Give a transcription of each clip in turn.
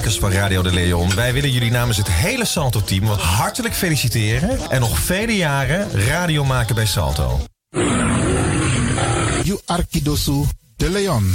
Makers van Radio de Leon. Wij willen jullie namens het hele Salto-team hartelijk feliciteren. En nog vele jaren radio maken bij Salto. You Arkidosu de Leon.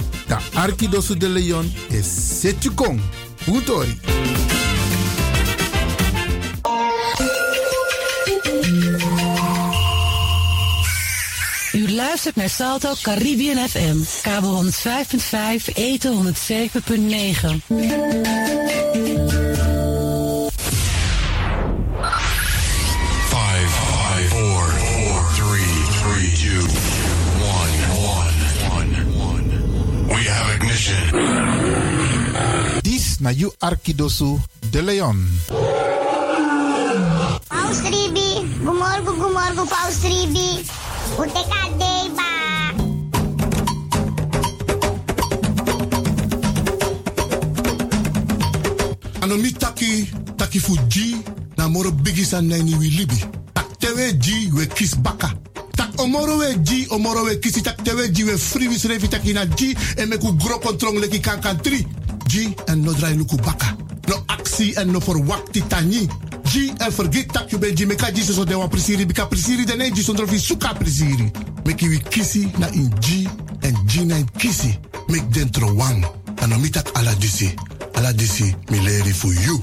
Da Arkidosu de Leon Setjukong. Utori. U luistert naar Salto Caribbean FM. Kabel 105.5, eten 107.9. na you Arkidosu de Leon. Paus Ribi, gumorgo gumorgo Paus Ribi. Uteka deba. Anomi taki, taki fuji, na moro bigisa nani wi libi. Tak tewe ji we kis baka. Tak omoro we ji, omoro we kisi tak tewe ji we free taki na ji en meku gro kontrong leki kankan tri. Ji en no drai luku. No aksi en no forwakti tani. Ji en forget tak you ben ji meka ji so de wan prisiri bika prisiri de ne ji sondro fi suka prisiri. Meki wi kisi na in ji en ji na in kisi. Mek dentro wan. Anomi tak ala disi. Ala disi mi leri for you.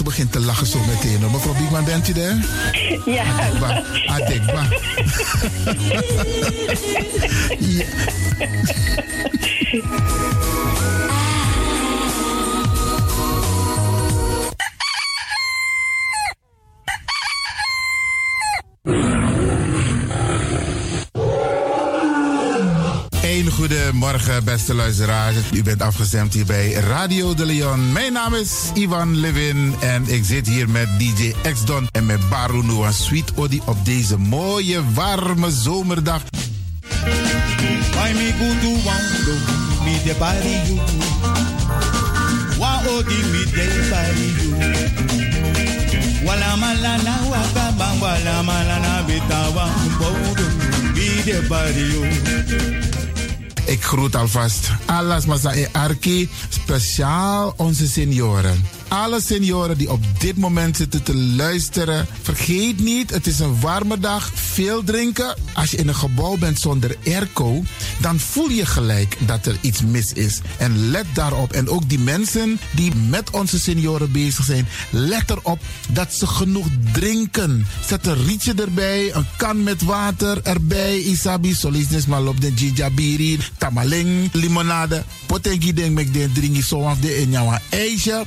Ze begint te lachen zo meteen. hoor. Mevrouw Biekman, bent u daar? Ja. Adekba. Adekba. ja. Goedemorgen, beste luisteraars. U bent afgestemd hier bij Radio de Leon. Mijn naam is Ivan Levin en ik zit hier met DJ X-Don en met Baru Noah Sweet Odi op deze mooie, warme zomerdag. Why me go to wando, me de body you. Wa odi me de body you. Wala malana waka bang wala malana bitawa bodo me de body you. Ik groet alvast alles Masa e Arki, speciaal onze senioren. Alle senioren die op dit moment zitten te luisteren, vergeet niet, het is een warme dag, veel drinken. Als je in een gebouw bent zonder airco, dan voel je gelijk dat er iets mis is. En let daarop. En ook die mensen die met onze senioren bezig zijn, let erop dat ze genoeg drinken. Zet een rietje erbij, een kan met water erbij. Isabi, solisnes malop de gijabiri, tamaling, limonade. Potengi denk mek den dringi zo af de jouw ijsje.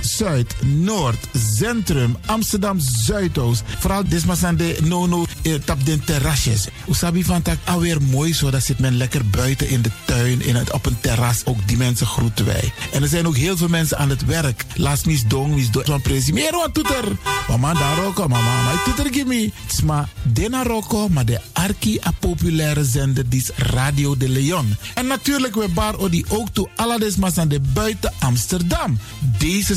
Zuid, Noord, Centrum, Amsterdam Zuidoost. Vooral desmasande nono eh, tap terrasjes. Usabi van tak alweer mooi zo. Dat zit men lekker buiten in de tuin, in het, op een terras. Ook die mensen groeten wij. En er zijn ook heel veel mensen aan het werk. Laat mis dong, mis dong. Van presi. Wat toeter. Mama daar roko, mama. Maar toeter gimme. Maar dena maar de arki a populaire zender die is Radio de Leon. En natuurlijk we bar odi ook toe alle desmasande buiten Amsterdam. Deze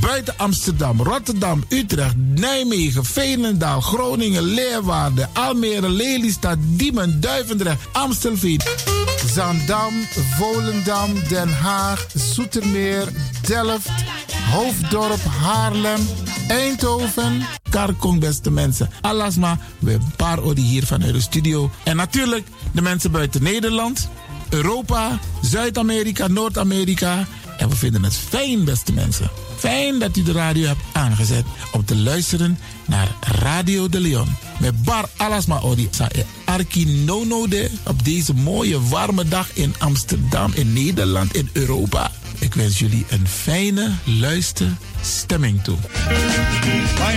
Buiten Amsterdam, Rotterdam, Utrecht, Nijmegen, Veenendaal, Groningen, Leeuwarden, Almere, Lelystad, Diemen, Duivendrecht, Amstelveen. Zandam, Volendam, Den Haag, Zoetermeer, Delft, Hoofddorp, Haarlem, Eindhoven, Karkong, beste mensen. Alasma, we paar odi hier vanuit de studio. En natuurlijk de mensen buiten Nederland, Europa, Zuid-Amerika, Noord-Amerika. En we vinden het fijn, beste mensen. Fijn dat u de radio hebt aangezet om te luisteren naar Radio de Leon. Met Bar Alasma Odi e Arki Nono op deze mooie warme dag in Amsterdam, in Nederland, in Europa. Ik wens jullie een fijne luisterstemming toe. Why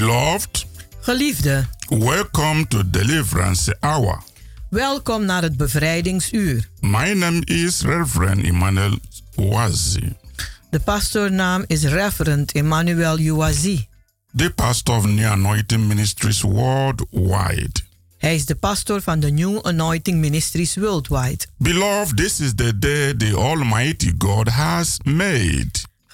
Beloved, Geliefde, welcome to Deliverance Hour. welkom naar het bevrijdingsuur. My name is Reverend Emmanuel Wazi, De pastoornaam is Reverend Emmanuel Uwazi. the pastor of New Anointing Ministries worldwide. Hij is de pastor van de New Anointing Ministries Worldwide. Beloved, this is the day the Almighty God has made,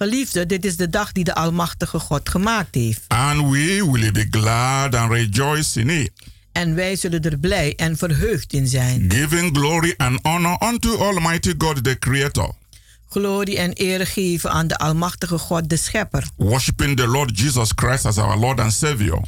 Geliefde, dit is de dag die de Almachtige God gemaakt heeft. and we will be glad and rejoice in it, En wij zullen er blij en verheugd in zijn. giving glory and honor unto Almighty God, the Creator, Glorie en eer geven aan de Almachtige God, de Schepper. worshiping the Lord Jesus Christ as our Lord and Savior,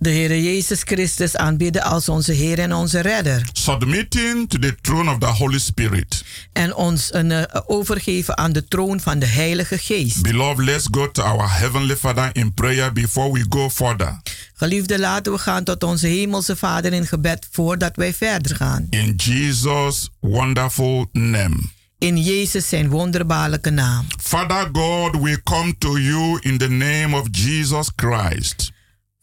De Heer Jezus Christus aanbidden als onze Heer en onze Redder. submitting to the throne of the Holy Spirit. En ons een, eh, overgeven aan de troon van de Heilige Geest. Beloved, let's go to our Heavenly Father in prayer before we go further. Geliefde, laten we gaan tot onze Hemelse Vader in gebed voordat wij verder gaan. In Jesus' wonderful name. In Jezus zijn wonderbaarlijke naam. Father God, we come to you in the name of Jesus Christ.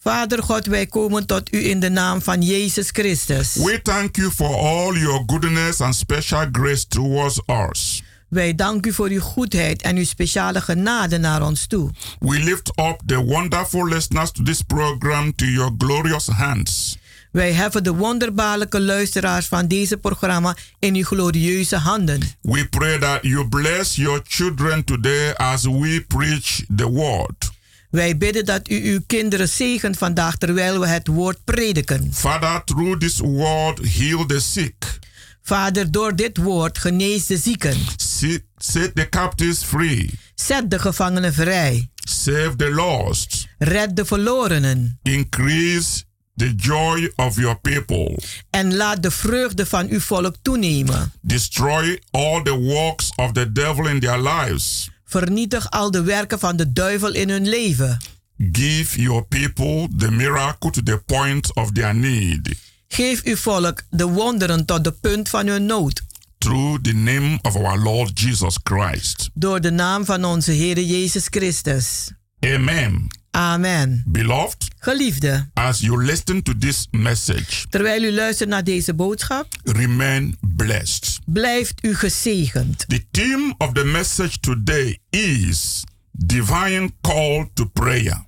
Vader God, wij komen tot u in de naam van Jezus Christus. We thank you for all your goodness and special grace towards us. Wij danken u voor uw goedheid en uw speciale genade naar ons toe. We lift up the wonderful listeners to this program to your glorious hands. Wij heffen de wonderbaarlijke luisteraars van deze programma in uw glorieuze handen. We pray that you bless your children today as we preach the word. Wij bidden dat u uw kinderen zegent vandaag terwijl we het woord prediken. Father, through this word, heal the sick. Vader, door dit woord genees de zieken. Set, set the captives free. Zet de gevangenen vrij. Save the lost. Red de verlorenen. Increase the joy of your people. En laat de vreugde van uw volk toenemen. Destroy all the works of the devil in their lives. Vernietig al de werken van de duivel in hun leven. Give your people the miracle to the point of their need. Geef uw volk de wonderen tot de punt van hun nood. Through the name of our Lord Jesus Christ. Door de naam van onze Heer Jezus Christus. Amen. Amen. Beloved, Geliefde, as you listen to this message, terwijl u luistert naar deze boodschap, remain blessed. blijft u gezegend. The theme of the message today is divine call to prayer.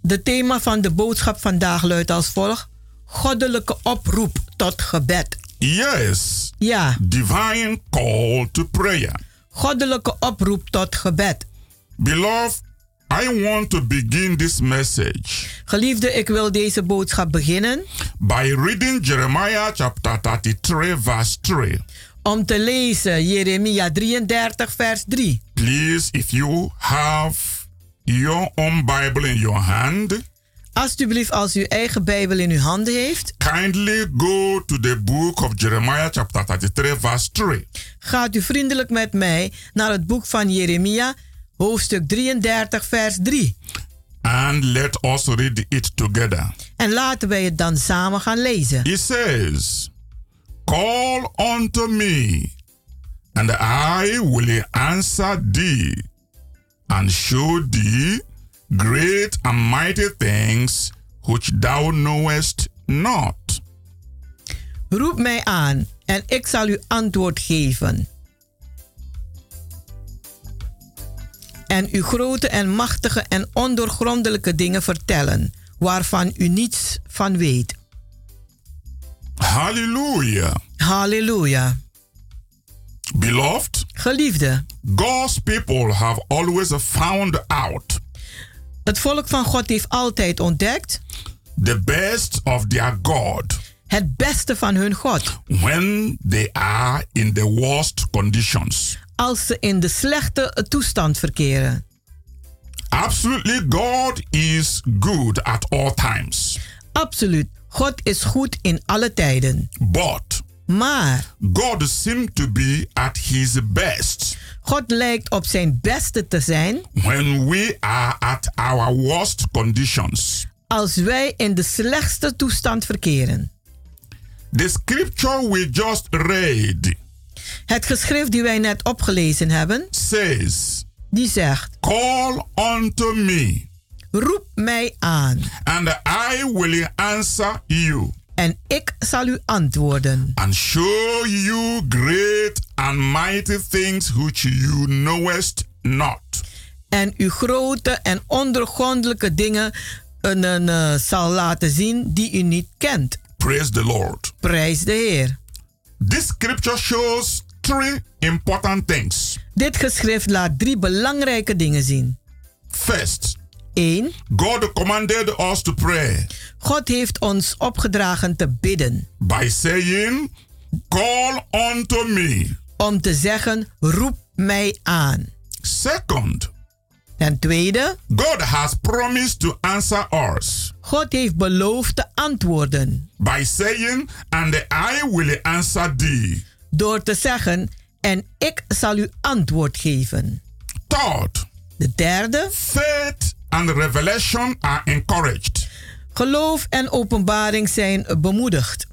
De thema van de boodschap vandaag luidt als volgt: Goddelijke oproep tot gebed. Yes, Ja, divine call to prayer. goddelijke oproep tot gebed. Beloved, I want to begin this message Geliefde, ik wil deze boodschap beginnen by reading Jeremiah chapter 33, verse 3. om te lezen Jeremia 33, vers 3. Please, if you have your own Bible in your hand, Alsjeblieft, als u eigen Bijbel in uw handen heeft, kindly go to the book of Jeremiah chapter 33, verse 3. gaat u vriendelijk met mij naar het boek van Jeremia, hoofdstuk 33, vers 3. And let us read it together. En laten wij het dan samen gaan lezen. It says, Call unto me, and I will answer thee, and show thee great and mighty things which thou knowest not. Roep mij aan en ik zal u antwoord geven. En u grote en machtige en ondoorgrondelijke dingen vertellen, waarvan u niets van weet. Hallelujah. Halleluja. Beloved, Geliefde, God's people have always found out het volk van God heeft altijd ontdekt the best of their God het beste van hun God when they are in the worst conditions. Als ze in de slechte toestand verkeren. Absolutely, God is good at all times. Absoluut, God is goed in alle tijden. But Maar God seems to be at his best God lijkt op zijn beste te zijn when we are at our worst conditions. als wij in de slechtste toestand verkeren. The scripture we just read Het geschrift die wij net opgelezen hebben, says, die zegt: Call unto me, Roep mij aan. and I will answer you En ik zal u antwoorden. and show you great and mighty things which you knowest not. En u grote en ondergrondelijke dingen een, een, eh, zal laten zien die u niet kent. Praise the Lord. Prijs de Heer. This scripture shows three important things. Dit geschrift laat drie belangrijke dingen zien. First, 1. God commanded us to pray God heeft ons opgedragen te bidden. by saying, Call unto me. Om te zeggen, roep mij aan. Second, Ten tweede, God has promised to answer us God heeft beloofd te antwoorden. by saying, And I will answer thee. Door te zeggen, en ik zal u antwoord geven. Third, De derde, faith and revelation are encouraged. geloof en openbaring zijn bemoedigd.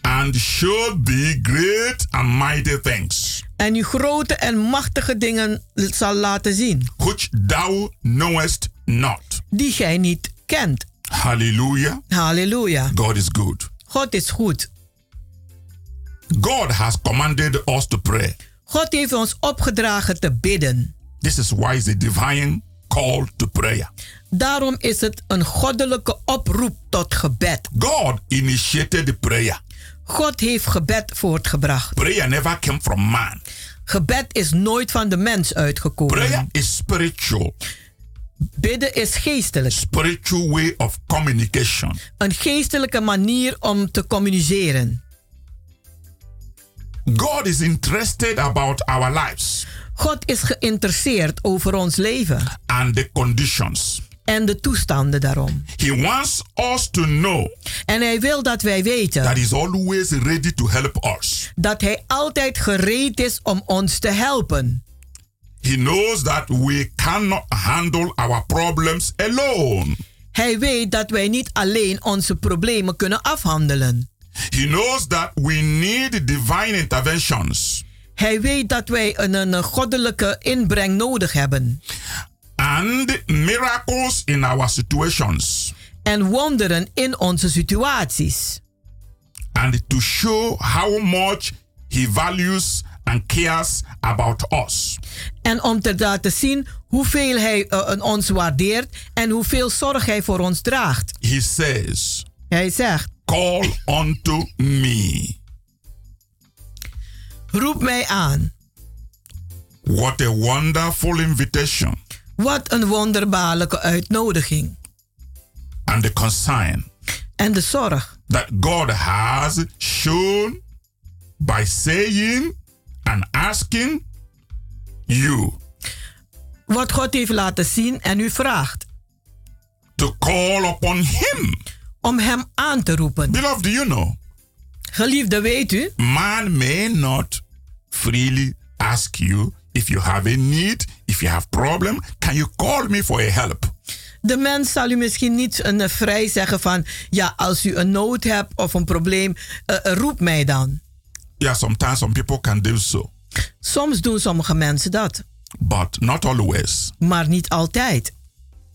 and show thee great and mighty things, En u grote en machtige dingen zal laten zien, which thou knowest not. die gij niet kent. Hallelujah. Halleluja. God is good. God is goed. God has commanded us to pray. God heeft ons opgedragen te bidden. This is why it's a divine call to prayer. Daarom is het een goddelijke oproep tot gebed. God initiated the prayer. God heeft gebed voortgebracht. Prayer never came from man. Gebed is nooit van de mens uitgekomen. Prayer is spiritual. Bidden is geestelijk. Spiritual way of communication. Een geestelijke manier om te communiceren. God is interested about our lives God is geïnteresseerd over ons leven and the conditions. En de toestanden daarom. He wants us to know En hij wil dat wij that weten He's always ready to help us. dat hij altijd gereed is om ons te helpen. He knows that we cannot handle our problems alone. Hij weet dat wij niet alleen onze problemen kunnen afhandelen. He knows that we need divine interventions Hij weet dat wij een, een goddelijke inbreng nodig hebben. And miracles in our situations. En wonderen in onze situaties. And to show how much He values and cares about us. En om te laten zien hoeveel hij eh, ons waardeert en hoeveel zorg hij voor ons draagt. He says, Hij zegt: Call unto me. Roep mij aan. What a wonderful invitation Wat een wonderbaarlijke uitnodiging. and the concern En de zorg that God has shown by saying and asking you wat God heeft laten zien en u vraagt. to call upon Him. Om Hem aan te roepen. Beloved, you know? Geliefde, weet u? Man may not freely ask you if you have a need, if you have problem, can you call me for a help? De mens zal u misschien niet een, vrij zeggen van... ja, als u een nood hebt of een probleem, eh, eh, roep mij dan. Yeah, sometimes some people can do so, Soms doen sommige mensen dat. but not always. Maar niet altijd.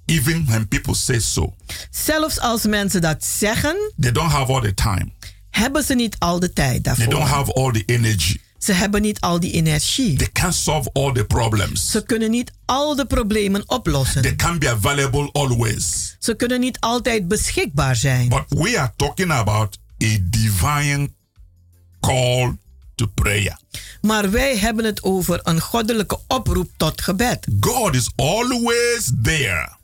Even when people say so, Zelfs als mensen dat zeggen, they don't have all the time. hebben ze niet al de tijd They daarvoor. don't have all the energy. Ze hebben niet al die energie. They can't solve all the problems. Ze kunnen niet al de problemen oplossen. They can't be available always. Ze kunnen niet altijd beschikbaar zijn. But we are talking about a divine call to prayer. Maar wij hebben het over een goddelijke oproep tot gebed. God is always there,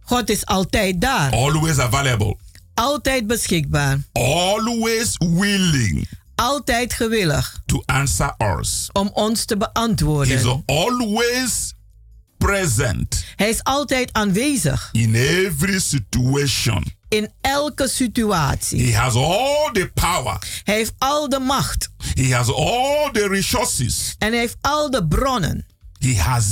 God is altijd daar. always available, Altijd beschikbaar. always willing Altijd gewillig to answer us. om ons te beantwoorden. always present Hij is altijd aanwezig in every situation. in elke situatie. He has all the power. Hij heeft al de macht He has all the resources. en hij heeft al de bronnen. He has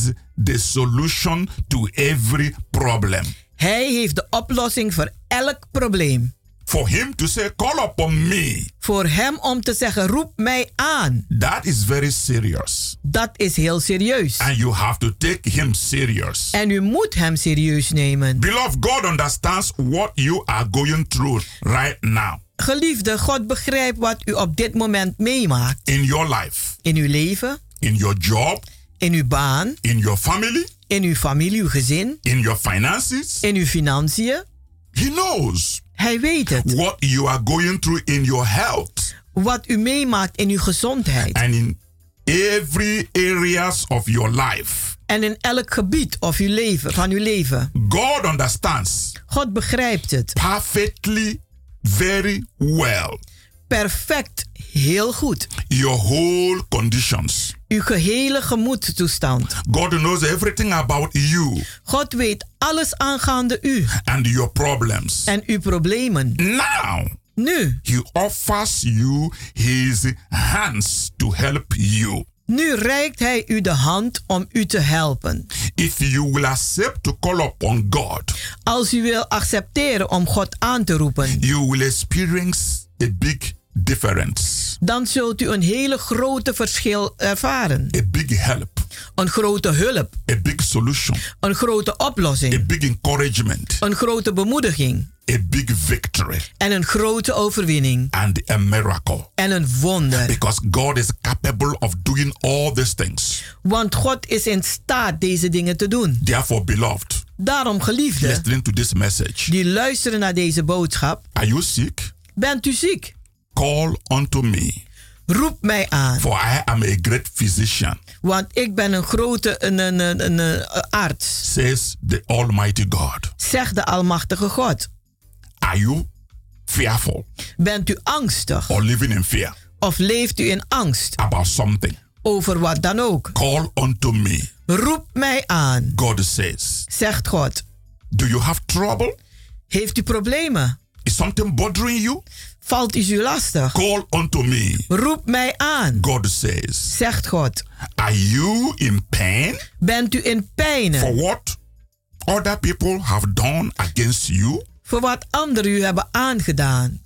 the solution to every problem. Hij heeft de oplossing voor elk probleem. For him to say, call upon me. Voor hem om te zeggen, roep mij aan. That is very serious. Dat is heel serieus. And you have to take him serious. En u moet hem serieus nemen. Beloved, God understands what you are going through right now. Geliefde, God begrijpt wat u op dit moment meemaakt. In your life. In uw leven. In your job. In uw baan. In your family. In uw familie, uw gezin. In your finances. In uw financiën. He knows. Hij weet het. What you are going through in your health. Wat u meemaakt in uw gezondheid. And in every areas of your life. En in elk gebied of uw leven, van uw leven. God understands. God begrijpt het. Perfectly, very well. Perfect, heel goed. Your whole conditions. Uw gehele gemoedstoestand. God knows everything about you. God weet alles aangaande u. And your problems. En uw problemen. Now. Nu. He offers you his hands to help you. Nu reikt hij u de hand om u te helpen. If you will accept to call upon God. Als u wil accepteren om God aan te roepen. You will experience a big difference. Dan zult u een hele grote verschil ervaren. A big help. Een grote hulp. A big solution. Een grote oplossing. A big encouragement. Een grote bemoediging. A big victory. En een grote overwinning. And a miracle. En een wonder. Because God is capable of doing all these things. Want God is in staat deze dingen te doen. Therefore, beloved. Daarom geliefde. Listening to this message. Die luisteren naar deze boodschap. Are you sick? Bent u ziek? Call unto me. Roep mij aan. For I am a great physician. Want ik ben een grote een, een, een, een, een arts. Says the Almighty God. Zegt de Almachtige God. Are you fearful? Bent u angstig? Or living in fear? Of leeft u in angst? About something? Over wat dan ook? Call unto me. Roep mij aan. God says. Zegt God. Do you have trouble? Heeft u problemen? Is something bothering you? Valt is u lastig? Call unto me. Roep mij aan. God says. Zegt God. Are you in pain? Bent u in pijn? For what other people have done against you? Voor wat anderen u hebben aangedaan.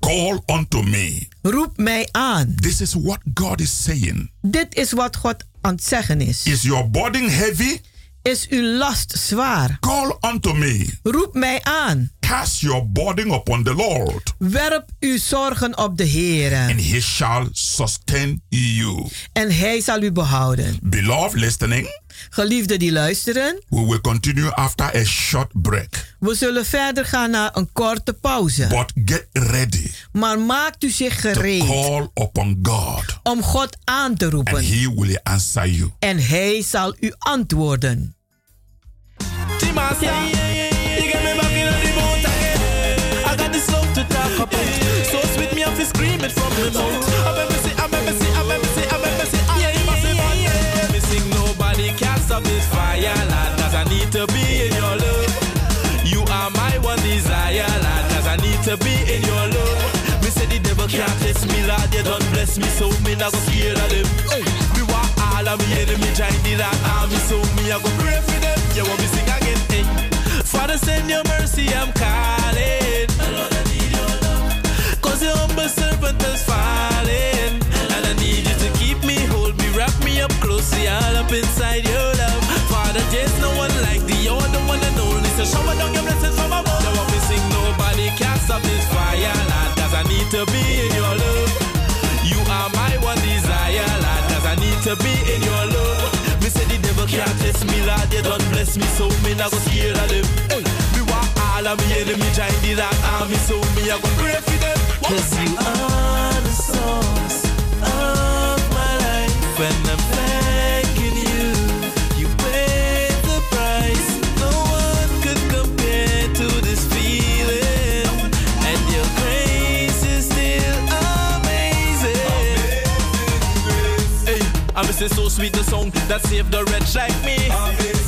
Call unto me. Roep mij aan. This is what God is saying. Dit is wat God aan het zeggen is. Is your burden heavy? Is uw last zwaar? Call unto me. Roep mij aan. Cast your burden upon the Lord. Werp uw zorgen op de Heer. And he shall sustain you. En hij zal u behouden. Beloved listening. Geliefden die luisteren. We will continue after a short break. We zullen verder gaan naar een korte pauze. But get ready. Maar maakt u zich gereed. To call upon God. Om God aan te roepen. And he will answer you. En hij zal u antwoorden. Scream it from the mouth. I remember see, I remember see, I remember see, I remember see. Yeah, yeah, yeah, yeah. Missing nobody can stop this fire, lad. Cause I need to be in your love. You are my one desire, lad. Cause I need to be in your love. Me say the devil can't test me, lad. You don't bless me, so me not go scared of them. Hey. Me want all of me enemy join the that army, so me I go pray for them. You want me sing again? Send your mercy, I'm calling. Can't test me, don't bless me, so me not go scared of them. Hey. Me want all of me enemy join the army, so me go pray for them. Cause you are the source of my life, and Hey, I'm so sweet the song that saved the wretch like me.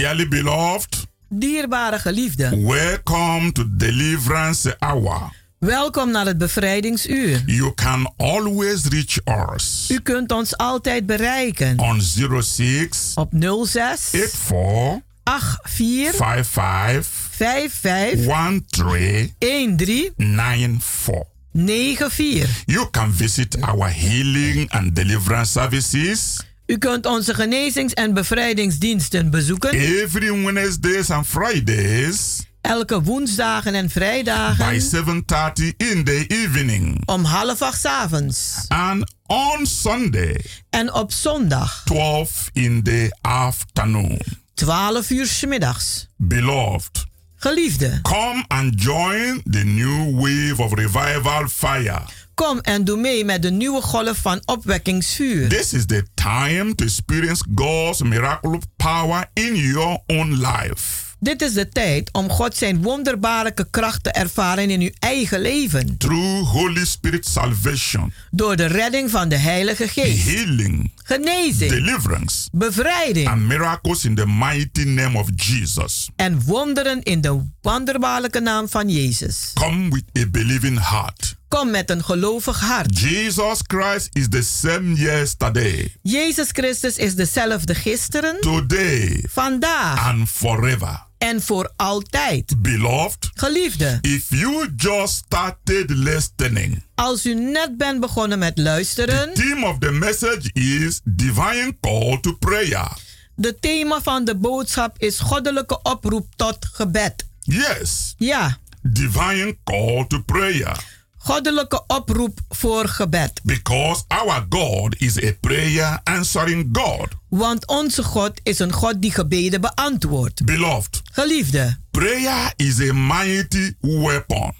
Dearly beloved, Dierbare geliefde, welcome to Deliverance Hour. welkom naar het bevrijdingsuur. You can always reach us U kunt ons altijd bereiken on 06 op 06 84 84 55 55 13 13 94. 94. You can visit our healing and deliverance services U kunt onze genezings- en bevrijdingsdiensten bezoeken. every Wednesdays and Fridays Elke woensdagen en vrijdagen. by 7:30 in the evening Om half acht avonds. and on Sunday En op zondag. 12 in the afternoon. 12 uur 's middags. Beloved, Geliefde, come and join the new wave of revival fire. Kom en doe mee met de nieuwe golf van opwekkingsvuur. This is the time to experience God's miraculous power in your own life. Dit is de tijd om God zijn wonderbaarlijke kracht te ervaren in uw eigen leven. Through Holy Spirit salvation, Door de redding van de Heilige Geest. healing, Genezing. deliverance, Bevrijding. and miracles in the mighty name of Jesus. En wonderen in de wonderbaarlijke naam van Jezus. Come with a believing heart. Kom met een gelovig hart. Jesus Christ is the same yesterday, Jezus Christus is dezelfde gisteren, today, vandaag and forever. en voor altijd. Beloved, Geliefde, if you just started listening, als u net bent begonnen met luisteren, theme of the message is divine call to prayer. de thema van de boodschap is goddelijke oproep tot gebed. Yes, Ja, divine call to prayer. Goddelijke oproep voor gebed. Because our God is a prayer answering God. Want onze God is een God die gebeden beantwoordt. Beloved, Geliefde, prayer is a mighty weapon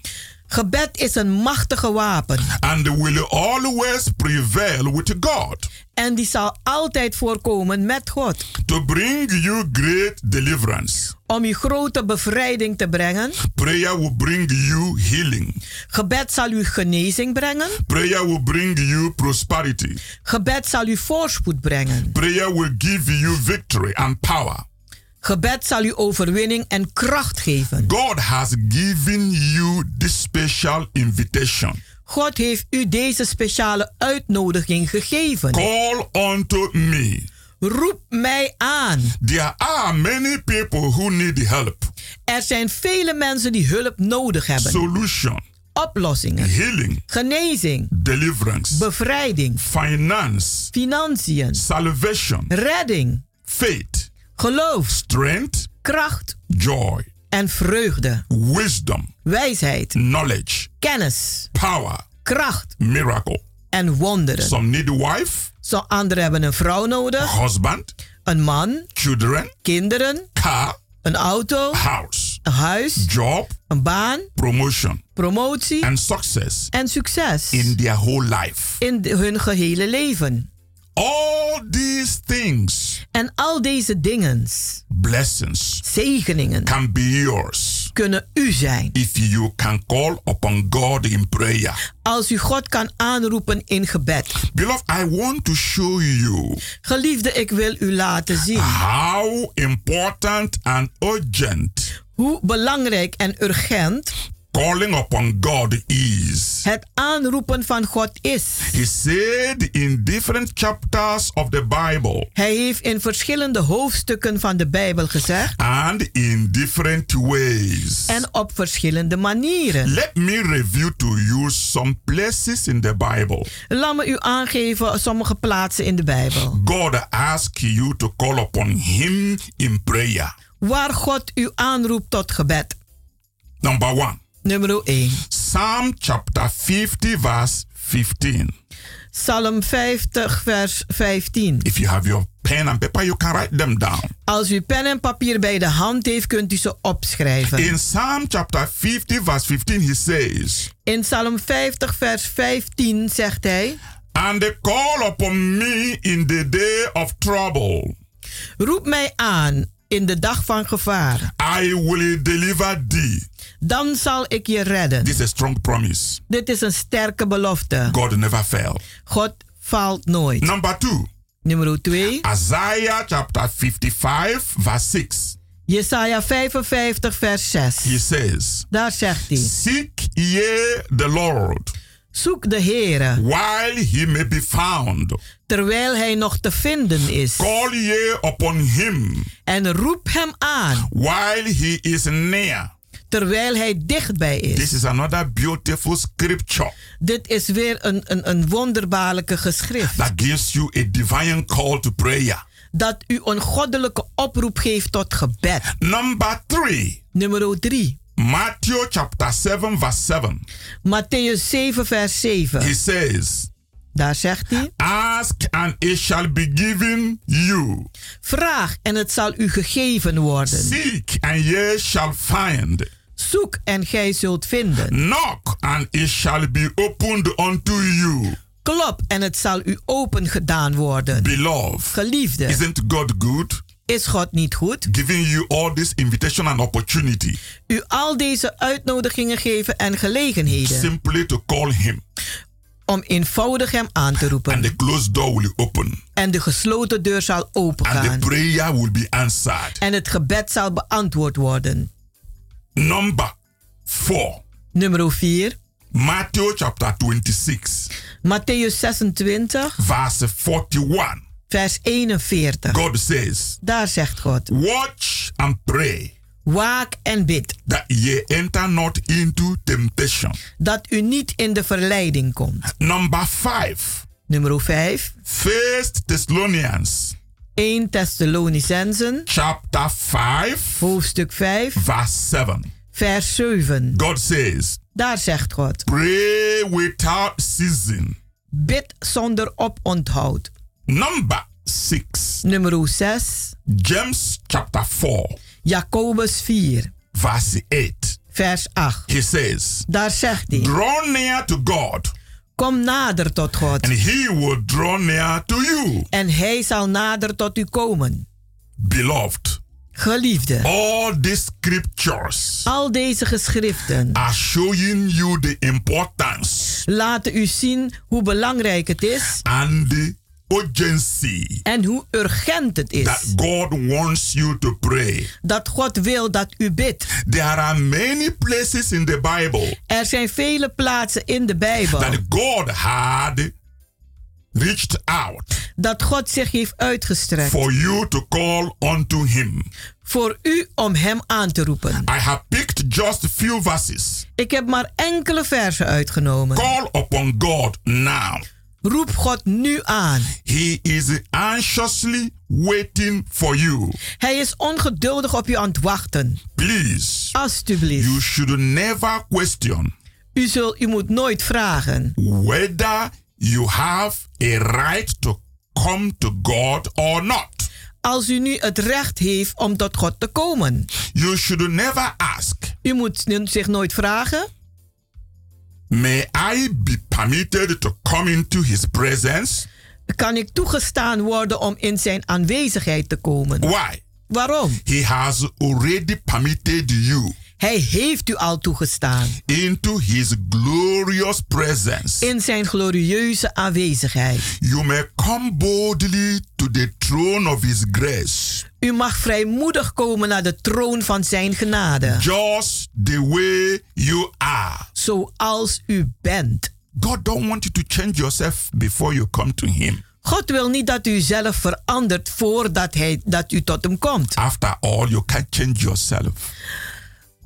gebed is een machtige wapen. and will always prevail with God En die zal altijd voorkomen met God. to bring you great deliverance. Om u grote bevrijding te brengen. Prayer will bring you healing. Gebed zal u genezing brengen. Prayer will bring you prosperity. Gebed zal u voorspoed brengen. Prayer will give you victory and power. Gebed zal u overwinning en kracht geven. God has given you this special invitation. God heeft u deze speciale uitnodiging gegeven. Call unto me. Roep mij aan. There are many people who need help, Er zijn vele mensen die hulp nodig hebben. solution, Oplossingen. healing, Genezing. deliverance, Bevrijding. finance, Financiën. salvation, Redding. faith, Geloof. strength, Kracht. joy, En vreugde. wisdom, Wijsheid. knowledge, Kennis. power, Kracht. miracle. En wonderen. Some need a wife, Zo anderen hebben een vrouw nodig. husband, Een man. children, Kinderen. car, Een auto. house, Een huis. job, Een baan. promotion, Promotie. and success En succes. in their whole life. In de- hun gehele leven. All these things, En al deze dingen, blessings, zegeningen, can be yours kunnen u zijn. if you can call upon God in prayer. Als u God kan aanroepen in gebed. Beloved, I want to show you Geliefde, ik wil u laten zien how important and urgent hoe belangrijk en urgent calling upon God is. het aanroepen van God is. He said in different chapters of the Bible Hij heeft in verschillende hoofdstukken van de Bijbel gezegd and in different ways. en op verschillende manieren. Let me review to you some places in the Bible. Laat me u aangeven sommige plaatsen in de Bijbel. God asks you to call upon Him in prayer. Waar God u aanroept tot gebed. Number one, Nummer 1. Psalm chapter 50, verse 15. Psalm 50, vers 15. If you have your pen and paper, you can write them down. Als u pen en papier bij de hand heeft, kunt u ze opschrijven. In Psalm chapter 50, verse 15, he says, In Psalm 50, vers 15 zegt hij: And they call upon me in the day of trouble. Roep mij aan in de dag van gevaar. I will deliver thee. Dan zal ik je redden. This is a strong promise. Dit is een sterke belofte. God never fail. God faalt nooit. Number two, Nummer 2. Isaiah chapter 55, verse 6. Jesaja 55, vers 6. He says, Daar zegt hij. Seek ye the Lord Zoek de Heere, while he may be found. terwijl hij nog te vinden is. Call ye upon him En roep hem aan, while he is near. Terwijl hij dichtbij is. This is another beautiful scripture Dit is weer een, een, een wonderbaarlijke geschrift. that gives you a divine call to prayer. Dat u een goddelijke oproep geeft tot gebed. Number three, Nummer 3. Matthew chapter 7, verse 7. Matthäus 7, vers 7. He says, Daar zegt hij. Ask and it shall be given you. Vraag en het zal u gegeven worden. Seek and ye shall find. Zoek en gij zult vinden. Knock and it shall be opened unto you. Klop en het zal u open gedaan worden. Beloved, Geliefde, isn't God good? is God niet goed? Giving you all this invitation and opportunity U al deze uitnodigingen geven en gelegenheden simply to call him om eenvoudig hem aan te and roepen. the closed door will open En de gesloten deur zal and the opengaan. prayer will be answered. En het gebed zal beantwoord worden. Number four, Nummer 4. Matthew chapter 26, Matthäus 26, verse 41. vers 41. God says, Daar zegt God: Watch and pray Waak en bid that ye enter not into temptation. dat u niet in de verleiding komt. Number five, Nummer 5. First Thessalonians 1 Thessalonicensen, chapter 5, hoofdstuk 5, verse 7. vers 7. God says, Daar zegt God: Pray without ceasing. Bid zonder oponthoud. Number 6, Nummer 6. James chapter 4, Jacobus 4, verse 8. vers 8. He says, Daar zegt hij: Draw near to God, Kom nader tot God. and he will draw near to you. En hij zal nader tot u komen. Beloved, Geliefde, all these scriptures al deze geschriften are showing you the importance laten u zien hoe belangrijk het is and the urgency en hoe urgent het that is God wants you to pray. dat God wil dat u bidt. There are many places in the Bible Er zijn vele plaatsen in de Bijbel that God had reached out dat God zich heeft uitgestrekt for you to call unto Him. voor u om Hem aan te roepen. I have picked just a few verses. Ik heb maar enkele versen uitgenomen. Call upon God now. Roep God nu aan. He is anxiously waiting for you. Hij is ongeduldig op u aan het wachten. Please, Alsjeblieft. you should never question U, zult, u moet nooit vragen whether you have a right to come to God or not. als u nu het recht heeft om tot God te komen. You should never ask, U moet zich nooit vragen. May I be permitted to come into His presence? Kan ik toegestaan worden om in zijn aanwezigheid te komen? Why? Waarom? He has already permitted you Hij heeft u al toegestaan into His glorious presence. in zijn glorieuze aanwezigheid. You may come boldly to the throne of His grace. U mag vrijmoedig komen naar de troon van zijn genade. Just the way you are. Zoals u bent. God don't want you to change yourself before you come to Him. God wil niet dat u zelf verandert voordat hij, dat u tot hem komt. After all, you can't change yourself.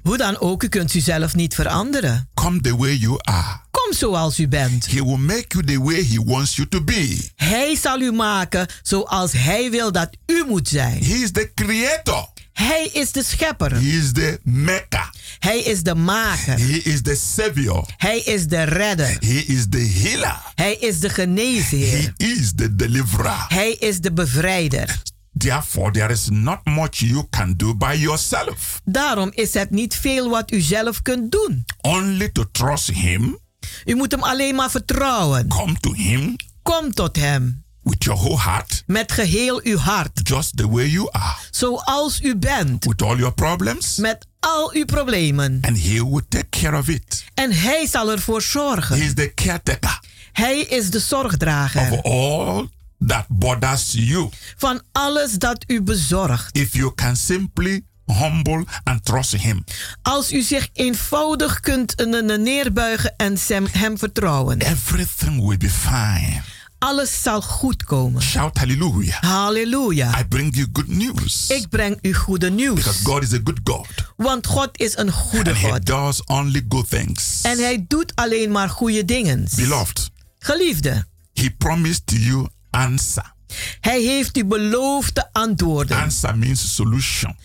Hoe dan ook, u kunt uzelf niet veranderen. Come the way you are. Kom zoals u bent. He will make you the way He wants you to be. Hij zal u maken zoals hij wil dat u moet zijn. He is the creator. Hij is de schepper. He is the maker. Hij is de maker. He is the savior. Hij is de redder. He is the healer. Hij is de geneesheer. He is the deliverer. Hij is de bevrijder. Therefore, there is not much you can do by yourself. Daarom is het niet veel wat u zelf kunt doen. Only to trust Him. U moet hem alleen maar vertrouwen. Come to Him Kom tot hem. with your whole heart, Met geheel uw hart. just the way you are, Zoals u bent. with all your problems, Met al uw problemen. and He will take care of it. En hij zal ervoor He zorgen. is the caretaker Hij is de zorgdrager. of all that bothers you. Van alles dat u bezorgt. If you can simply humble and trust Him. Als u zich eenvoudig kunt neerbuigen en hem, vertrouwen. Everything will be fine. Alles zal goed komen. Shout hallelujah. Halleluja. I bring you good news. Ik breng u goede nieuws. Because God is a good God. Want God is een goede and He God. does only good things. En hij doet alleen maar goede dingen. Beloved, Geliefde, He promised you answer. hij heeft u beloofd de antwoorden. Answer means solution.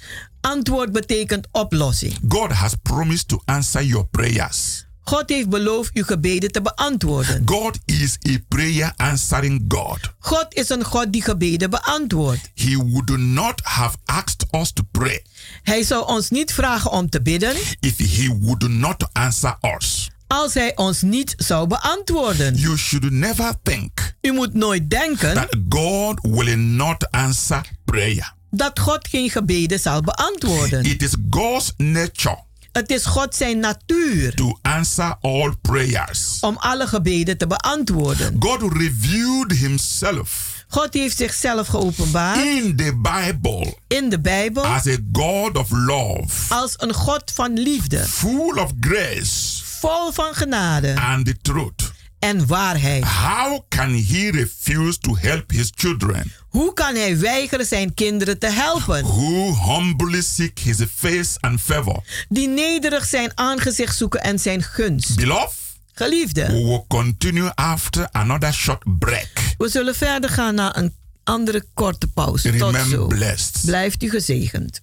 Antwoord betekent oplossing. God has promised to answer your prayers. God heeft beloofd uw gebeden te beantwoorden. God is a prayer answering God. God is een God die gebeden beantwoordt. He would not have asked us to pray Hij zou ons niet vragen om te bidden if he would not answer us. Als hij ons niet zou beantwoorden. You should never think U moet nooit denken that God will not answer prayer. dat God geen gebeden zal beantwoorden. It is God's nature Het is God zijn natuur to answer all prayers. om alle gebeden te beantwoorden. God revealed himself God heeft zichzelf geopenbaard in the Bible in de Bijbel as a God of love, als een God van liefde, full of grace vol van genade and the truth. en waarheid. How can he refuse to help his children Hoe kan hij weigeren zijn kinderen te helpen? who humbly seek his face and favor? Die nederig zijn aangezicht zoeken en zijn gunst. Beloved, Geliefde, we will continue after another short break. we zullen verder gaan naar een andere korte pauze. Tot Remain zo. blessed. Blijft u gezegend.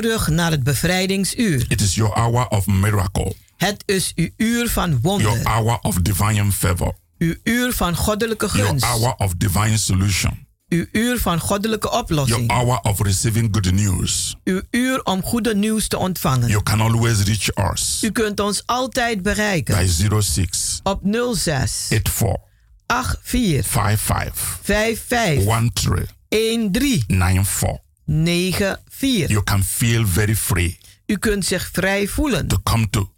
Terug naar het bevrijdingsuur. It is your hour of miracle, Het is uw uur van your wonder, hour of divine favor, uw uur van goddelijke your gunst, hour of divine solution, uw uur van goddelijke your oplossing, hour of receiving good news. uw uur om goede nieuws te ontvangen. You can always reach us U kunt ons altijd bereiken by 06 op 06 84 84 55 55 13 13 94. 94. You can feel very free U kunt zich vrij voelen to come to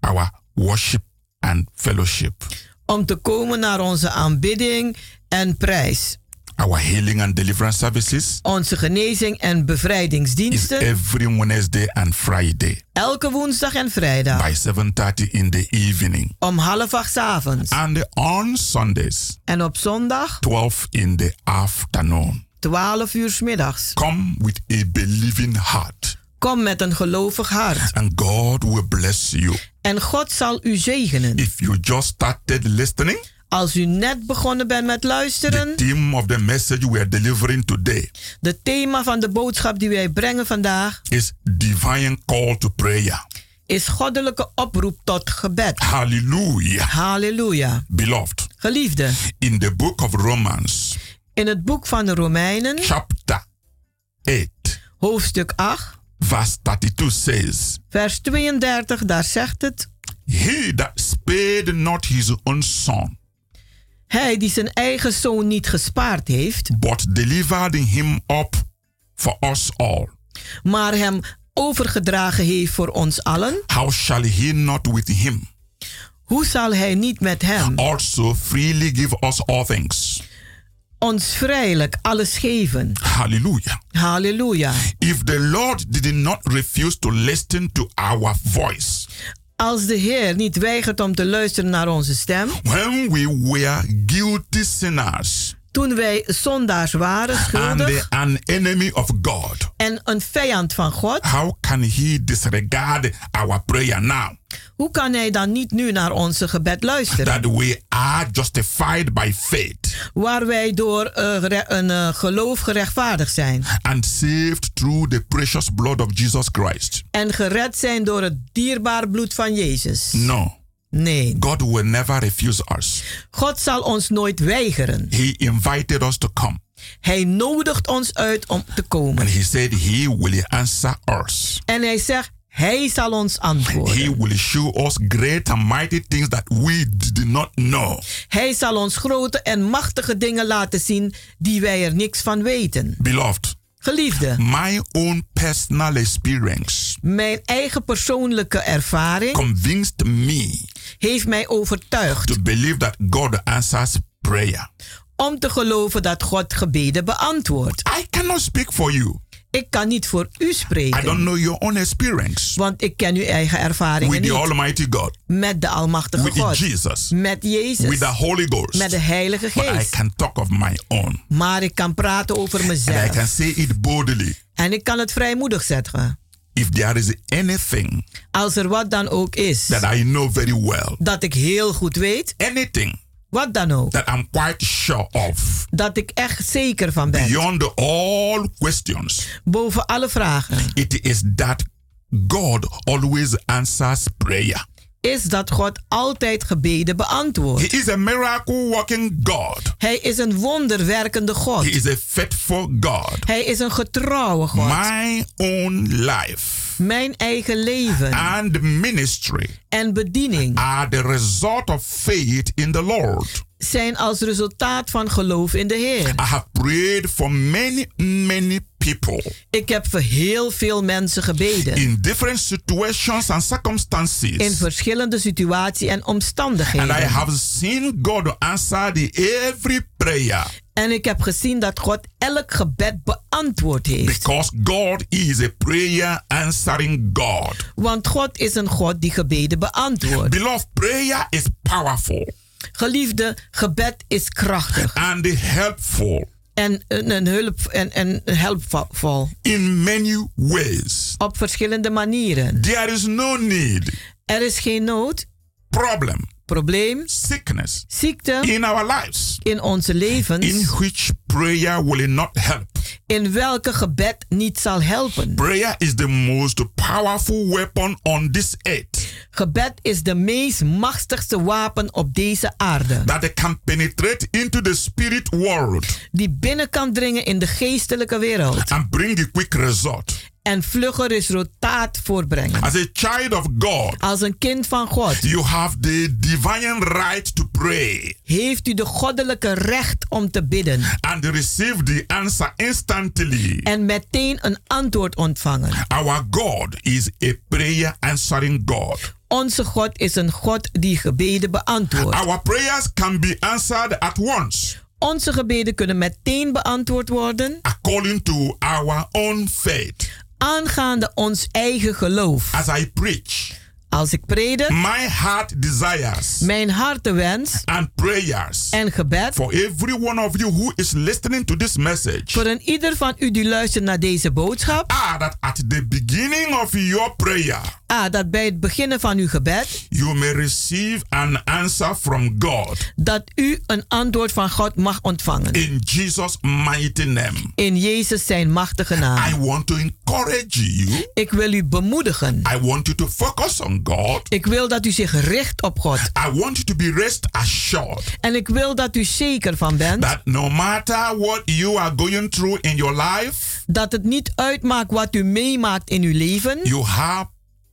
our worship and fellowship, om te komen naar onze aanbidding en prijs. our healing and deliverance services. Onze genezing en is bevrijdingsdiensten every Wednesday and Friday elke woensdag en vrijdag by 7:30 in the evening om half acht 's avonds. and on Sundays En op zondag 12 in the afternoon. 12 uur 's middags. Come with a believing heart Kom met een gelovig hart and God will bless you. en God zal u zegenen. If you just started listening, Als u net begonnen bent met the luisteren, theme of the message we are delivering today de thema van de boodschap die wij brengen vandaag is divine call to prayer. is goddelijke oproep tot gebed. Hallelujah. Halleluja. Beloved, Geliefde, in the book of Romans, in het boek van de Romeinen, chapter 8, hoofdstuk 8, verse 32 says, Vers 32, daar zegt het. He that spared not his own son, Hij die zijn eigen zoon niet gespaard heeft, but delivered him up for us all, maar hem overgedragen heeft voor ons allen, how shall he not with him hoe zal hij niet met hem also freely give us all things? Ons vrijelijk alles geven? Hallelujah. Halleluja. If the Lord did not refuse to listen to our voice, Als de Heer niet weigert om te luisteren naar onze stem, when we were guilty sinners toen wij zondaars waren, and schuldig an enemy of God, en een vijand van God, how can he disregard our prayer now? hoe kan hij dan niet nu naar onze gebed luisteren? That we are justified by faith Waar wij door gere- een eh, geloof gerechtvaardigd zijn and saved through the precious blood of Jesus Christ. en gered zijn door het dierbaar bloed van Jezus. No. Nee. God will never refuse us. God zal ons nooit weigeren. He invited us to come. Hij nodigt ons uit om te komen. And he said he will answer us. En hij zegt, hij zal ons antwoorden. He will show us great and mighty things that we did not know. Hij zal ons grote en machtige dingen laten zien die wij er niks van weten. Beloved, Geliefde, my own personal experience mijn eigen persoonlijke ervaring convinced me heeft mij overtuigd to believe that God answers prayer. om te geloven dat God gebeden beantwoordt. I cannot speak for you. Ik kan niet voor u I don't spreken, know your own experience want ik ken uw eigen ervaringen with the. Almighty God, Met de Almachtige with God, Jesus, met Jezus, with the Holy Ghost. met de Heilige But I Geest. can talk of my own. Maar ik kan praten over And I mezelf. can say it boldly. En ik kan het vrijmoedig zeggen. If there is anything Als er wat dan ook is, that I know very well, dat ik heel goed weet, anything wat dan ook, that I'm quite sure of, dat ik echt zeker van ben, beyond all questions, boven alle vragen, it is that God always answers prayer. Is dat God altijd gebeden beantwoordt. He is a miracle working God. Hij is een wonderwerkende God. He is a faithful God. Hij is een getrouwe God. My own life Mijn eigen leven and ministry en bediening are the result of faith in the Lord. Zijn als resultaat van geloof in de Heer. I have prayed for many, many people Ik heb voor heel veel mensen gebeden. in different situations and In circumstances. verschillende situaties en And I omstandigheden. have seen God answer the every prayer En ik heb gezien dat God elk gebed beantwoord heeft. because God is a prayer answering God. Want God is een God die gebeden beantwoordt. Beloved, prayer is powerful Geliefde, gebed is krachtig. And helpful. En een, een hulp en, en helpvol in many ways. op verschillende manieren. There is no need, Er is geen nood, problem, probleem, sickness ziekte in our lives in onze levens in which prayer will not help. in welke gebed niet zal helpen. Prayer is the most powerful weapon on this earth Gebed is de meest machtigste wapen op deze aarde. that it can penetrate into the spirit world Die binnen kan dringen in de geestelijke wereld. and bring a quick result. En vlugge resultaat voorbrengen. As a child of God, Als een kind van God you have the divine right to pray heeft u de goddelijke recht om te bidden. and receive the answer instantly. En meteen een antwoord ontvangen. Our God is a prayer answering God. Onze God is een God die gebeden beantwoordt. Our prayers can be answered at once Onze gebeden kunnen meteen beantwoord worden according to our own faith. Aangaande ons eigen geloof. As I preach, Als ik predik, my heart desires mijn hartewens and prayers en gebed for every one of you who is listening to this message voor een ieder van u die luistert naar deze boodschap. are that at the beginning of your prayer, A. Dat bij het beginnen van uw gebed, you may receive an answer from God dat u een antwoord van God mag ontvangen. in Jesus' mighty name. In Jezus zijn machtige I naam. want to encourage you. Ik wil u bemoedigen. I want you to focus on God. Ik wil dat u zich richt op God. I want you to be rest assured En ik wil dat u zeker van bent that no matter what you are going through in your life, Dat het niet uitmaakt wat u meemaakt in uw leven. You have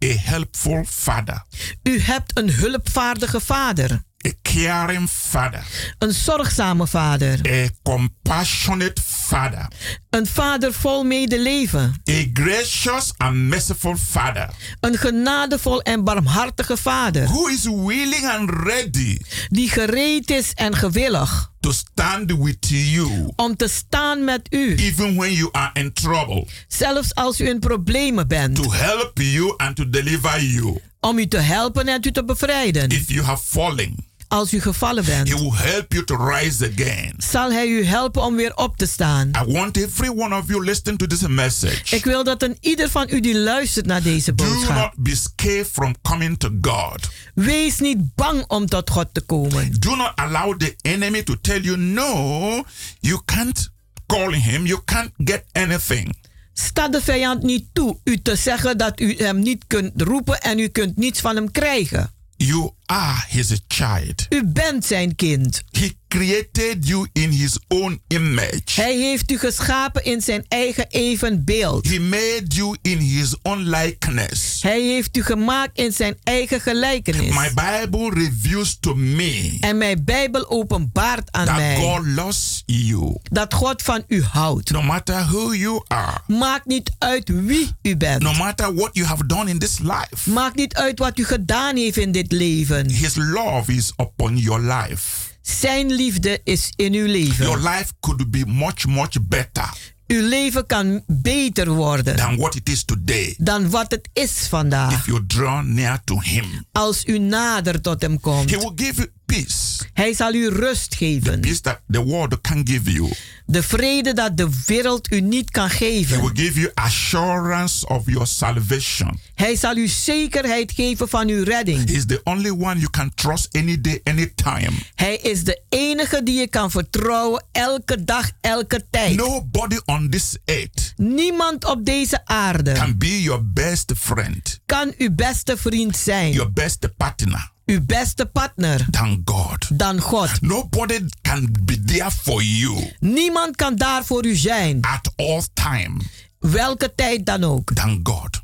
a helpful father, U hebt een hulpvaardige vader. A caring father, Een zorgzame vader. a compassionate father, Een vader vol medeleven. a gracious and merciful father Een genadevol en barmhartige vader. who is willing and ready Die gereed is en gewillig to stand with you om te staan met u. even when you are in trouble, Zelfs als u in problemen bent. to help you and to deliver you. Om u te helpen en u te bevrijden. If you have fallen, Als u gevallen He bent. will help you to rise again. Zal hij u helpen om weer op te staan. I want every one of you listening to this message. Ik wil dat een ieder van u die luistert naar deze Do boodschap. not be scared from coming to God. Wees niet bang om tot God te komen. Do not allow the enemy to tell you, no, you can't call him, you can't get anything. Sta de vijand niet toe u te zeggen dat u hem niet kunt roepen en u kunt niets van hem krijgen. You are his child. U bent zijn kind. He created you in his own image. Hij heeft u geschapen in zijn eigen evenbeeld. He made you in his own likeness. Hij heeft u gemaakt in zijn eigen gelijkenis. My Bible reveals to me En mijn Bijbel openbaart aan that mij God loves you. dat God van u houdt. No matter who you are, Maakt niet uit wie u bent. no matter what you have done in this life, Maakt niet uit wat u gedaan heeft in dit leven. his love is upon your life. Zijn liefde is in uw leven. Your life could be much, much better Uw leven kan beter worden than what it is today dan wat het is vandaag. if you draw near to him. Als u nader tot hem komt. He will give peace. Hij zal u rust geven. Peace that the world can give you. De vrede dat de wereld u niet kan He geven. will give you assurance of your salvation. Hij zal u zekerheid geven van uw redding. He's the only one you can trust any day, any time. Hij is de enige die je kan vertrouwen elke dag, elke tijd. Nobody on this earth Niemand op deze aarde can be your best friend, kan uw beste vriend zijn. your best partner Uw beste partner than God. dan God. Nobody can be there for you Niemand kan daar voor u zijn. at all time Welke tijd dan ook. than God.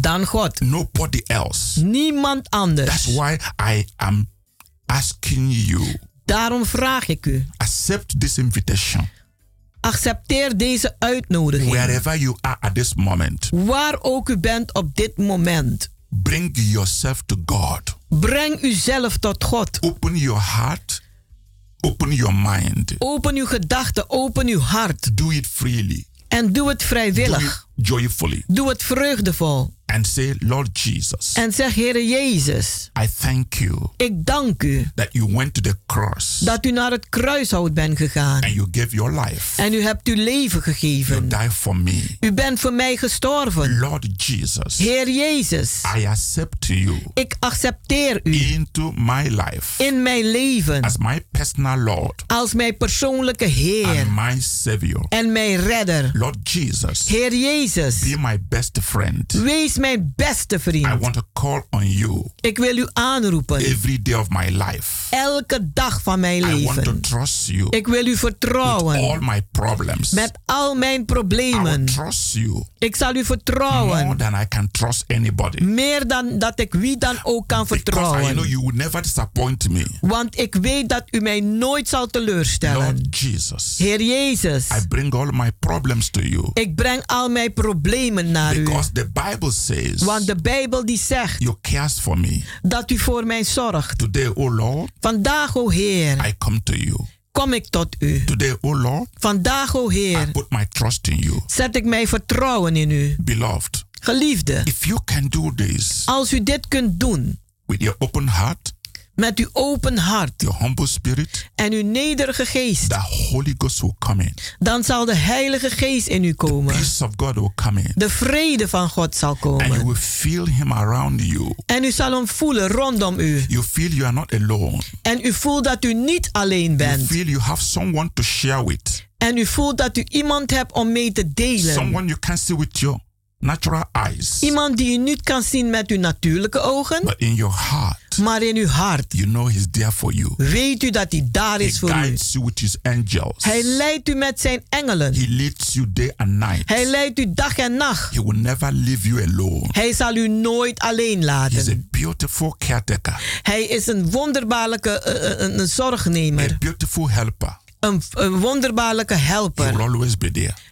Dan God. Nobody else. Niemand anders. That's why I am asking you Daarom vraag ik u. accept this invitation Accepteer deze uitnodiging. wherever you are at this moment. Waar ook u bent op dit moment. Bring yourself to God. Breng uzelf tot God. Open your heart, open your mind. Open uw gedachten, open uw hart. Do it freely, En doe het do vrijwillig. it joyfully, Doe het vreugdevol. And say, Lord Jesus, En zeg, Heere Jezus, I thank you ik dank u that you went to the cross dat u naar het kruishout bent gegaan. and you gave your life. En u hebt uw leven You gegeven. died for me. U bent voor mij gestorven. Lord Jesus, Heer Jezus, I accept you ik accepteer u into my life in mijn leven as my personal Lord als mijn persoonlijke Heer and my Savior. en mijn redder. Lord Jesus, Heer Jezus, be my best friend. wees mijn beste I vriend. want to call on you Ik wil u aanroepen. every day of my life. Elke dag van mijn I want to leven. trust you Ik wil u with all vertrouwen. my problems. Met al mijn I will problemen. trust you Ik zal u more vertrouwen. than I can trust anybody. Meer dan dat ik wie dan ook kan Because I know vertrouwen. you will never disappoint me. Want ik weet dat u mij nooit zal teleurstellen. Lord Jesus, Heer Jezus, I bring all my problems to you. ik breng al mijn problemen naar u. Because the Bible says Want de Bijbel die zegt you cares for me. dat u voor mij zorgt. Today, oh Lord, Vandaag, o Heer, I come to you. kom ik tot u. Today, oh Lord, Vandaag, o I Heer, put my trust in you. zet ik mijn vertrouwen in u. Beloved, Geliefde, if you can do this als u dit kunt doen with your open heart, met uw open hart your humble spirit, en uw nederige geest, the Holy Ghost will come in. dan zal de Heilige Geest in u komen. Peace of God will come in. De vrede van God zal And you komen. will feel Him around you. En u zal hem voelen rondom u. You feel you are not alone. En u voelt dat u niet alleen You bent. feel you have someone to share with. En u voelt dat u iemand hebt om mee te delen. Someone you can see with your natural eyes, Iemand die u niet kan zien met uw natuurlijke ogen, but in your heart, maar in uw hart you know He's there for you. weet u dat hij daar He is voor u. guides you with His angels. Hij leidt u met zijn engelen. He leads you day and night. Hij leidt u dag en nacht. He will never leave you alone. Hij zal u nooit alleen He's a laten. beautiful caretaker, Hij is een wonderbaarlijke eh, een, een zorgnemer. a beautiful helper. Een, een wonderbaarlijke helper.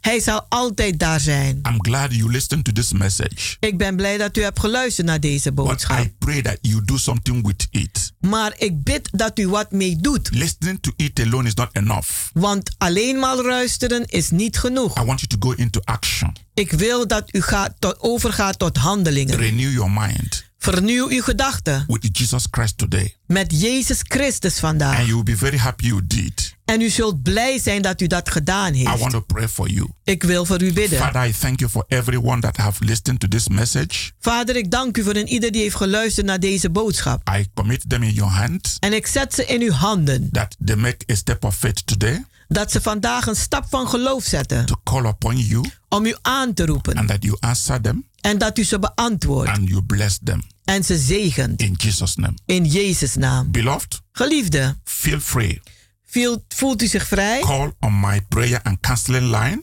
Hij zal altijd daar zijn. I'm glad you listened to this message. Ik ben blij dat u hebt geluisterd naar deze But boodschap. I pray that you do something with it. Maar ik bid dat u wat mee doet. Listening to it alone is not enough. Want alleen maar luisteren is niet genoeg. I want you to go into action. Ik wil dat u gaat tot, overgaat tot handelingen. Renew your mind Vernieuw uw gedachten with Jesus Christ today. met Jezus Christus vandaag. And you will be very happy you did. En u zult blij zijn dat u dat gedaan I heeft. want to pray for you. Ik wil voor u bidden. Father, I thank you for everyone that have listened to this message. Vader, ik dank u voor een ieder die heeft geluisterd naar deze boodschap. I commit them in your hands En ik zet ze in uw handen. that they make a step of faith today Dat ze vandaag een stap van geloof zetten. to call upon you Om u aan te roepen. and that you answer them En dat u ze beantwoordt. and you bless them. En ze zegent. In Jesus' name. In Jezus' naam. Beloved, Geliefde, feel free. voelt, voelt u zich vrij? Call on my prayer and counseling line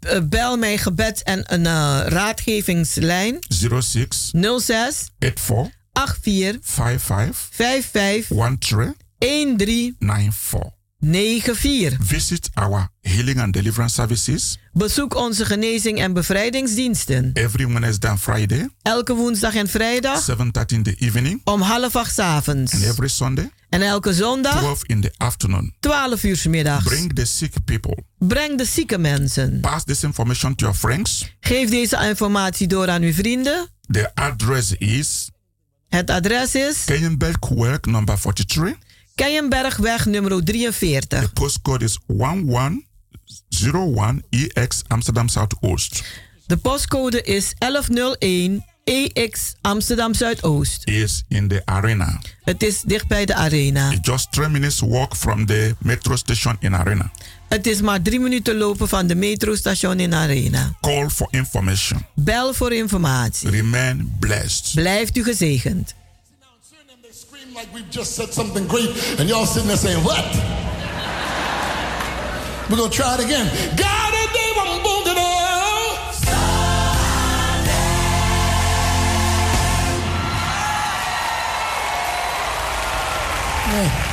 Uh, bel mijn gebeds- en een uh, raadgevingslijn 06 06 84 84 55 55 13 13 94. 94. Visit our healing and deliverance services Bezoek onze genezing- en bevrijdingsdiensten. every Wednesday and Friday, Elke woensdag en vrijdag 7.30 in the evening, om half acht 's avonds. and every Sunday, En elke zondag 12 in the afternoon. 12 uur middags. Bring the sick people. Breng de zieke mensen. Pass this information to your friends. Geef deze informatie door aan uw vrienden. The address is Het adres is Kenyenbergweg number 43. Keienbergweg nummer 43. The postcode is 1101EX Amsterdam Zuidoost. De postcode is 1101 EX Amsterdam Zuidoost. Is in the arena. Het is dicht bij de arena. It's just three minutes walk from the metro station in arena. Het is maar drie minuten lopen van de metrostation in arena. Call for information. Bel voor informatie. Remain blessed. Blijft u gezegend. Like we've just said something great, and y'all sitting there saying, What? We're gonna try it again. God, a day one boogaloo. God,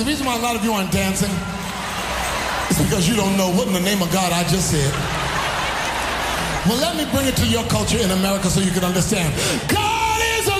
the reason why a lot of you aren't dancing is because you don't know what in the name of God I just said. Well, let me bring it to your culture in America so you can understand. God is a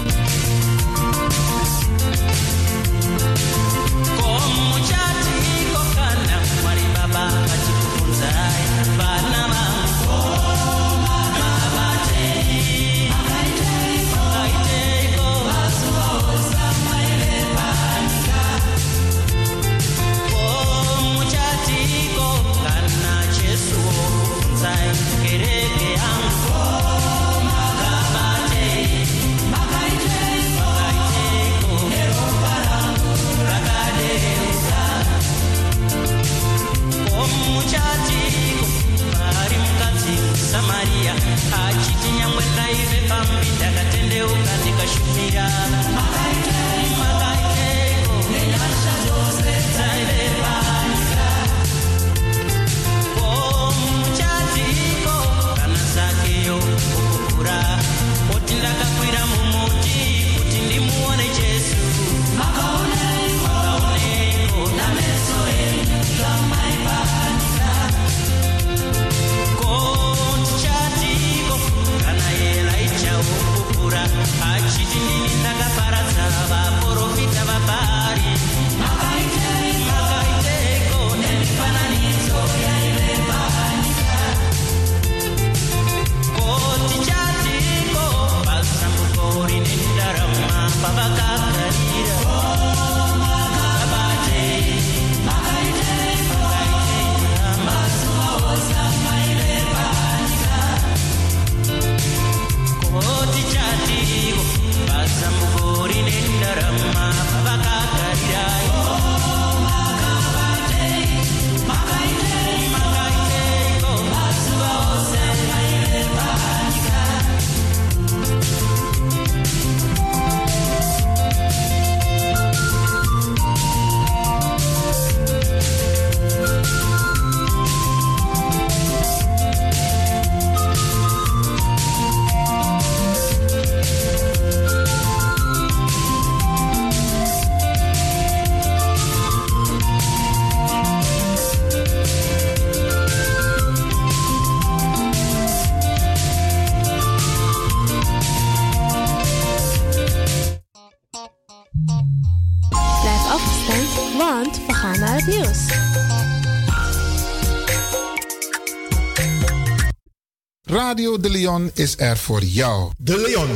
De Leon is er voor jou. De Leon.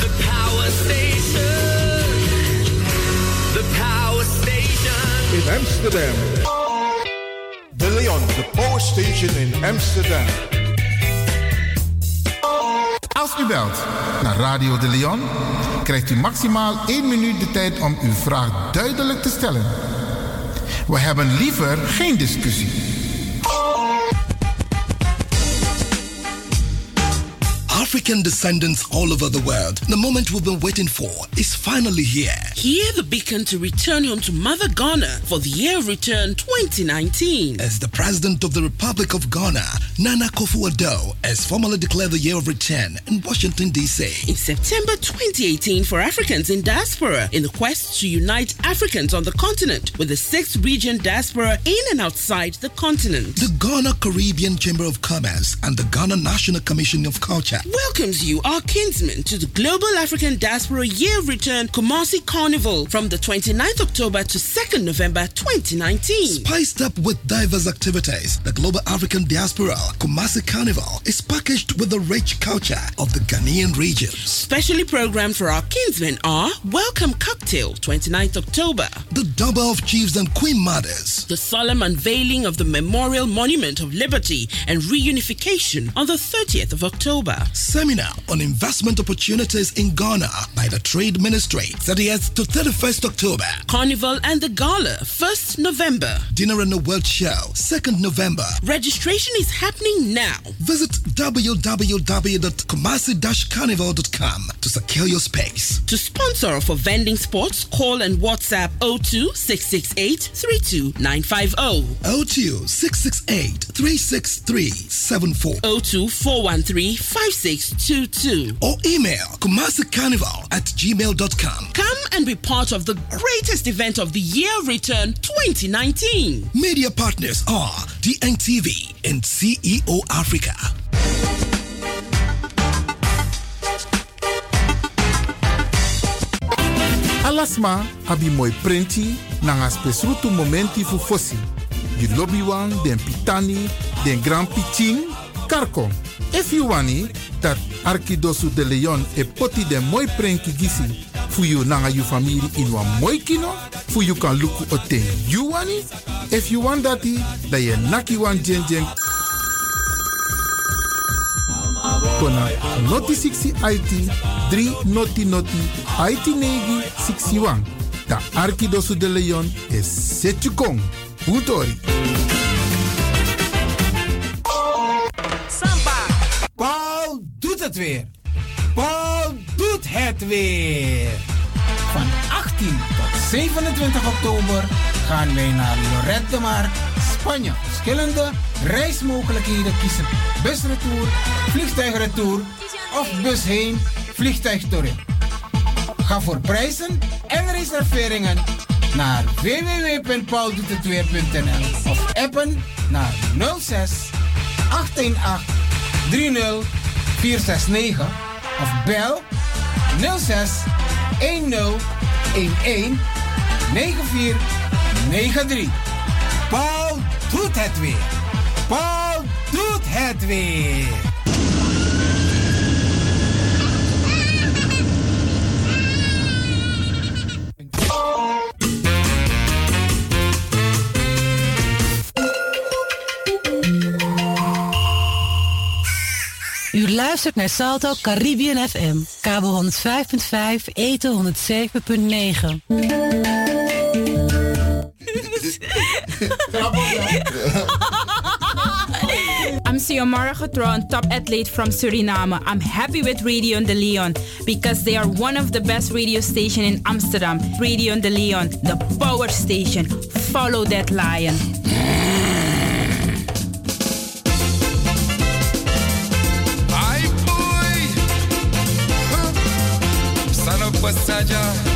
The power station. The power station. In Amsterdam. De Leon, the power station in Amsterdam. Als u belt naar Radio De Leon, krijgt u maximaal 1 minuut de tijd om uw vraag duidelijk te stellen. We hebben liever geen discussie. African descendants all over the world. The moment we've been waiting for is finally here. Hear the beacon to return home to Mother Ghana for the year of return 2019. As the President of the Republic of Ghana, Nana Akufo-Addo, has formally declared the year of return in Washington, D.C. In September 2018 for Africans in diaspora in the quest to unite Africans on the continent with the sixth region diaspora in and outside the continent. The Ghana Caribbean Chamber of Commerce and the Ghana National Commission of Culture welcomes you, our kinsmen, to the Global African Diaspora Year of Return Kumasi Carnival from the 29th October to 2nd November 2019. Spiced up with diverse activities, the Global African Diaspora Kumasi Carnival is packaged with the rich culture of the Ghanaian region. Specially programmed for our kinsmen are Welcome Cocktail, 29th October. The Double of Chiefs and Queen Mothers. The solemn unveiling of the Memorial Monument of Liberty and Reunification on the 30th of October. Seminar on investment opportunities in Ghana by the Trade Ministry, 30th to 31st October. Carnival and the Gala, 1st November. Dinner and the World Show, 2nd November. Registration is happening now. Visit www.kumasi-carnival.com to secure your space. To sponsor or for vending sports, call and WhatsApp 02 668 32950. 02 668 363 74. 02 413 5622. Or email kumasicarnival at gmail.com. Come and be part of the greatest event of the year return 2019. Media partners are DNTV and CEO Africa. Alasma abi moi prenti nanga spesrutu momenti fu fosi. Di lobby wan, den pitani, den grand piching, karko. If you wani, dat Arkidosu de Leon e poti den moi prenki gisi fu you nanga you family in wan moi kino, fu you kan luku o ten you wani. If you want dati, da ye naki wan kona noti 60 IT 3 noti noti IT negi 61. Da Arkidosu de Leon is Setjukong. Utori. Samba. Paul doet het weer. Paul doet het weer. Van 18 tot 27 oktober gaan wij naar Lorette de Mar, Spanje. Verschillende reismogelijkheden kiezen. Busretour, vliegtuigretour of bus heen, vliegtuig terug. Ga voor prijzen en reserveringen naar www.pauldoetetweer.nl of appen naar 06 818 30 469 of bel 06 10 11 9493. Paul doet het weer. Paul doet het weer. Luistert naar Salto Caribbean FM, kabel 105.5, eten 107.9. I'm Xiomara Getron, top athlete from Suriname. I'm happy with Radio de Leon because they are one of the best radio station in Amsterdam. Radio de Leon, the power station. Follow that lion. Of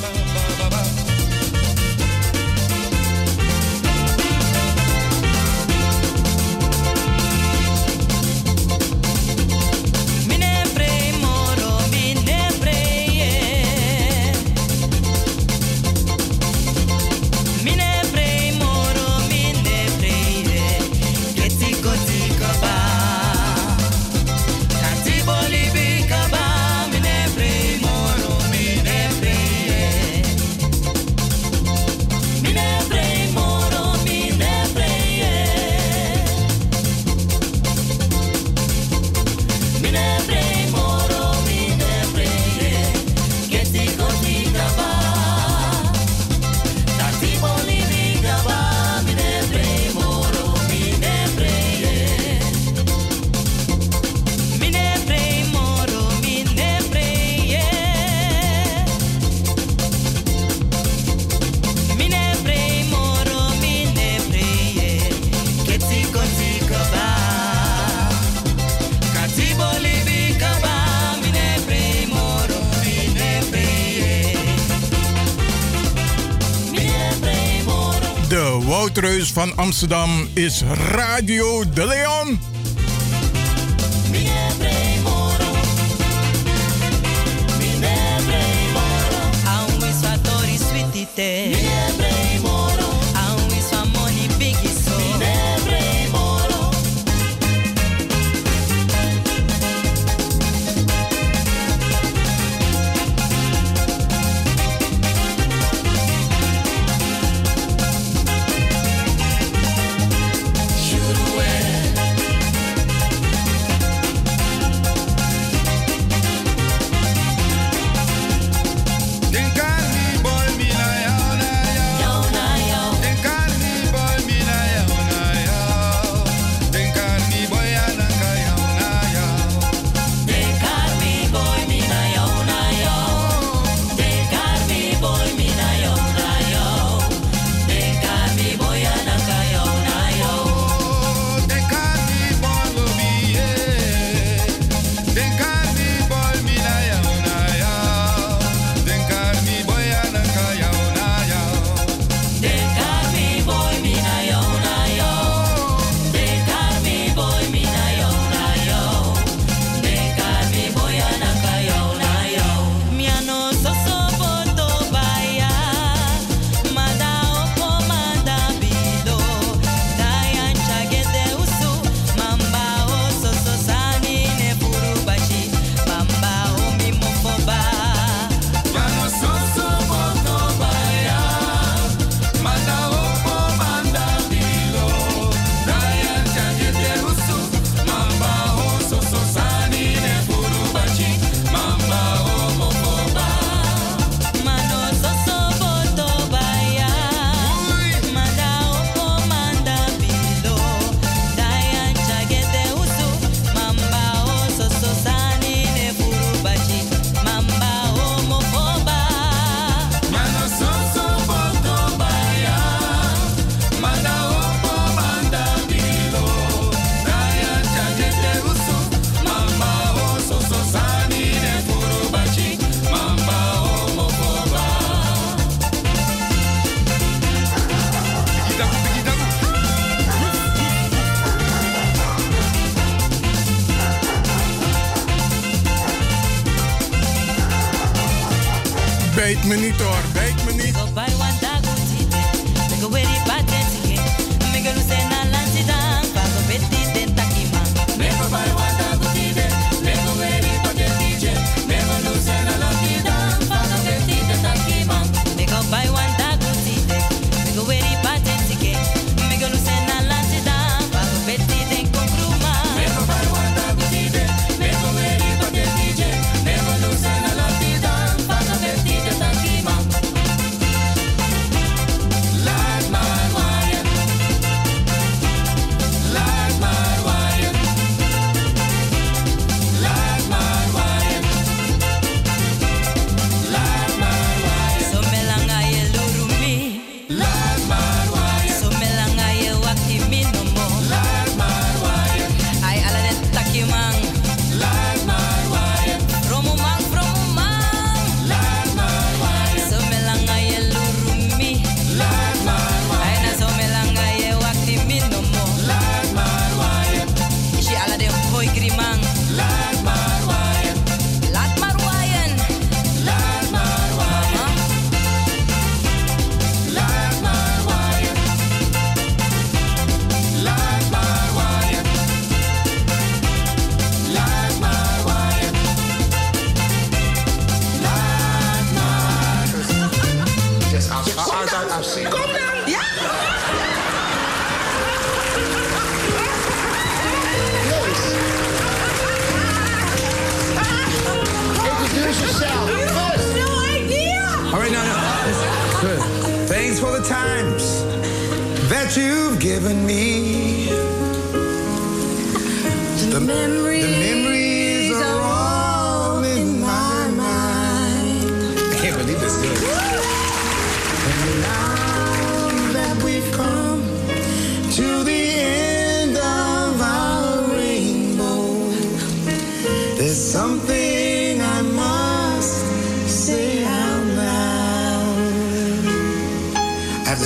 Kruis van Amsterdam is Radio De Leon.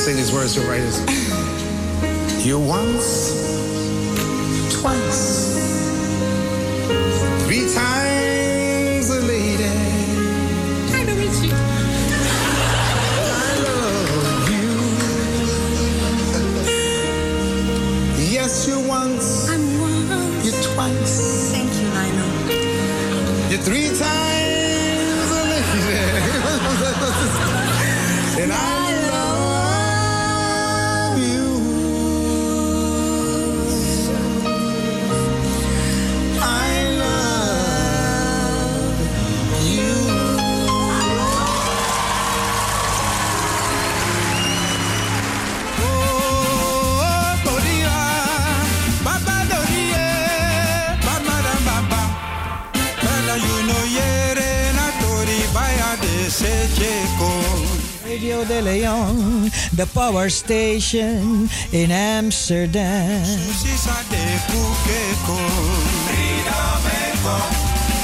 Say these words to writers. You once, Radio de Leon, the power station in Amsterdam. Sisa de kukeko. Freedom eko,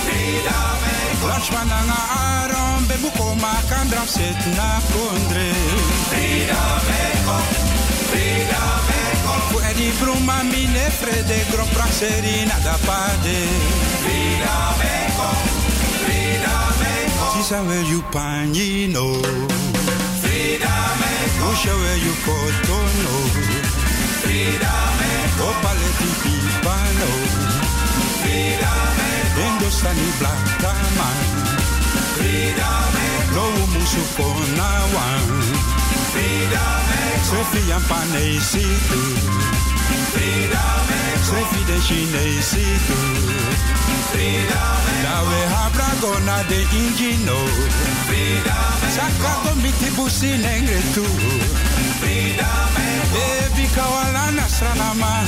freedom eko. Lachman nga aron be mukoma kandram set na kondre. Freedom bruma mine frede gro praxeri na da pade. Freedom eko. Sisa where you panino. Non sure you for to know. Freedom. Go paleti pipano. Freedom. Endosani black man. Freedom. No musu for now one. Freedom. Sophie and Panay see too. Freedom. Sophie de Chinese see too. Freedom eko. Dawe habra gona de ingino. Freedom eko. Saka go miti busi nengre tu. Freedom eko. Ebi kawala nasrana man.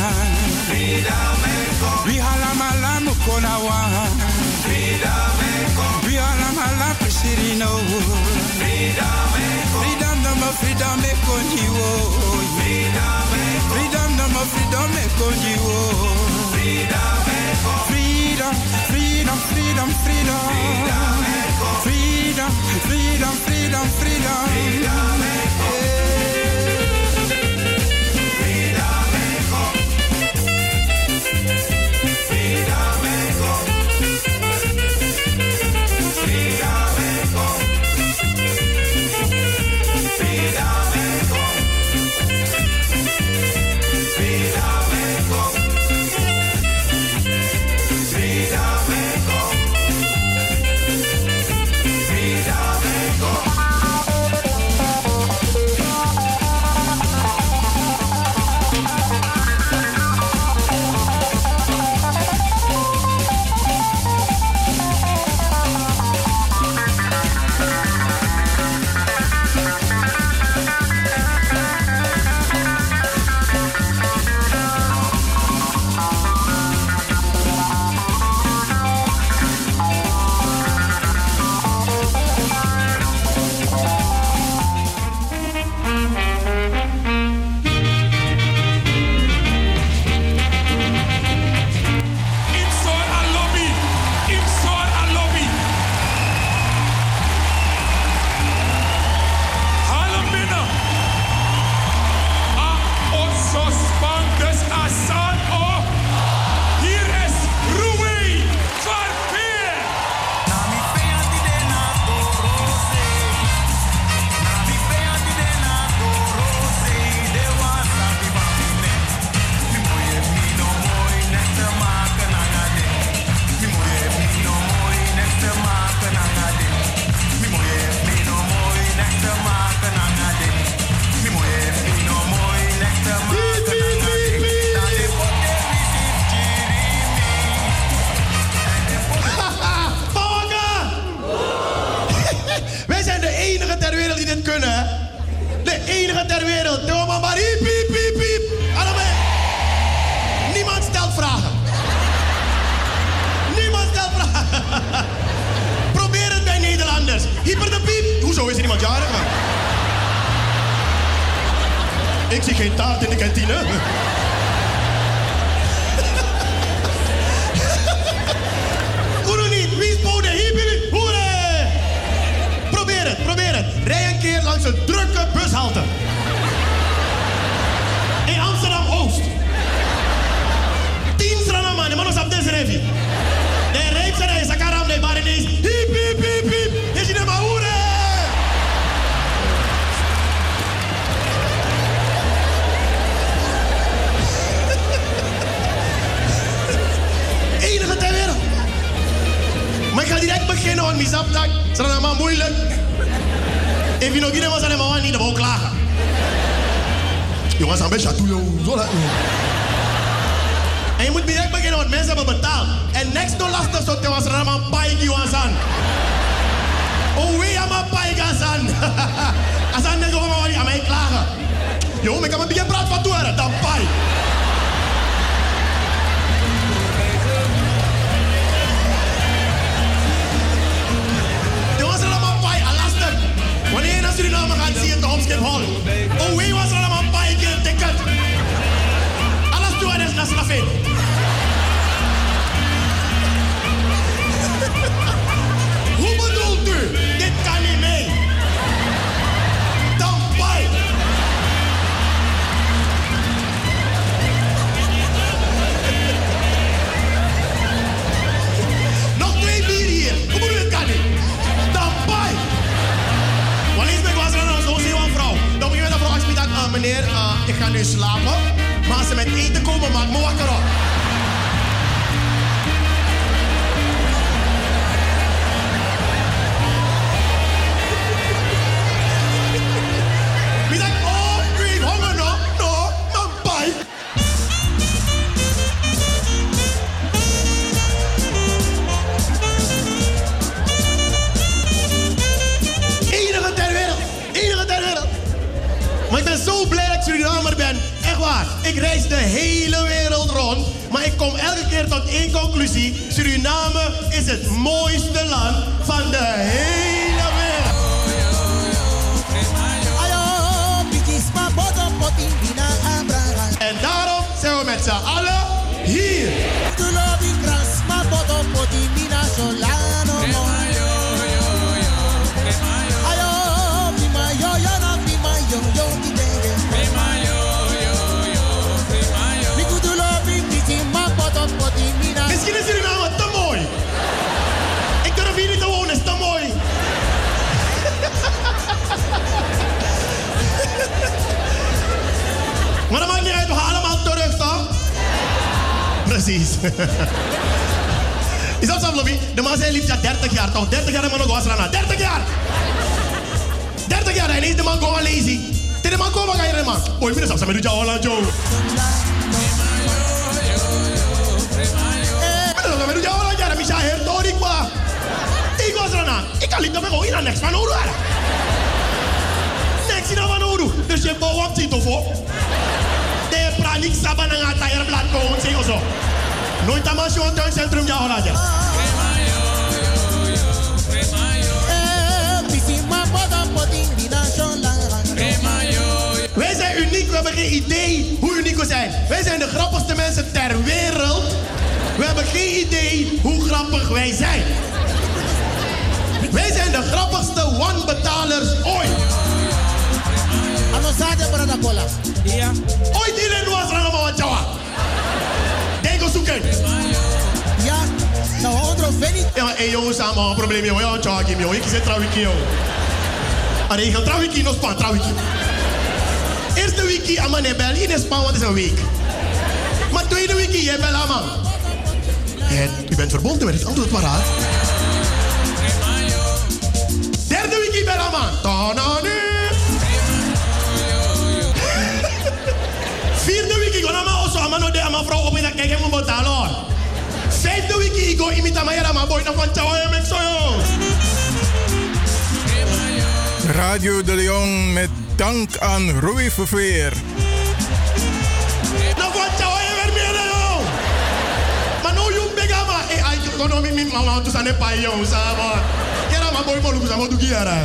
Freedom eko. Bihala malamu kona wan. Freedom eko. Bihala malamu prisirino. Freedom eko. Freedom no mo freedom eko niwo. Freedom eko. Freedom no mo freedom eko niwo. Freedom eko. Freedom, freedom, freedom, freedom. Freedom eko. Freedom, freedom, freedom, freedom. Freedom eko. Freedom Tien strana man, de man is op deze revie. De reep zijn hij, sakaram, de bar ineens. Hiep, hiep, hiep, hiep. Is maar hoera! Enige ter wereld. Maar ik ga direct beginnen, want misap tak. Het is allemaal moeilijk. Je nog niet was aan hem, niet, dan wou klagen. Jongens, een beetje toe, joh. Zo laat. En je moet direct beginnen, want mensen hebben betaald. En next to last of zotte was er allemaal paik, jongens aan. Oh, we hebben een paik, aan. Als aan nego gewoon aan mij klagen. Jongen, ik heb een beetje praat van toe, dan paai, lastig. Wanneer je naar Suriname gaat, zie je het op Schiphol. Oh, wie was er allemaal paai, keer ticket. Alles toe en is naar Slafin. Dit kan niet mee. Dan paai. Nog twee bier hier. Hoe bedoel je, kan niet? Dan paai. Wanneer ik was er dan zo'n zeeuwvrouw. Dan begin je de vrouw als je uh, meneer, uh, ik ga nu slapen. Maar als ze met eten komen, maak me wakker op. Ik reis de hele wereld rond. Maar ik kom elke keer tot één conclusie. Suriname is het mooiste land van de hele wereld. En daarom zijn we met z'n allen hier. Is dat zo, Lobby? De man liefst ja 30 jaar, toch? 30 jaar de man nog was eraan. 30 jaar! 30 jaar, en is de man gewoon lazy. De man komen, ga je de man. Jou, Holland, Joe. Meneer, samen met Holland, kwa. Ik. Ik kan niet meer in aan niks van Oru. Niks in van Oru. Dus je bouwt wat zit of op. De pranik saban ang atayar blad ko, zeg zo. Nooit aan mijn tuin centrum, ja, Holland, ja. Wij zijn uniek, we hebben geen idee hoe uniek we zijn. Wij zijn de grappigste mensen ter wereld. We hebben geen idee hoe grappig wij zijn. Wij zijn de grappigste one-betalers ooit. Anosade brada cola. Ja. Ooit iedereen was allemaal wat zoeken. Ja, nou otro veni. Ja, maar hey jongens, samen een probleem joh. Ja, jawa kim joh. Ik zit trouwens joh. Allee, ik ga trouwens nog span trouwens. Eerste wiki aan mijn bel in Span, wat is een week. Maar tweede wiki, je bel aan. En u bent verbonden met het antwoordparaat. Derde wiki bel aan man. Ode, aan mijn vrouw op in dat kijk, ik moet betalen. Vijfde wiki, ik ga imita maar boy, dan van tjawa, je met zo joh. Radio de Leon met dank aan Rui Verveer. Weer meer joh. Maar nou, je bega maar. Eh, ay, ik kon niet met mama, tu sane pa. Kera maar boy, boy, sama tu kiara.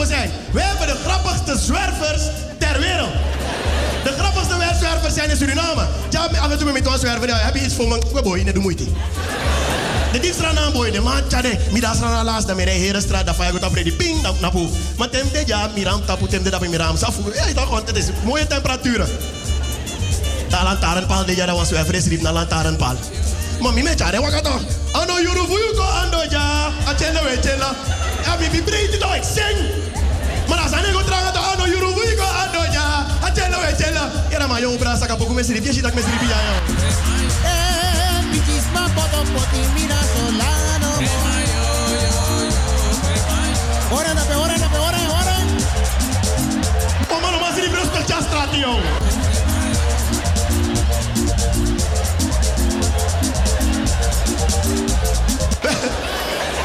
Zijn. We hebben de grappigste zwervers ter wereld. De grappigste zwervers zijn in Suriname. Ja, af en toe met ons zwerven, ja, heb je iets voor me? We boy, net de moeite. De diepstraat aan de man tjade, middag straat laatst, dan meer hele straat, dan vaak op die ping, dan napu. Maar tem de ja, miram tapu, tem de dat miram safu. Ja, je toch gewoon, het is mooie temperaturen. Ta lantaarnpaal, de ja, was zo even riep naar lantaarnpaal. Maar mi me tjade, wat gaat toch? Ano yuru vuyu ko ando ja, achende we chela. Ja, mi mi breed ik zing. Achende we chela. Ja, maar jong bra saka poku me sirip, je ziet dat me sirip ja, ja. Ora da pe, ora da pe, ora, ora. Oh, mano, mas sirip rustig ja straat, jong.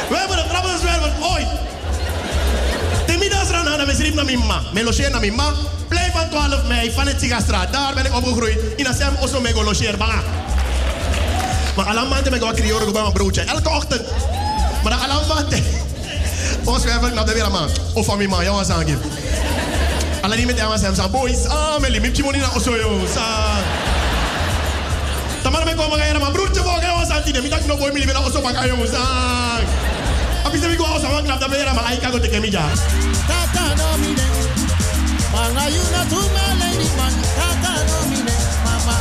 We hebben de grappigste zwerver ooit. De middags ran aan mijn naar mijn ma. Mijn logeer naar mijn ma. Blijf van 12 mei van het Sigastraat. Daar ben ik opgegroeid. In Assem Osso Mego logeer. Banga. Maar alamante ben ik ook krioren bij mijn broertje. Elke ochtend. Maar de alamante. Ons zwerver naar de weer man. Of van mijn ma. Ja, wat zeggen. Alleen met hem zijn boys. Ah, mijn limit. Je moet niet naar Osso, joh. Me komen gaan maar broertje voor gaan was antine. Mi tak no boy mi libera oso pa kayo sang. Abi se mi go oso wan klap da bera ma ai kago teke mi ja. Tata no. Manga you na to my lady man. Tata no mine. Mama.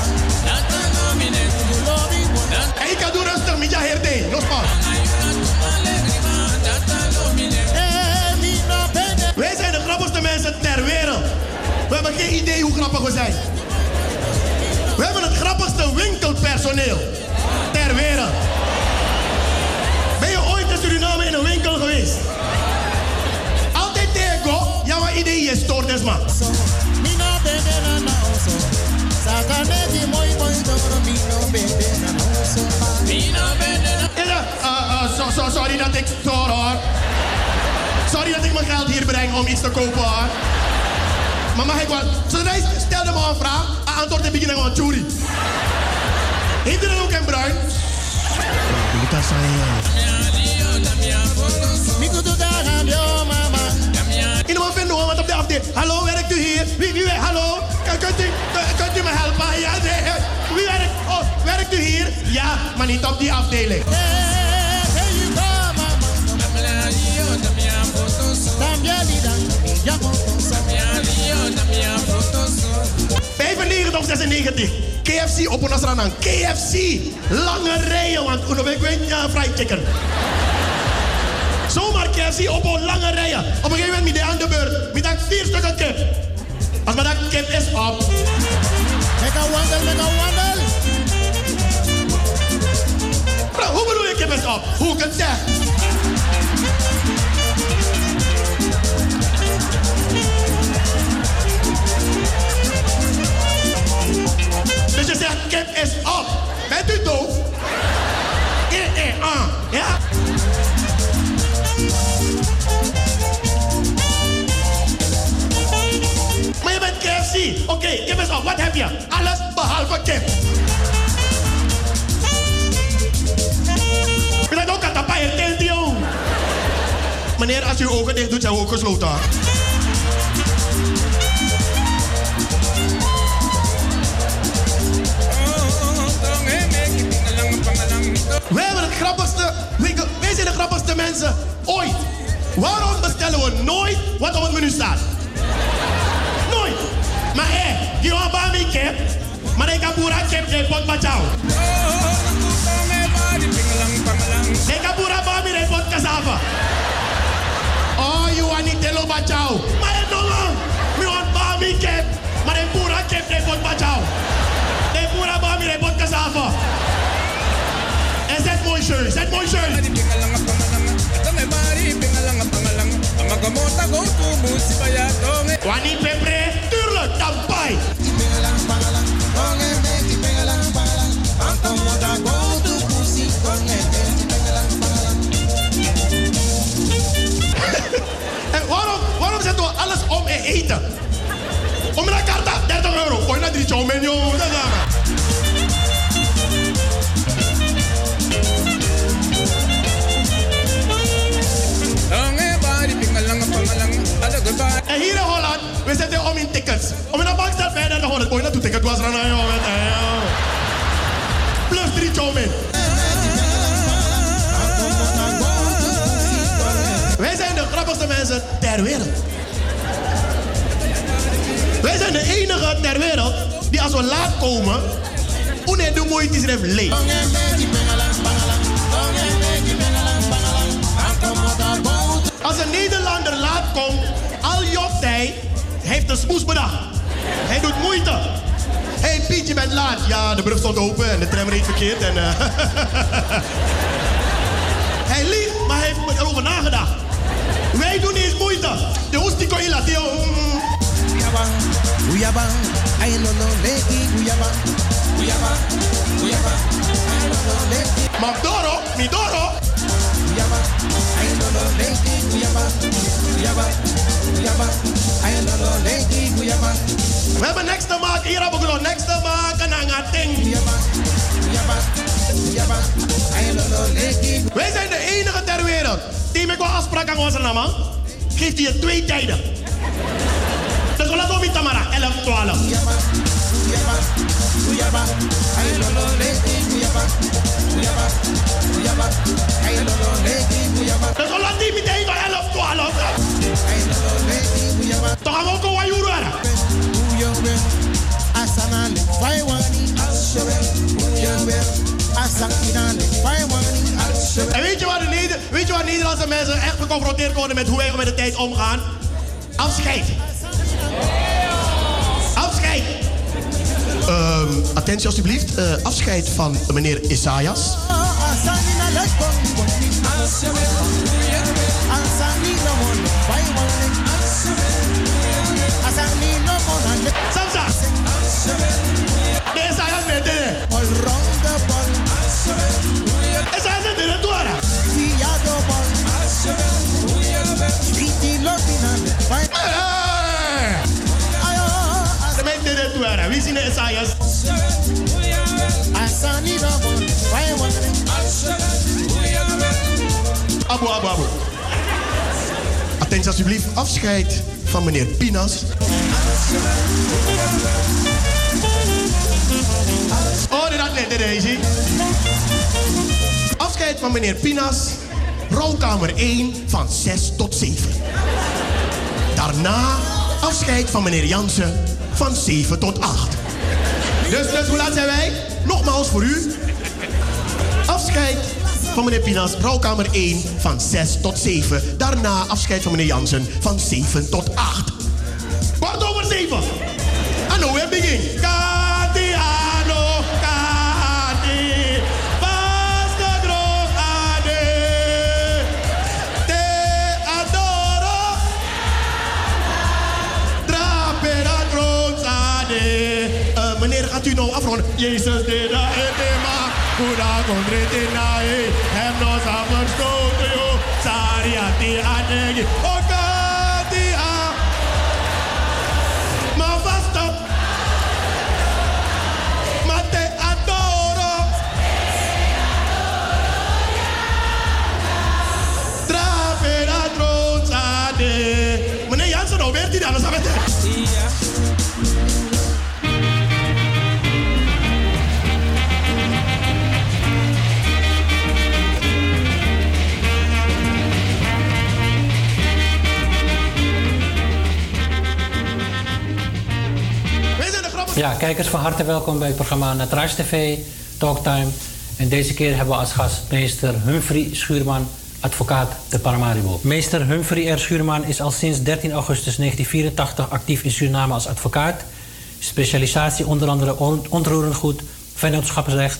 Tata no mine. You love me more. Ai ka du rustig mi ja herde. No spa. Wij zijn de grappigste mensen ter wereld. We hebben geen idee hoe grappig we zijn. We hebben het grappigste winkelpersoneel ter wereld. Ben je ooit in Suriname in een winkel geweest? Is stoort is man. Mina bebe na na oso. Sakaneti moi moi dobro mino bebe na na oso. Mino bebe na. Ja, so, so, sorry dat ik stoor hoor. Sorry dat ik mijn geld hier breng om iets te kopen hoor. Maar mag ik wel... Zodra stelde me een vraag, een antwoord te beginnen van Churi. Heeft u dan ook een bruin? Kita Miku Hallo, werkt u hier? Wie, wie werkt? Hallo? Kunt u, kun- kunt u me helpen? Ja, nee, wie werkt? Oh, werkt u hier? Ja, maar niet op die afdeling. Ya 95 of 96. KFC op aan. KFC. Lange rijen, want uno weet ik ja, fried chicken. Zomaar KFC op een lange rijen. Op een gegeven moment met de aan de beurt. Met dat vier stukken kip. Als maar dat kip is op. Mega wandel, mega wandel. Bro, hoe bedoel je kip is op? Hoe ik het zeg? Dus je zegt kip is op. Bent u doof? Eh, eh, ah. Ja? Oké, is op. Wat heb je? Alles behalve kip. Maar dat ook aan tapij en tent, joh. Meneer, als u uw ogen dicht doet, zijn we ook gesloten. Het grappigste. Wij zijn de grappigste mensen ooit. Waarom bestellen we nooit wat op het menu staat? Maar hé, die bij mij kip. Maar ik heb boera ik pot. Ik ik pot. Oh, you want niet telo bachao. Maar het nog lang. We want bij mij kip. Maar ik boera ik pot bachao. Ik boera bij mij, ik pot cassava. En zet mooi shirt, zet mooi shirt. Wani pepre, tuurlijk, tampai. En waarom, waarom zetten we alles om en eten? Om naar karta, 30 euro. Gooi naar drie chow menu. Dat is En hier in Holland, we zitten om in tickets. Om in een bank staat verder dan 100 boy naartoe ticket was er aan jongen. Plus 3 chomen. Wij zijn de grappigste mensen ter wereld. Wij zijn de enige ter wereld die als we laat komen, une de moeite is er leeg. Als een Nederlander laat komt, heeft een smoes bedacht. Hij doet moeite. Hé hey, Piet, je bent laat. Ja, de brug stond open en de tram reed verkeerd. En, eh, hij liegt, maar hij heeft erover nagedacht. Wij doen niet eens moeite. De hoest die kon je laten. Guyaba, I no no leki Guyaba, I no no leki. Magdoro, Midoro. Aan onze naam. Geeft je twee tijden. Dus we laten Tamara, 11, 12. Dus we laten die meteen 11, 12. Toch gaan we ook een wajoer Asana le fai wani ashere Uyabe Asakina le fai wani ashere En weet je, wat Nederlandse mensen echt geconfronteerd worden met hoe wij met de tijd omgaan? Afscheid. Afscheid. Ehm, attentie alstublieft. Uh, afscheid van meneer Isaias. No one fai wani Abu, abu, abu. Attentie alsjeblieft. Afscheid van meneer Pinas. Oh, had net, hij. Afscheid van meneer Pinas. Rolkamer 1 van 6 tot 7. Daarna afscheid van meneer Jansen van 7 tot 8. Dus, dus hoe laat zijn wij? Nogmaals voor u. Afscheid van meneer Pinas, rouwkamer 1 van 6 tot 7. Daarna afscheid van meneer Jansen van 7 tot 8. Kwart over 7. En weer begin. U nou afronden? Jezus, de da etema. Kuda kondrete nae. Hem no samen stoten yo. Sariati adegi. Ja, kijkers van harte welkom bij het programma Natrash TV Talktime. En deze keer hebben we als gast meester Humphrey Schuurman, advocaat te Paramaribo. Meester Humphrey R. Schuurman is al sinds 13 augustus 1984 actief in Suriname als advocaat. Specialisatie onder andere on- onroerend goed, vennootschapsrecht,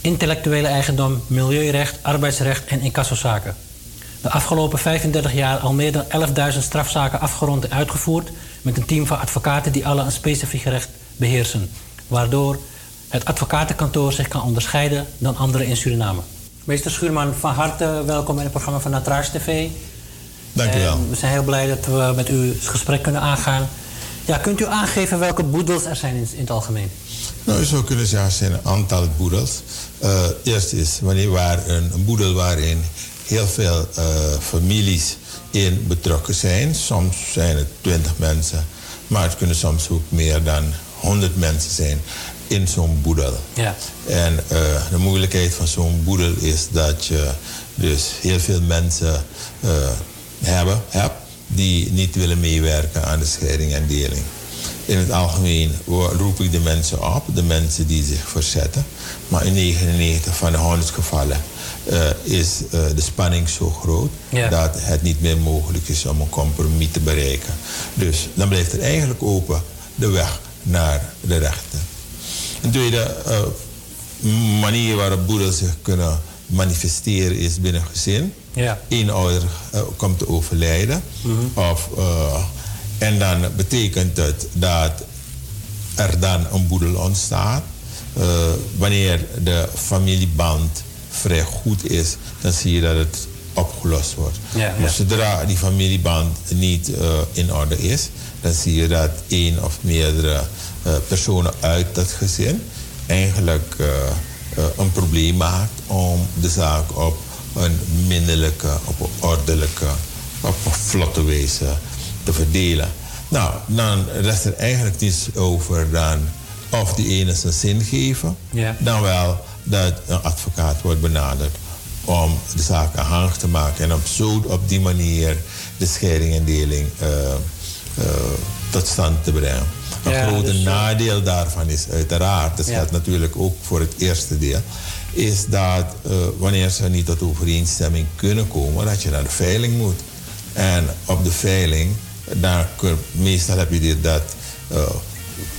intellectuele eigendom, milieurecht, arbeidsrecht en incassozaken. De afgelopen 35 jaar al meer dan 11.000 strafzaken afgerond en uitgevoerd met een team van advocaten die alle een specifiek recht beheersen, waardoor het advocatenkantoor zich kan onderscheiden dan anderen in Suriname. Meester Schuurman, van harte welkom in het programma van Natraars TV. Dank u wel. En we zijn heel blij dat we met u het gesprek kunnen aangaan. Ja, kunt u aangeven welke boedels er zijn in, in het algemeen? Nou, je zou kunnen zeggen, er zijn een aantal boedels. Eh, eerst is wanneer waar een, een boedel waarin heel veel eh, families in betrokken zijn. Soms zijn het twintig mensen, maar het kunnen soms ook meer dan 100 mensen zijn in zo'n boedel. Ja. En eh, de moeilijkheid van zo'n boedel is dat je Dus heel veel mensen eh, hebben, heb, die niet willen meewerken aan de scheiding en deling. In het algemeen roep ik de mensen op, de mensen die zich verzetten. Maar in 99 van de 100 gevallen eh, is de spanning zo groot Ja. dat het niet meer mogelijk is om een compromis te bereiken. Dus dan blijft er eigenlijk open de weg naar de rechter. Een tweede eh, manier waarop boeren zich kunnen manifesteren is binnen gezin. Ja. Eén ouder eh, komt te overlijden. of, eh, en dan betekent het dat er dan een boedel ontstaat. Wanneer de familieband vrij goed is, dan zie je dat het opgelost wordt. Ja, maar zodra die familieband niet in orde is, dan zie je dat één of meerdere eh, personen uit dat gezin eigenlijk eh, eh, een probleem maakt om de zaak op een minderlijke, op een ordelijke, op een vlotte wijze te verdelen. Nou, dan rest er eigenlijk niets over dan of die ene zijn zin geven, Ja. dan wel dat een advocaat wordt benaderd om de zaak aanhangig te maken en op, zo, op die manier de scheiding en deling tot stand te brengen. Een Ja, grote dus, eh, nadeel daarvan is uiteraard, dat geldt natuurlijk ook voor het eerste deel, is dat eh, wanneer ze niet tot overeenstemming kunnen komen, dat je naar de veiling moet. En op de veiling, daar kun- meestal heb je dit dat eh,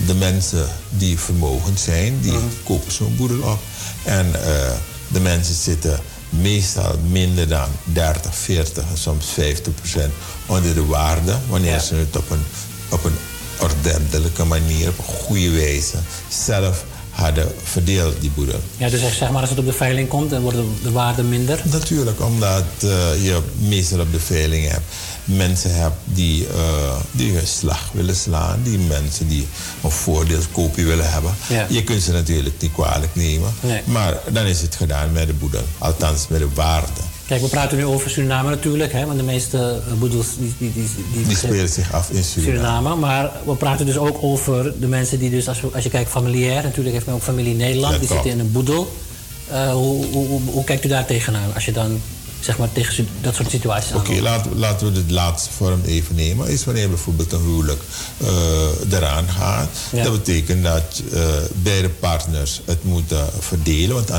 de mensen die vermogend zijn, die kopen zo'n boedel op. En eh, de mensen zitten meestal minder dan 30, 40, soms 50 procent onder de waarde, wanneer ze het op een, op een ordentelijke manier, op een goede wijze zelf hadden verdeeld, die boedel. Ja, dus zeg maar als het op de veiling komt, dan wordt de, de waarde minder. Natuurlijk, omdat eh, je meestal op de veiling hebt mensen hebt die, eh, die hun slag willen slaan, die mensen die een voordeelskopje willen hebben. Ja. Je kunt ze natuurlijk niet kwalijk nemen, Nee. maar dan is het gedaan met de boedel, althans met de waarde. Kijk, we praten nu over Suriname natuurlijk, hè, want de meeste eh, boedels die, die, die, die, Die spelen zich af in Suriname. Suriname. Maar we praten dus ook over de mensen die dus, als, als je kijkt familiair, natuurlijk heeft men ook familie in Nederland, die klopt. zitten in een boedel. Eh, hoe, hoe, hoe, hoe kijkt u daar tegenaan als je dan zeg maar tegen dat soort situaties Oké, laten, laten we de laatste vorm even nemen. Is wanneer bijvoorbeeld een huwelijk eh, eraan gaat. Ja. Dat betekent dat beide partners het moeten verdelen. Want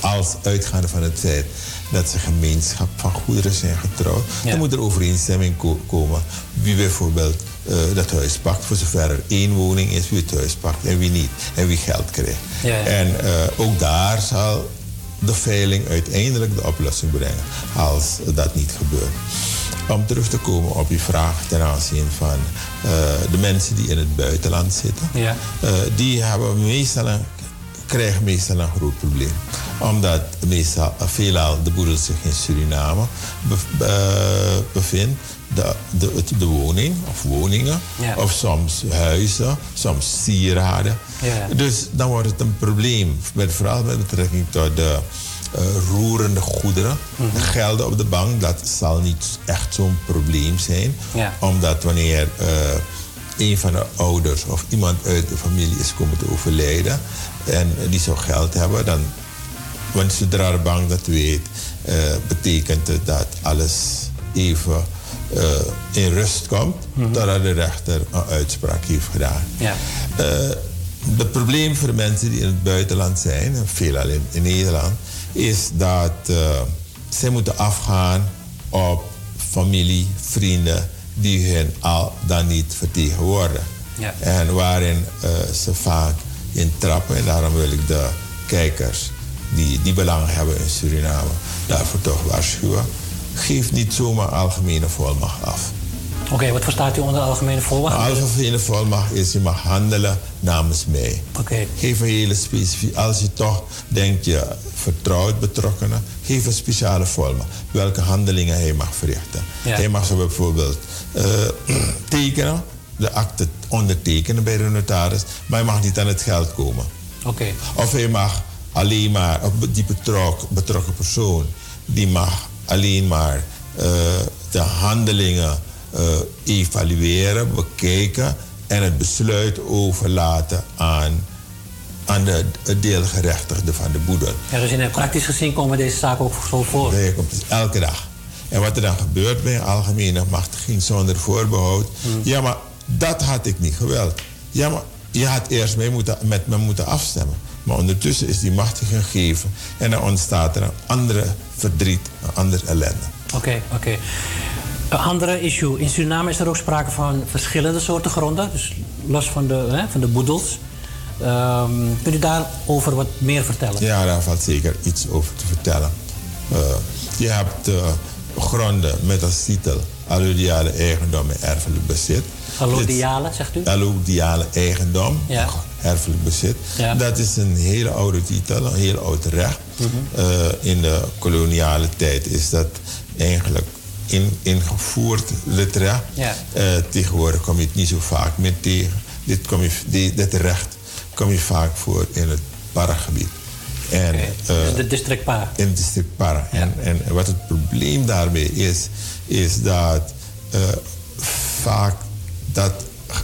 als uitgaande van het feit dat ze gemeenschap van goederen zijn getrouwd, Ja. dan moet er overeenstemming ko- komen wie bijvoorbeeld eh, dat huis pakt. Voor zover er één woning is, wie het huis pakt en wie niet. En wie geld krijgt. Ja, ja. En eh, ook daar zal de veiling uiteindelijk de oplossing brengen als dat niet gebeurt. Om terug te komen op je vraag ten aanzien van eh, de mensen die in het buitenland zitten, Ja. die hebben meestal een, krijgen meestal een groot probleem. Omdat meestal, eh, veelal de boedel zich in Suriname eh, bevindt. De, de, de woning of woningen, Ja. of soms huizen, soms sieraden. Ja. Dus dan wordt het een probleem, met, vooral met betrekking tot de eh, roerende goederen. Mhm. De gelden op de bank, dat zal niet echt zo'n probleem zijn. Ja. Omdat wanneer een van de ouders of iemand uit de familie is komen te overlijden en die zou geld hebben, dan, want zodra de bank dat weet, eh, betekent het dat alles even eh, in rust komt, totdat de rechter een uitspraak heeft gedaan. Ja. Eh, het probleem voor de mensen die in het buitenland zijn, en veelal in, in Nederland, is dat eh, zij moeten afgaan op familie, vrienden die hen al dan niet vertegenwoordigen. Ja. En waarin eh, ze vaak in trappen. En daarom wil ik de kijkers die, die belang hebben in Suriname daarvoor toch waarschuwen. Geef niet zomaar algemene volmacht af. Oké, wat verstaat u onder algemene volwacht? Een algemene volmacht is je mag handelen namens mij. Oké. Geef een hele specifieke, als je toch denkt je vertrouwt betrokkenen, geef een speciale volmacht. Welke handelingen hij mag verrichten. Ja. Hij mag zo bijvoorbeeld eh, tekenen, de akte ondertekenen bij de notaris, maar hij mag niet aan het geld komen. Oké. Of hij mag alleen maar, of die betrok, betrokken persoon, die mag alleen maar eh, de handelingen eh, evalueren, bekijken en het besluit overlaten aan aan de deelgerechtigde van de boedel. Ja, dus in, praktisch gezien komen deze zaken ook zo voor. Nee, komt dus elke dag. En wat er dan gebeurt bij een algemene machtiging zonder voorbehoud. Hmm. Ja, maar dat had ik niet gewild. Ja, maar je had eerst mee moeten, met me moeten afstemmen. Maar ondertussen is die machtiging gegeven. En dan ontstaat er een andere verdriet, een ander ellende. Oké, oké. Een andere issue. In Suriname is er ook sprake van verschillende soorten gronden. Dus los van de, hè, van de boedels. Ehm kunt u daarover wat meer vertellen? Ja, daar valt zeker iets over te vertellen. Eh, je hebt eh, gronden met als titel allodiale eigendom en erfelijk bezit. Allodiale, zegt u? Allodiale eigendom, Ja. erfelijk bezit. Ja. Dat is een hele oude titel, een heel oud recht. Mhm. Eh, in de koloniale tijd is dat eigenlijk in, ingevoerd, dit recht. Ja. Eh, tegenwoordig kom je het niet zo vaak meer tegen. Dit, kom je, die- dit recht kom je vaak voor in het parkgebied. En, eh, Dus de district Para. in het district Para. En, en wat het probleem daarmee is, is dat vaak dat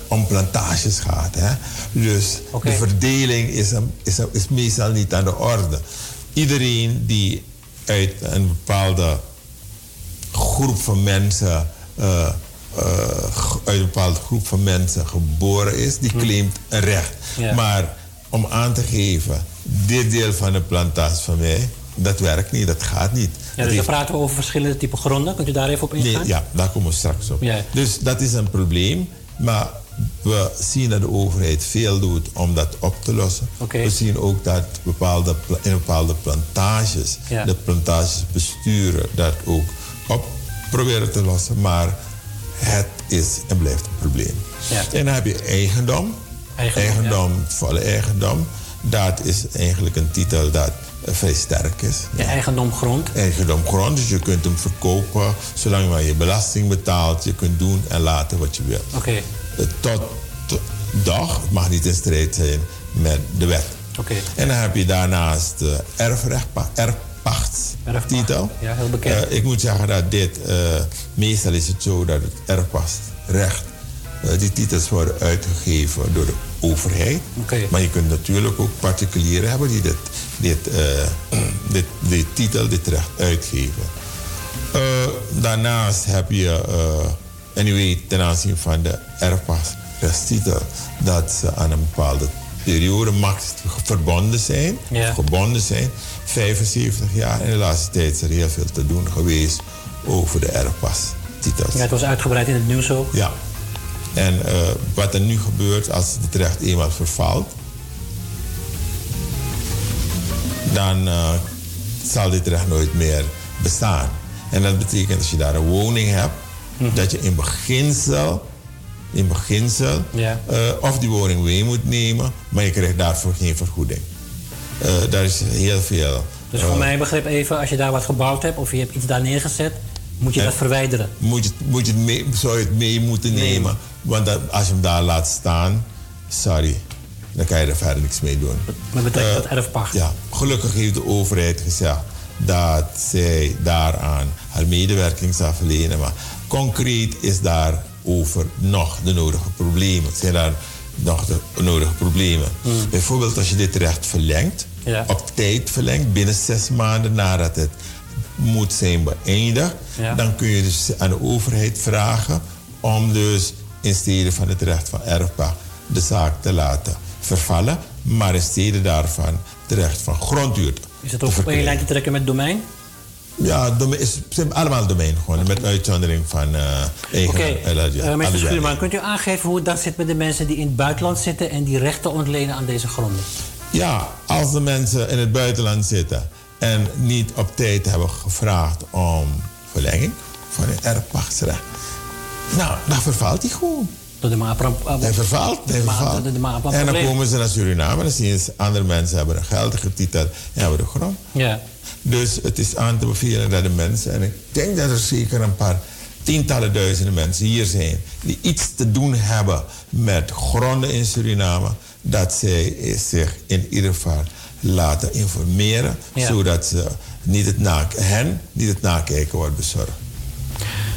om plantages gaat. Hè? Dus de verdeling is, is, is meestal niet aan de orde. Iedereen die uit een bepaalde groep van mensen, eh, eh, uit een bepaalde groep van mensen geboren is, die claimt een recht. Maar om aan te geven, dit deel van de plantatie van mij, dat werkt niet, dat gaat niet. Ja, dus dan heeft- praten we over verschillende typen gronden. Kunt u daar even op ingaan? Nee, ja, daar komen we straks op. Ja. Dus dat is een probleem. Maar we zien dat de overheid veel doet om dat op te lossen. We zien ook dat bepaalde, in bepaalde plantages, Ja. de plantagesbesturen dat ook op proberen te lossen. Maar het is en blijft een probleem. Ja. En dan heb je eigendom. Eigendom, volle eigendom. Dat is eigenlijk een titel dat vrij sterk is. De eigendom grond. Eigendom grond, dus je kunt hem verkopen zolang maar je belasting betaalt. Je kunt doen en laten wat je wil. Oké, Eh, Tot, tot dag, het mag niet in strijd zijn met de wet. oké. En dan heb je daarnaast de erfrechtpa- erfpachtstitel. Ja, heel bekend. Eh, ik moet zeggen dat dit, eh, meestal is het zo dat het erfpachtsrecht, eh, die titels worden uitgegeven door de overheid. Oké. Maar je kunt natuurlijk ook particulieren hebben die dit, dit, dit, dit titel, dit recht uitgeven. Eh, daarnaast heb je, eh en u weet ten aanzien van de erfpachtstitel, dat ze aan een bepaalde periode max verbonden zijn, Ja. gebonden zijn, 75 jaar. En de laatste tijd is er heel veel te doen geweest over de erfpastitels. Ja, het was uitgebreid in het nieuws ook. Ja. En wat er nu gebeurt als het recht eenmaal vervalt, dan eh, zal dit recht nooit meer bestaan. En dat betekent als je daar een woning hebt, dat je in beginsel, in beginsel eh, of die woning mee moet nemen, maar je krijgt daarvoor geen vergoeding. Eh, daar is heel veel. Dus voor mijn begrip even, als je daar wat gebouwd hebt of je hebt iets daar neergezet, moet je dat verwijderen. moet je, moet je het mee, zou je het mee moeten nemen. Want dat, als je hem daar laat staan, sorry, dan kan je er verder niks mee doen. Met betrekking Eh, tot erfpacht. Ja, gelukkig heeft de overheid gezegd dat zij daaraan haar medewerking zal verlenen. Maar concreet is daarover nog de nodige problemen. Zijn daar nog de nodige problemen. Bijvoorbeeld als je dit recht verlengt, Ja. op tijd verlengt, binnen zes maanden nadat het moet zijn beëindigd, Ja. dan kun je dus aan de overheid vragen om dus in stede van het recht van erfpacht de zaak te laten vervallen, maar in stede daarvan het recht van grondhuur Is het ook op één verkrijgen. lijn te trekken met domein? Ja, domein is, ze allemaal domein gewoon, met uitzondering van eh eigen... Oké, laat je- Eh. Schuurman, kunt u aangeven hoe het dan zit met de mensen die in het buitenland zitten en die rechten ontlenen aan deze gronden? Ja, als de mensen in het buitenland zitten en niet op tijd hebben gevraagd om verlenging van het erfpachtsrecht, nou, dan vervalt hij gewoon. Hij vervalt, hij vervalt. En dan komen ze naar Suriname en dan zien ze andere mensen hebben een geldige titel en hebben de grond. Ja. Dus het is aan te bevelen dat de mensen, en ik denk dat er zeker een paar tientallen duizenden mensen hier zijn, die iets te doen hebben met gronden in Suriname, dat zij zich in ieder geval laten informeren, Ja. zodat ze niet het na, hen niet het nakijken wordt bezorgd.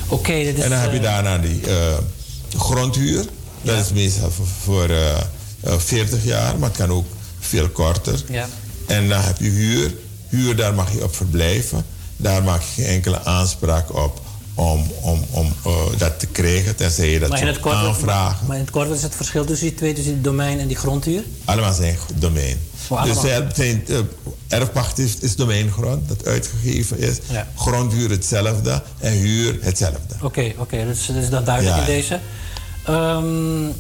Oké, is... en dan heb je eh, daarna die eh, grondhuur. Dat is meestal voor, voor eh, eh, 40 jaar, maar het kan ook veel korter. Ja. En dan heb je huur. Huur, daar mag je op verblijven. Daar maak je geen enkele aanspraak op om, om, om eh, dat te krijgen. Tenzij je dat maar, in het kort, aanvragen. maar in het kort, wat is het verschil tussen die twee, tussen die domein en die grondhuur? Allemaal zijn domein. Dus zijn, eh, erfpacht is, is domeingrond dat uitgegeven is. Ja. Grondhuur hetzelfde en huur hetzelfde. Oké, oké, dat, is, dat is dan duidelijk Ja. in deze. Ehm,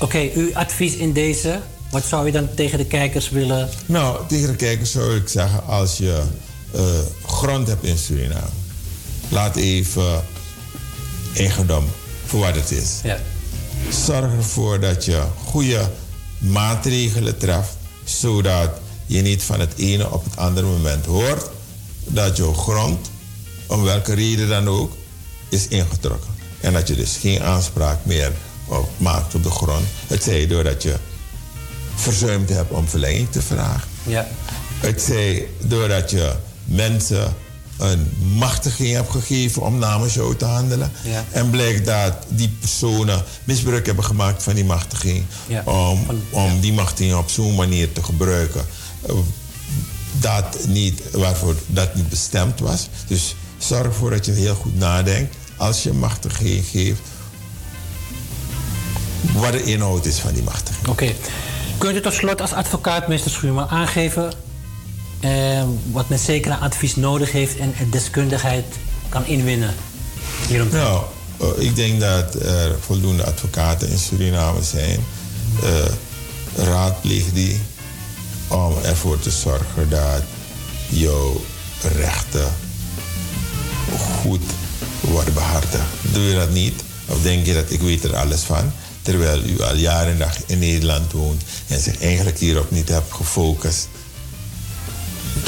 Oké, uw advies in deze, wat zou je dan tegen de kijkers willen? Nou, tegen de kijkers zou ik zeggen, als je eh, grond hebt in Suriname, laat even eigendom voor wat het is. Ja. Zorg ervoor dat je goede maatregelen treft, zodat je niet van het ene op het andere moment hoort dat jouw grond, om welke reden dan ook, is ingetrokken. En dat je dus geen aanspraak meer op maakt op de grond. Het zij doordat je verzuimd hebt om verlenging te vragen. Ja. Het zij doordat je mensen een machtiging hebt gegeven om namens jou te handelen. Ja. En blijkt dat die personen misbruik hebben gemaakt van die machtiging. Ja. Om, om die machtiging op zo'n manier te gebruiken. eh, Dat niet, waarvoor dat niet bestemd was. Dus zorg ervoor dat je heel goed nadenkt. Als je machtiging geeft. Wat de inhoud is van die machtiging. Oké. Kunt u tot slot als advocaat, meester Schuurman, aangeven eh, wat men zeker aan advies nodig heeft en deskundigheid kan inwinnen? Hierom. Nou, eh, ik denk dat er voldoende advocaten in Suriname zijn. Eh, raadpleeg die om ervoor te zorgen dat jouw rechten goed worden behartigd. Doe je dat niet? Of denk je dat ik weet er alles van? Terwijl u al jaren en dag in Nederland woont en zich eigenlijk hierop niet hebt gefocust.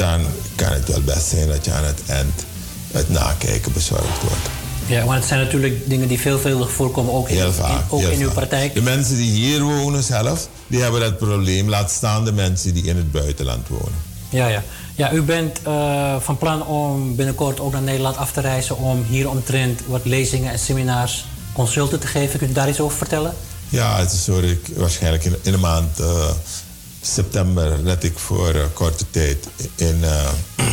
Dan kan het wel best zijn dat je aan het eind het nakijken bezorgd wordt. Ja, maar het zijn natuurlijk dingen die veelvuldig voorkomen, ook in, Heel in- vaak. ook heel in uw praktijk. De mensen die hier wonen zelf, die hebben dat probleem. Laat staan de mensen die in het buitenland wonen. Ja, ja. ja u bent eh, van plan om binnenkort ook naar Nederland af te reizen om hier omtrent wat lezingen en seminars, consulten te geven. Kunt u daar iets over vertellen? Ja, het is zo dat ik waarschijnlijk in, in de maand eh, september... dat ik voor eh, korte tijd in, eh,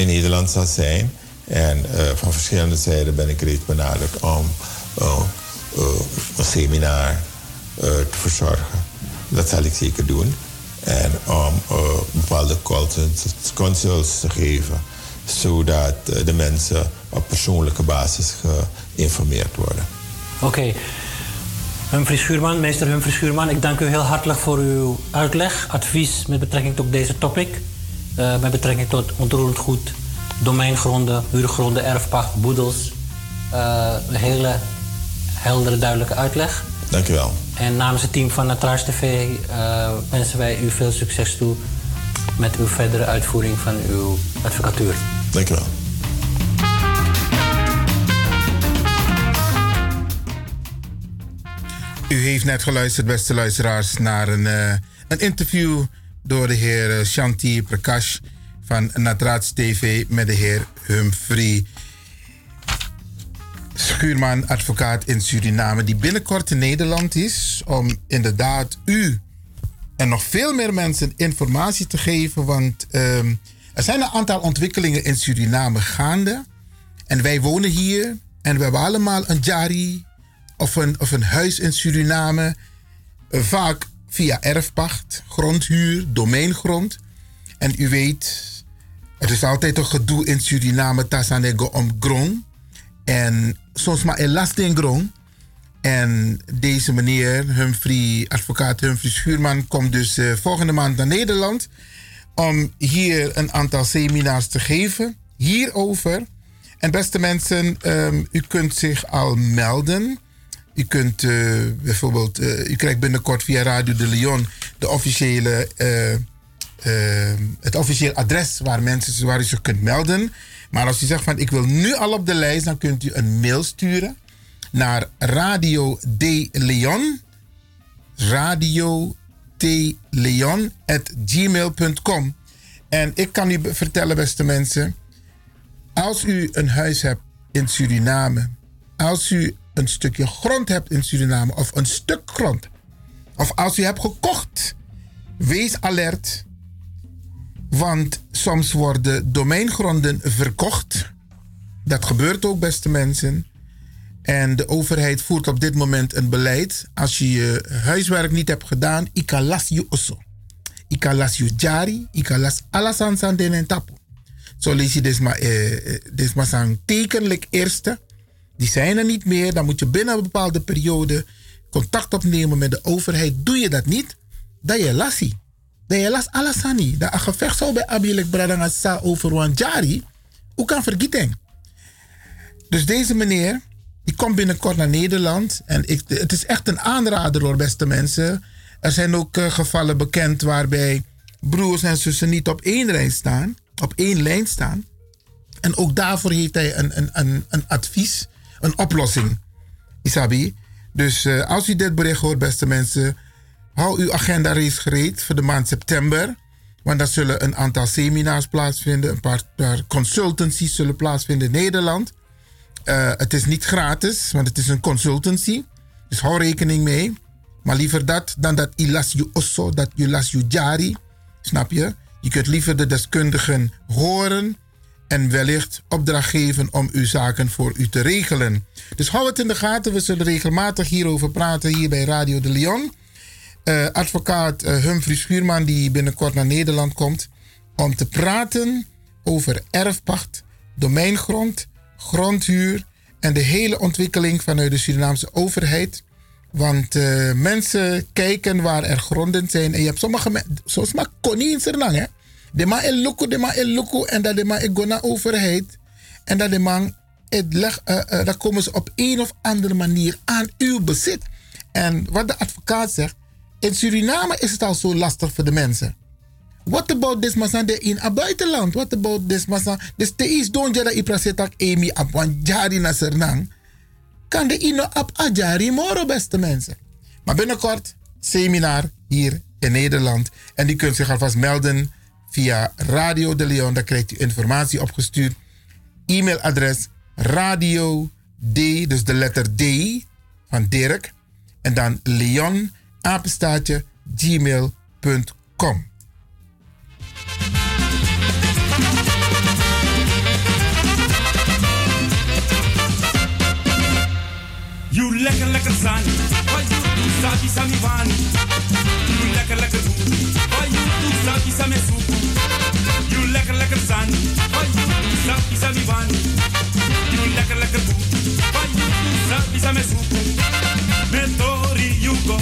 in Nederland zal zijn. En eh, van verschillende zijden ben ik reeds benaderd om een seminar te verzorgen. Dat zal ik zeker doen. En om bepaalde consults, te geven... zodat de mensen op persoonlijke basis geïnformeerd worden. Oké. Humphrey Schuurman, meester Humphrey Schuurman, ik dank u heel hartelijk voor uw uitleg, advies met betrekking tot deze topic. Eh, met betrekking tot ontroerend goed, domeingronden, huurgronden, erfpacht, boedels. Eh, een hele heldere, duidelijke uitleg. Dank u wel. En namens het team van Natraars TV eh, wensen wij u veel succes toe met uw verdere uitvoering van uw advocatuur. Dank u wel. U heeft net geluisterd, beste luisteraars, naar een, eh, een interview door de heer eh, Shanti Prakash van Natraats TV met de heer Humphrey Schuurman, advocaat in Suriname, die binnenkort in Nederland is om inderdaad u en nog veel meer mensen informatie te geven. Want ehm, er zijn een aantal ontwikkelingen in Suriname gaande. En wij wonen hier en we hebben allemaal een jari of een, of een huis in Suriname. Eh, Vaak via erfpacht, grondhuur, domeingrond. En u weet, er is altijd een gedoe in Suriname, Tassanego om grond. En soms maar elasting grond. En deze meneer, Humphrey, advocaat Humphrey Schuurman, komt dus eh, volgende maand naar Nederland om hier een aantal seminars te geven hierover. En beste mensen, ehm, u kunt zich al melden. U kunt eh, bijvoorbeeld, eh, u krijgt binnenkort via Radio de Leon de officiële, eh, eh, het officiële adres waar, mensen, waar u zich kunt melden. Maar als u zegt van ik wil nu al op de lijst, dan kunt u een mail sturen naar Radio de Leon. Radio de Leon at gmail.com. En ik kan u vertellen, beste mensen, als u een huis hebt in Suriname, als u een stukje grond hebt in Suriname, of een stuk grond, of als u hebt gekocht wees alert. Want soms worden domeingronden verkocht. Dat gebeurt ook, beste mensen. En de overheid voert op dit moment een beleid. Als je je huiswerk niet hebt gedaan, ikalas je osso. Ikalas je jari, ikalas alasan san den en tapu. Zo lees je eh, zo'n tekenlijk eerste. Die zijn er niet meer. Dan moet je binnen een bepaalde periode contact opnemen met de overheid. Doe je dat niet, dan je lassie. Dan je las alasani. Dat een gevecht zou bij Abilik Bradanga sa over wan jari. Hoe kan vergeten? Dus deze meneer, die komt binnenkort naar Nederland. En ik, het is echt een aanrader hoor, beste mensen. Er zijn ook eh, gevallen bekend waarbij broers en zussen niet op één lijn staan. Op één lijn staan. En ook daarvoor heeft hij een, een, een, een advies, een oplossing. Isabi. Dus eh, als u dit bericht hoort, beste mensen, hou uw agenda reeds gereed voor de maand september. Want daar zullen een aantal seminars plaatsvinden, een paar, paar consultancies zullen plaatsvinden in Nederland. Eh, het is niet gratis, want het is een consultancy. Dus hou rekening mee. Maar liever dat dan dat je las je osso, dat je las je jari. Snap je? Je kunt liever de deskundigen horen en wellicht opdracht geven om uw zaken voor u te regelen. Dus hou het in de gaten. We zullen regelmatig hierover praten hier bij Radio de Leon. Eh, advocaat eh, Humphrey Schuurman die binnenkort naar Nederland komt om te praten over erfpacht, domeingrond, grondhuur en de hele ontwikkeling vanuit de Surinaamse overheid. Want eh, mensen kijken waar er gronden zijn. En je hebt sommige mensen, zoals maar Connie in hè. De man el luku, de man el luku. En dat de man ik go naar overheid. En dat de man, het leg, uh, dan komen ze op een of andere manier aan uw bezit. En wat de advocaat zegt, in Suriname is het al zo lastig voor de mensen. What about this man in het buitenland? What about this man? Dus te is don jada iprasetak emi op wan jari na Sernang. Kan de ino op a jari moro, beste mensen. Maar binnenkort, seminar hier in Nederland. En die kunt zich alvast melden via Radio de Leon. Daar krijgt u informatie opgestuurd. E-mailadres radio D, dus de letter D van Dirk. En dan Leon, apenstaatje, gmail.com. Lekker lekker san, sabi sami van. You lekker lekker do, wat you do sabi. You lekker lekker san, wat you do sabi van. You lekker lekker do, wat you do sabi sami soup. Metori you go,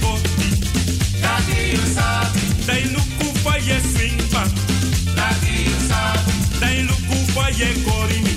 body. Daqui you sabe. Dai look for yes, swing back. Daqui you sabe. Dai for yes, korimi.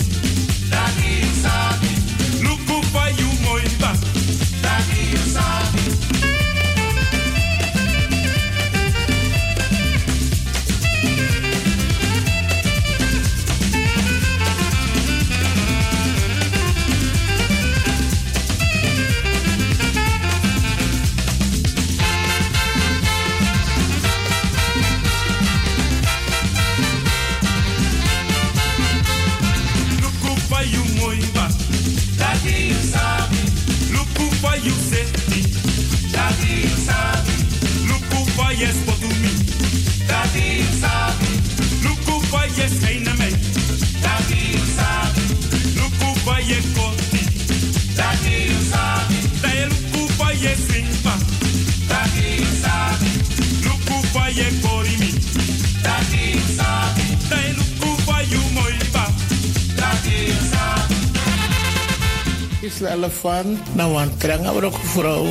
Isla elefant na wan brok vrouw.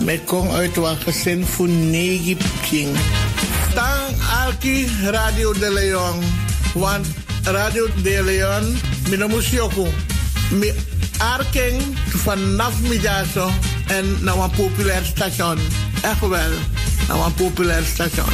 Met kong uit wan gezin voor negi ping. Tang Alki Radio de Leon. Want Radio De Leon, Minamusioko. Mi Arking vanaf Midaso en naar een populair station. Echt wel, naar een populair station.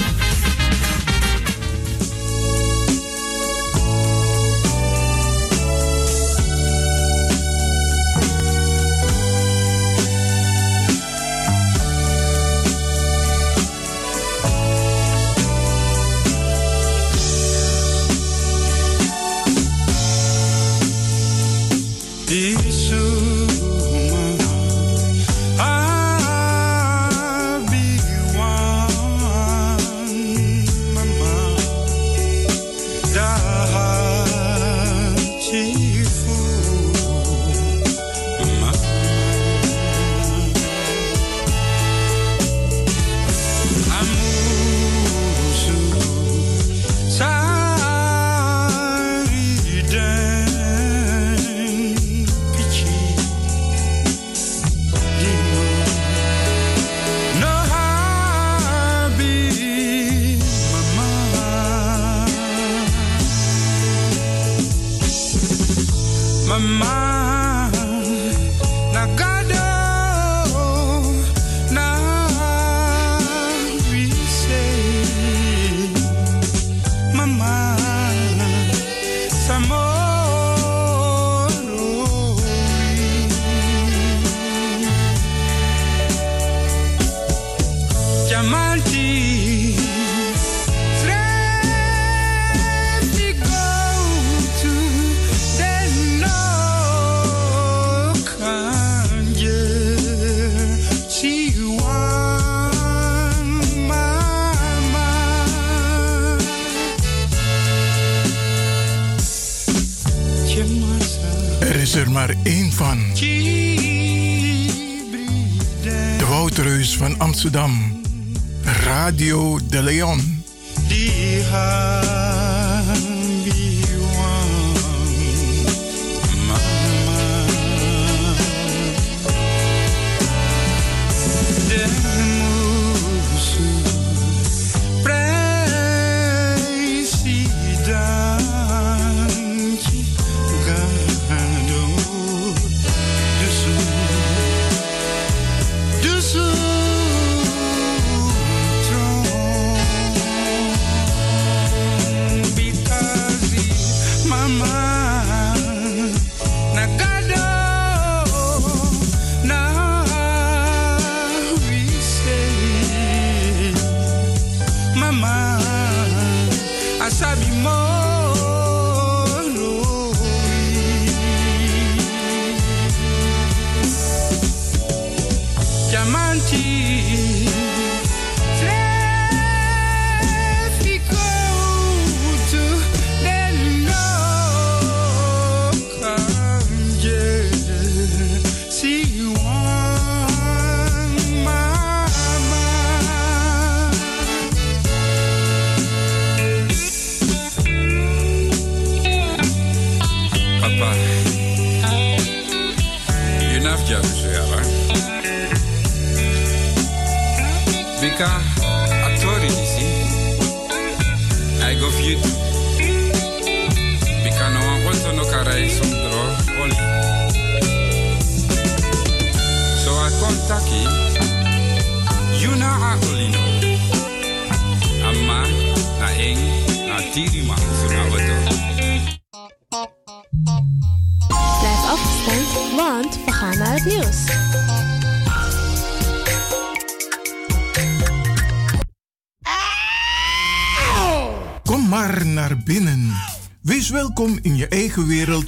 Radio de Leon.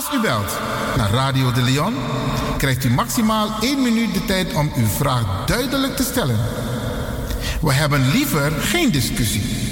Als u belt naar Radio De Leon, krijgt u maximaal 1 minuut de tijd om uw vraag duidelijk te stellen. We hebben liever geen discussie.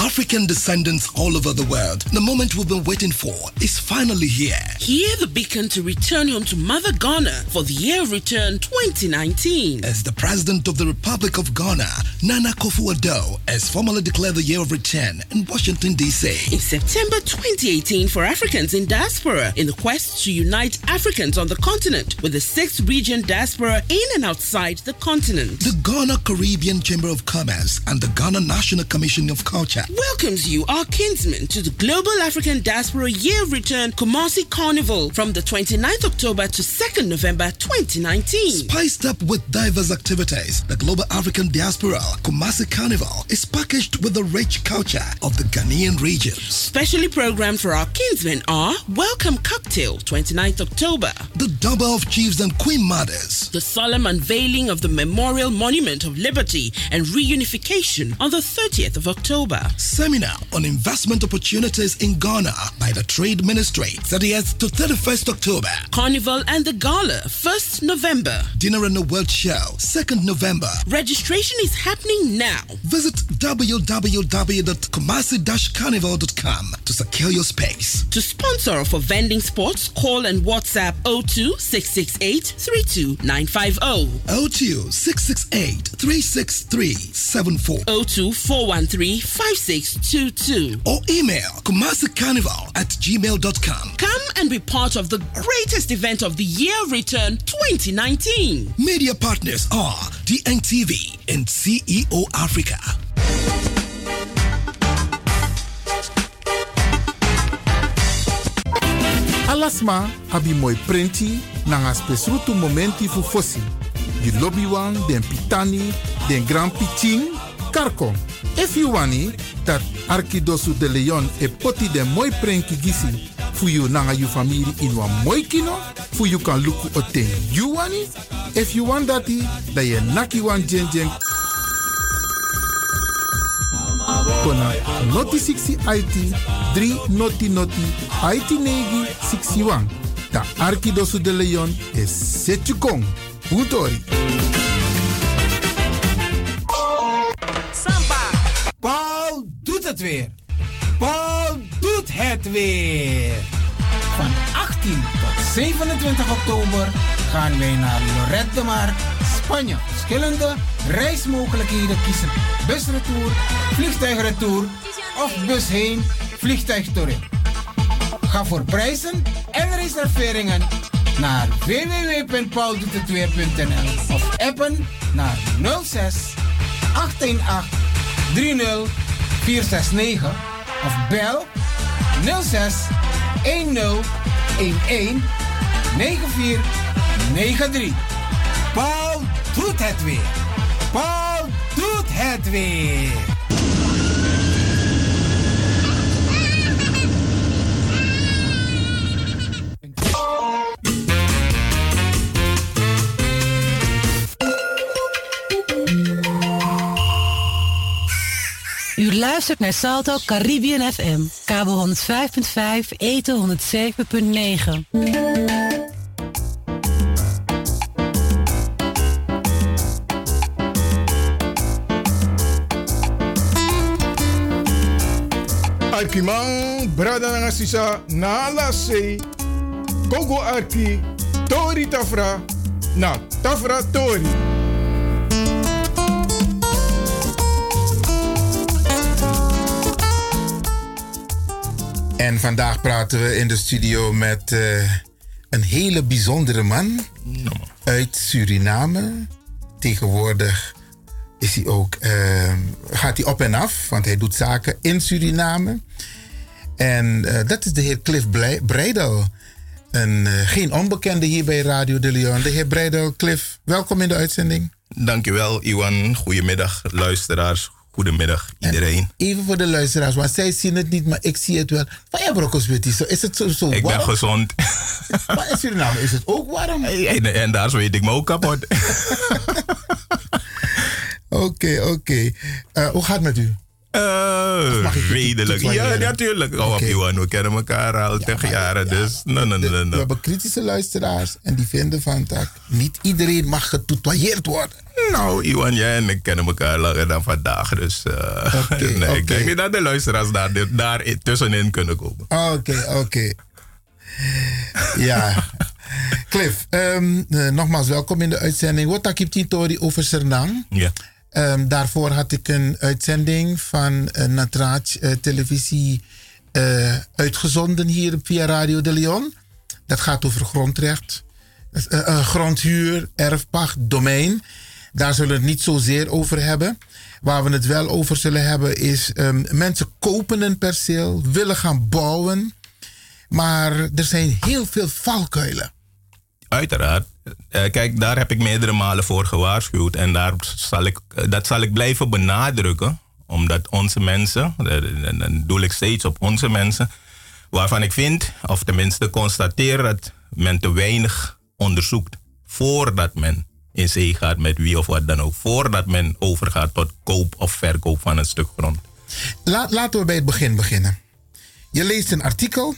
African descendants all over the world. The moment we've been waiting for is finally here. Hear the beacon to return home to Mother Ghana for the year of return 2019. As the President of the Republic of Ghana, Nana Akufo-Addo, has formally declared the year of return in Washington, D.C. In September 2018 for Africans in diaspora in the quest to unite Africans on the continent with the sixth region diaspora in and outside the continent. The Ghana Caribbean Chamber of Commerce and the Ghana National Commission of Culture welcomes you, our kinsmen, to the Global African Diaspora Year Return Kumasi Carnival from the 29th October to 2nd November 2019. Spiced up with diverse activities, the Global African Diaspora Kumasi Carnival is packaged with the rich culture of the Ghanaian regions. Specially programmed for our kinsmen are Welcome Cocktail, 29th October. The Double of Chiefs and Queen Mothers. The solemn unveiling of the Memorial Monument of Liberty and Reunification on the 30th of October. Seminar on investment opportunities in Ghana by the Trade Ministry, 30th to 31st October. Carnival and the Gala, 1st November. Dinner and the World Show, 2nd November. Registration is happening now. Visit www.kumasi-carnival.com to secure your space. To sponsor or for vending sports, call and WhatsApp 02 668 32950. 02 668 363 74. 02 413 5622. Or email Kumasi Carnival at gmail.com. Come and be part of the greatest event of the year return 2019. Media partners are DNTV and CEO Africa. Alasma abi moi prenti nanga spesrutu momenti fu fosi. Di lobby wan, den pitani, den grand piching, karko. If you wani, dat Arkidosu de Leon e poti den moi prenki gisi fu you nanga you family in wan moi kino, fu you kan luku you wani. If you want dati, da ye naki wan jen jen kona noti 60 IT 3 noti noti IT negi 61. Da Arkidosu de Leon is Setjukong. Utori. Weer. Paul doet het weer. Van 18 tot 27 oktober gaan wij naar Lorette de Mar, Spanje. Verschillende reismogelijkheden kiezen. Busretour, vliegtuigretour of bus heen, vliegtuig terug. Ga voor prijzen en reserveringen naar www.pauldoetetweer.nl of appen naar 06 818 30 469 of bel 06 10 11 9493. Paul doet het weer. Paul doet het weer. U luistert naar Salto Caribbean FM. Kabel 105.5, eten 107.9. Arkimang, brada nga sisa, na se, Gogo Arki, Tori Tafra, na Tafra Tori. En vandaag praten we in de studio met eh, een hele bijzondere man uit Suriname. Tegenwoordig is hij ook, eh, gaat hij op en af, want hij doet zaken in Suriname. En eh, dat is de heer Cliff Breidel. Een, geen onbekende hier bij Radio de Leon. De heer Breidel, Cliff, welkom in de uitzending. Dankjewel, Iwan. Goedemiddag, luisteraars. Goedemiddag, iedereen. Even voor de luisteraars, want zij zien het niet, maar ik zie het wel. Van ja, brokkos, weet zo is het zo, zo Ik warm? ben gezond. Maar in Suriname is het ook warm. En, en daar zweet ik me ook kapot. Oké, oké. Eh, hoe gaat het met u? Eh, je redelijk. Ja, natuurlijk. Oh. Iwan, we kennen elkaar al tegen jaren, dus... No, no, no, no, We hebben kritische luisteraars en die vinden van dat niet iedereen mag getoetoyeerd worden. Nou, Iwan, jij en ik kennen elkaar langer dan vandaag, dus... eh, nee. Ik denk niet dat de luisteraars daar, daar tussenin kunnen komen. Oké, oké. Ja. Cliff, ehm, eh, nogmaals welkom in de uitzending. Wat ik Tori over Sernang. Ja. Ehm, daarvoor had ik een uitzending van Natraaj eh, televisie eh, uitgezonden hier via Radio de Leon. Dat gaat over grondrecht, eh, grondhuur, erfpacht, domein. Daar zullen we het niet zozeer over hebben. Waar we het wel over zullen hebben is ehm, mensen kopen een perceel, willen gaan bouwen. Maar er zijn heel veel valkuilen. Uiteraard. Eh, kijk, daar heb ik meerdere malen voor gewaarschuwd. En daar zal ik, eh, dat zal ik blijven benadrukken. Omdat onze mensen, eh, en dan doe ik steeds op onze mensen, waarvan ik vind, of tenminste constateer dat men te weinig onderzoekt voordat men in zee gaat met wie of wat dan ook. Voordat men overgaat tot koop of verkoop van een stuk grond. La- laten we bij het begin beginnen. Je leest een artikel.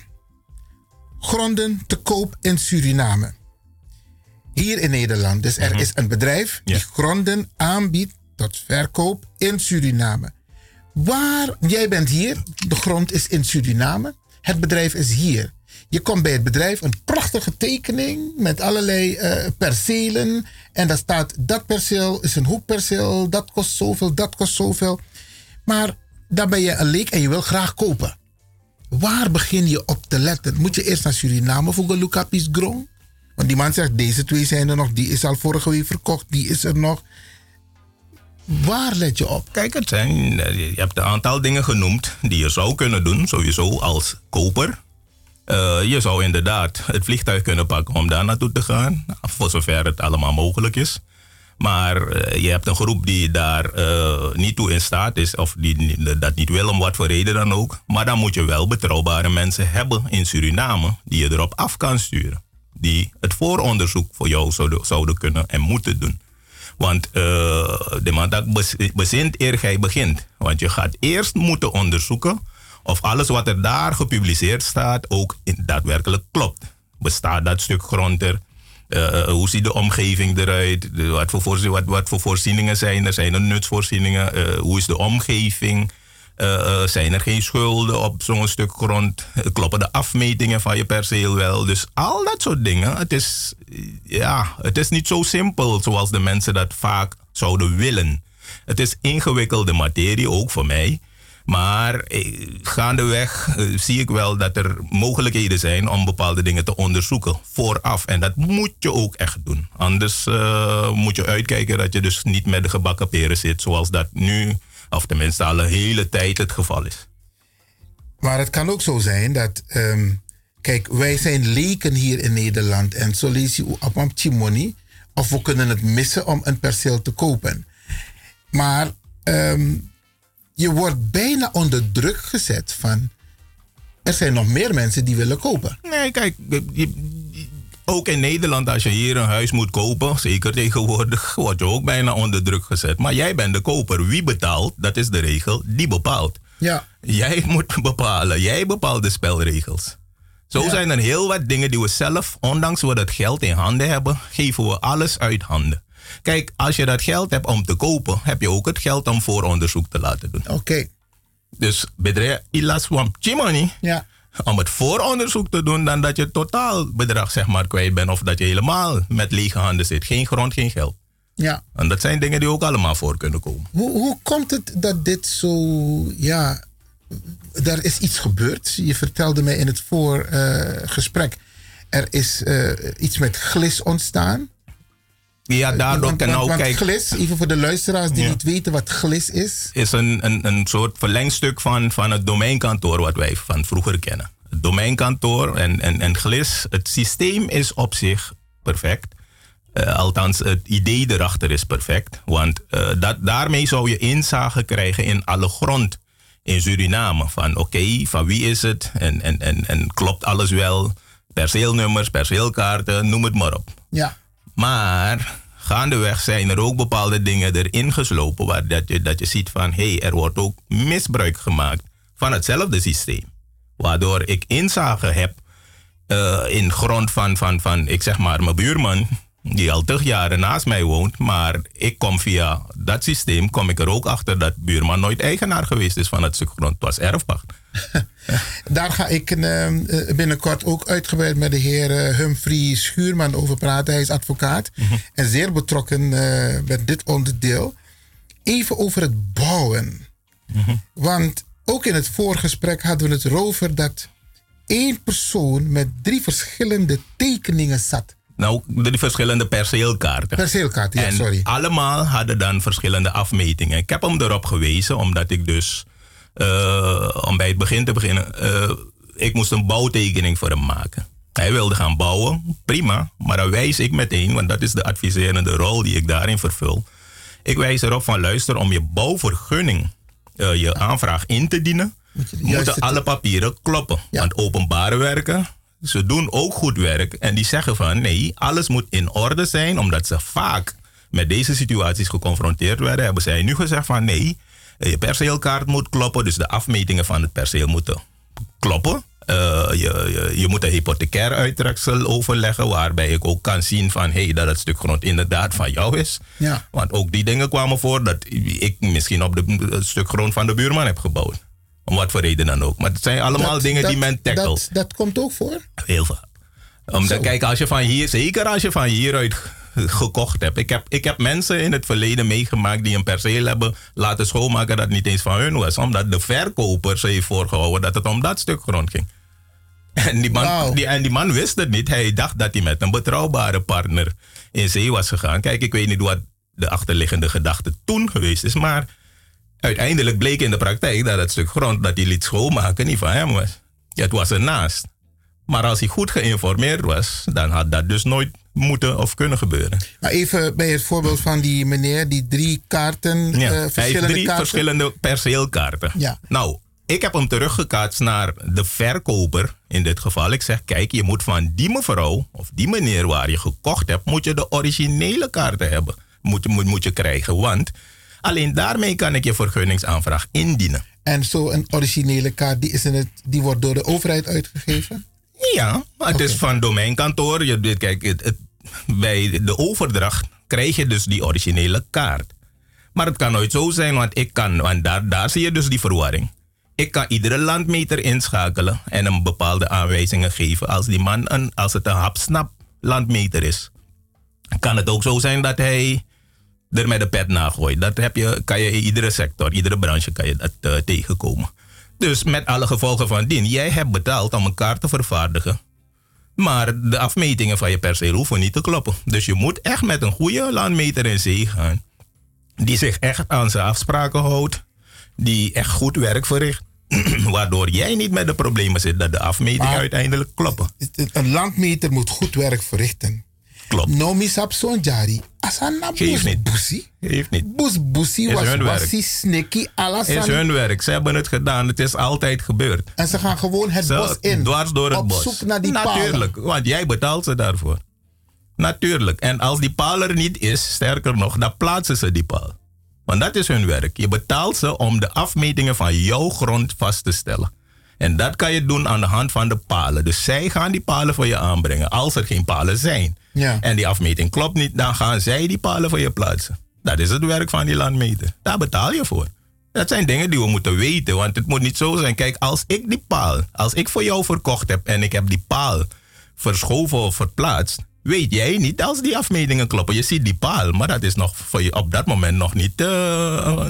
Gronden te koop in Suriname. Hier in Nederland. Dus er is een bedrijf die gronden aanbiedt tot verkoop in Suriname. Waar, jij bent hier, de grond is in Suriname, het bedrijf is hier. Je komt bij het bedrijf, een prachtige tekening met allerlei eh, percelen. En daar staat, dat perceel is een hoekperceel, dat kost zoveel, dat kost zoveel. Maar dan ben je een leek en je wil graag kopen. Waar begin je op te letten? Moet je eerst naar Suriname voor Lucapis Grong? Want die man zegt, deze twee zijn er nog, die is al vorige week verkocht, die is er nog. Waar let je op? Kijk, het zijn, eh, je hebt een aantal dingen genoemd die je zou kunnen doen, sowieso als koper. Eh, je zou inderdaad het vliegtuig kunnen pakken om daar naartoe te gaan, voor zover het allemaal mogelijk is. Maar eh, je hebt een groep die daar niet toe in staat is, of die dat niet wil, om wat voor reden dan ook. Maar dan moet je wel betrouwbare mensen hebben in Suriname die je erop af kan sturen. Die het vooronderzoek voor jou zouden, zouden kunnen en moeten doen. Want eh, de mandak bezint eer gij begint. Want je gaat eerst moeten onderzoeken of alles wat er daar gepubliceerd staat ook in, daadwerkelijk klopt. Bestaat dat stuk grond er? Eh, hoe ziet de omgeving eruit? Wat, voor wat, wat voor voorzieningen zijn er? Zijn er nutsvoorzieningen? Eh, hoe is de omgeving? Eh, eh, zijn er geen schulden op zo'n stuk grond? Kloppen de afmetingen van je perceel wel? Dus al dat soort dingen. Het is, ja, het is niet zo simpel zoals de mensen dat vaak zouden willen. Het is ingewikkelde materie, ook voor mij. Maar eh, gaandeweg zie ik wel dat er mogelijkheden zijn om bepaalde dingen te onderzoeken vooraf. En dat moet je ook echt doen. Anders moet je uitkijken dat je dus niet met de gebakken peren zit, zoals dat nu, of tenminste al een hele tijd het geval is. Maar het kan ook zo zijn dat. ehm, kijk, wij zijn leken hier in Nederland. En zo lees je op een chimoni. Of we kunnen het missen om een perceel te kopen. Maar ehm, je wordt bijna onder druk gezet van. Er zijn nog meer mensen die willen kopen. Nee, kijk, je- ook in Nederland, als je hier een huis moet kopen, zeker tegenwoordig, word je ook bijna onder druk gezet. Maar jij bent de koper. Wie betaalt, dat is de regel, die bepaalt. Ja. Jij moet bepalen. Jij bepaalt de spelregels. Zo Ja. zijn er heel wat dingen die we zelf, ondanks we dat geld in handen hebben, geven we alles uit handen. Kijk, als je dat geld hebt om te kopen, heb je ook het geld om vooronderzoek te laten doen. Oké. Dus bedrijf Ilas Swamp Chimani, Ja. Om het vooronderzoek te doen, dan dat je totaal bedrag zeg maar kwijt bent of dat je helemaal met lege handen zit. Geen grond, geen geld. Ja. En dat zijn dingen die ook allemaal voor kunnen komen. Hoe, hoe komt het dat dit zo, ja, er is iets gebeurd. Je vertelde mij in het voorgesprek, er is eh, iets met glis ontstaan. Ja, daardoor want, kan want, nou glis, even voor de luisteraars die Ja. niet weten wat glis is. is een, een, een soort verlengstuk van, van het domeinkantoor wat wij van vroeger kennen. Het domeinkantoor en, en, en GLIS, het systeem is op zich perfect. Eh, althans, het idee erachter is perfect. Want eh, dat, daarmee zou je inzage krijgen in alle grond in Suriname. Van oké, van wie is het? En, en, en, en klopt alles wel? Perceelnummers, perceelkaarten, noem het maar op. Ja. Maar gaandeweg zijn er ook bepaalde dingen erin geslopen waar dat je, dat je ziet van hé, hey, er wordt ook misbruik gemaakt van hetzelfde systeem. Waardoor ik inzage heb eh, in grond van, van, van, ik zeg maar, mijn buurman, die al tig jaren naast mij woont, maar ik kom via dat systeem, kom ik er ook achter dat buurman nooit eigenaar geweest is van het stuk grond. Het was erfpacht. Daar ga ik eh, eh, binnenkort ook uitgebreid met de heer eh, Humphrey Schuurman over praten. Hij is advocaat en zeer betrokken met dit onderdeel. Even over het bouwen. Want ook in het voorgesprek hadden we het erover dat één persoon met drie verschillende tekeningen zat. Nou, de verschillende perceelkaarten. Perceelkaarten, ja, en sorry. allemaal hadden dan verschillende afmetingen. Ik heb hem erop gewezen, omdat ik dus, eh, om bij het begin te beginnen, eh, ik moest een bouwtekening voor hem maken. Hij wilde gaan bouwen, prima, maar dan wijs ik meteen, want dat is de adviserende rol die ik daarin vervul. Ik wijs erop van luister, om je bouwvergunning, eh, je aanvraag in te dienen, moeten alle papieren kloppen. Want openbare werken, ze doen ook goed werk. En die zeggen van nee, alles moet in orde zijn, omdat ze vaak met deze situaties geconfronteerd werden. Hebben zij nu gezegd van nee, je perceelkaart moet kloppen, dus de afmetingen van het perceel moeten kloppen. Eh, je, je, je moet een hypothecair uittreksel overleggen, waarbij ik ook kan zien van hey, dat het stuk grond inderdaad van jou is. Ja. Want ook die dingen kwamen voor dat ik misschien op de, het stuk grond van de buurman heb gebouwd. Om wat voor reden dan ook. Maar het zijn allemaal Dat- dingen die men tackelt. Dat, dat komt ook voor? Heel vaak. Omdat, kijk, als je van hier, zeker als je van hieruit gekocht hebt. Ik heb, ik heb mensen in het verleden meegemaakt die een perceel hebben laten schoonmaken dat niet eens van hun was. Omdat de verkoper ze heeft voorgehouden dat het om dat stuk grond ging. En die, man, die, en die man wist het niet. Hij dacht dat hij met een betrouwbare partner in zee was gegaan. Kijk, ik weet niet wat de achterliggende gedachte toen geweest is. Maar uiteindelijk bleek in de praktijk dat het stuk grond dat hij liet schoonmaken niet van hem was. Ja, het was ernaast. Maar als hij goed geïnformeerd was, dan had dat dus nooit moeten of kunnen gebeuren. Maar even bij het voorbeeld van die meneer die drie kaarten, Ja, eh, hij heeft verschillende drie kaarten. verschillende perceelkaarten. Ja. Nou, ik heb hem teruggekaatst naar de verkoper in dit geval. Ik zeg, kijk, je moet van die mevrouw of die meneer waar je gekocht hebt, moet je de originele kaarten hebben. Moet, je- moet, moet je krijgen, want alleen daarmee kan ik je vergunningsaanvraag indienen. En zo een originele kaart, die, is in het, die wordt door de overheid uitgegeven? Ja, maar het is van domeinkantoor. Je, kijk, het, het- bij de overdracht krijg je dus die originele kaart. Maar het kan nooit zo zijn, want ik kan, want daar, daar zie je dus die verwarring. Ik kan iedere landmeter inschakelen en hem bepaalde aanwijzingen geven. Als die man een, als het een hapsnap landmeter is, kan het ook zo zijn dat hij er met de pet nagooit. Dat heb je, kan je in iedere sector, iedere branche kan je dat eh, tegenkomen. Dus met alle gevolgen van dien. Jij hebt betaald om een kaart te vervaardigen. Maar de afmetingen van je perceel hoeven niet te kloppen. Dus je moet echt met een goede landmeter in zee gaan. Die zich echt aan zijn afspraken houdt. Die echt goed werk verricht. Waardoor jij niet met de problemen zit dat de afmetingen Maar- uiteindelijk kloppen. Een landmeter moet goed werk verrichten. Klopt. No jari. Asana niet. niet. Is was wasi sneki alles is hun werk. Ze hebben het gedaan. Het is altijd gebeurd. En ze gaan gewoon het bos in. Dwars door het op bos. zoek naar die Natuurlijk, want jij betaalt ze daarvoor. Natuurlijk. En als die paal er niet is, sterker nog, dan plaatsen ze die paal. Want dat is hun werk. Je betaalt ze om de afmetingen van jouw grond vast te stellen. En dat kan je doen aan de hand van de palen. Dus zij gaan die palen voor je aanbrengen. Als er geen palen zijn. Ja. En die afmeting klopt niet, dan gaan zij die palen voor je plaatsen. Dat is het werk van die landmeter. Daar betaal je voor. Dat zijn dingen die we moeten weten, want het moet niet zo zijn. Kijk, als ik die paal, als ik voor jou verkocht heb en ik heb die paal verschoven of verplaatst, weet jij niet als die afmetingen kloppen. Je ziet die paal, maar dat is nog voor je op dat moment nog niet eh,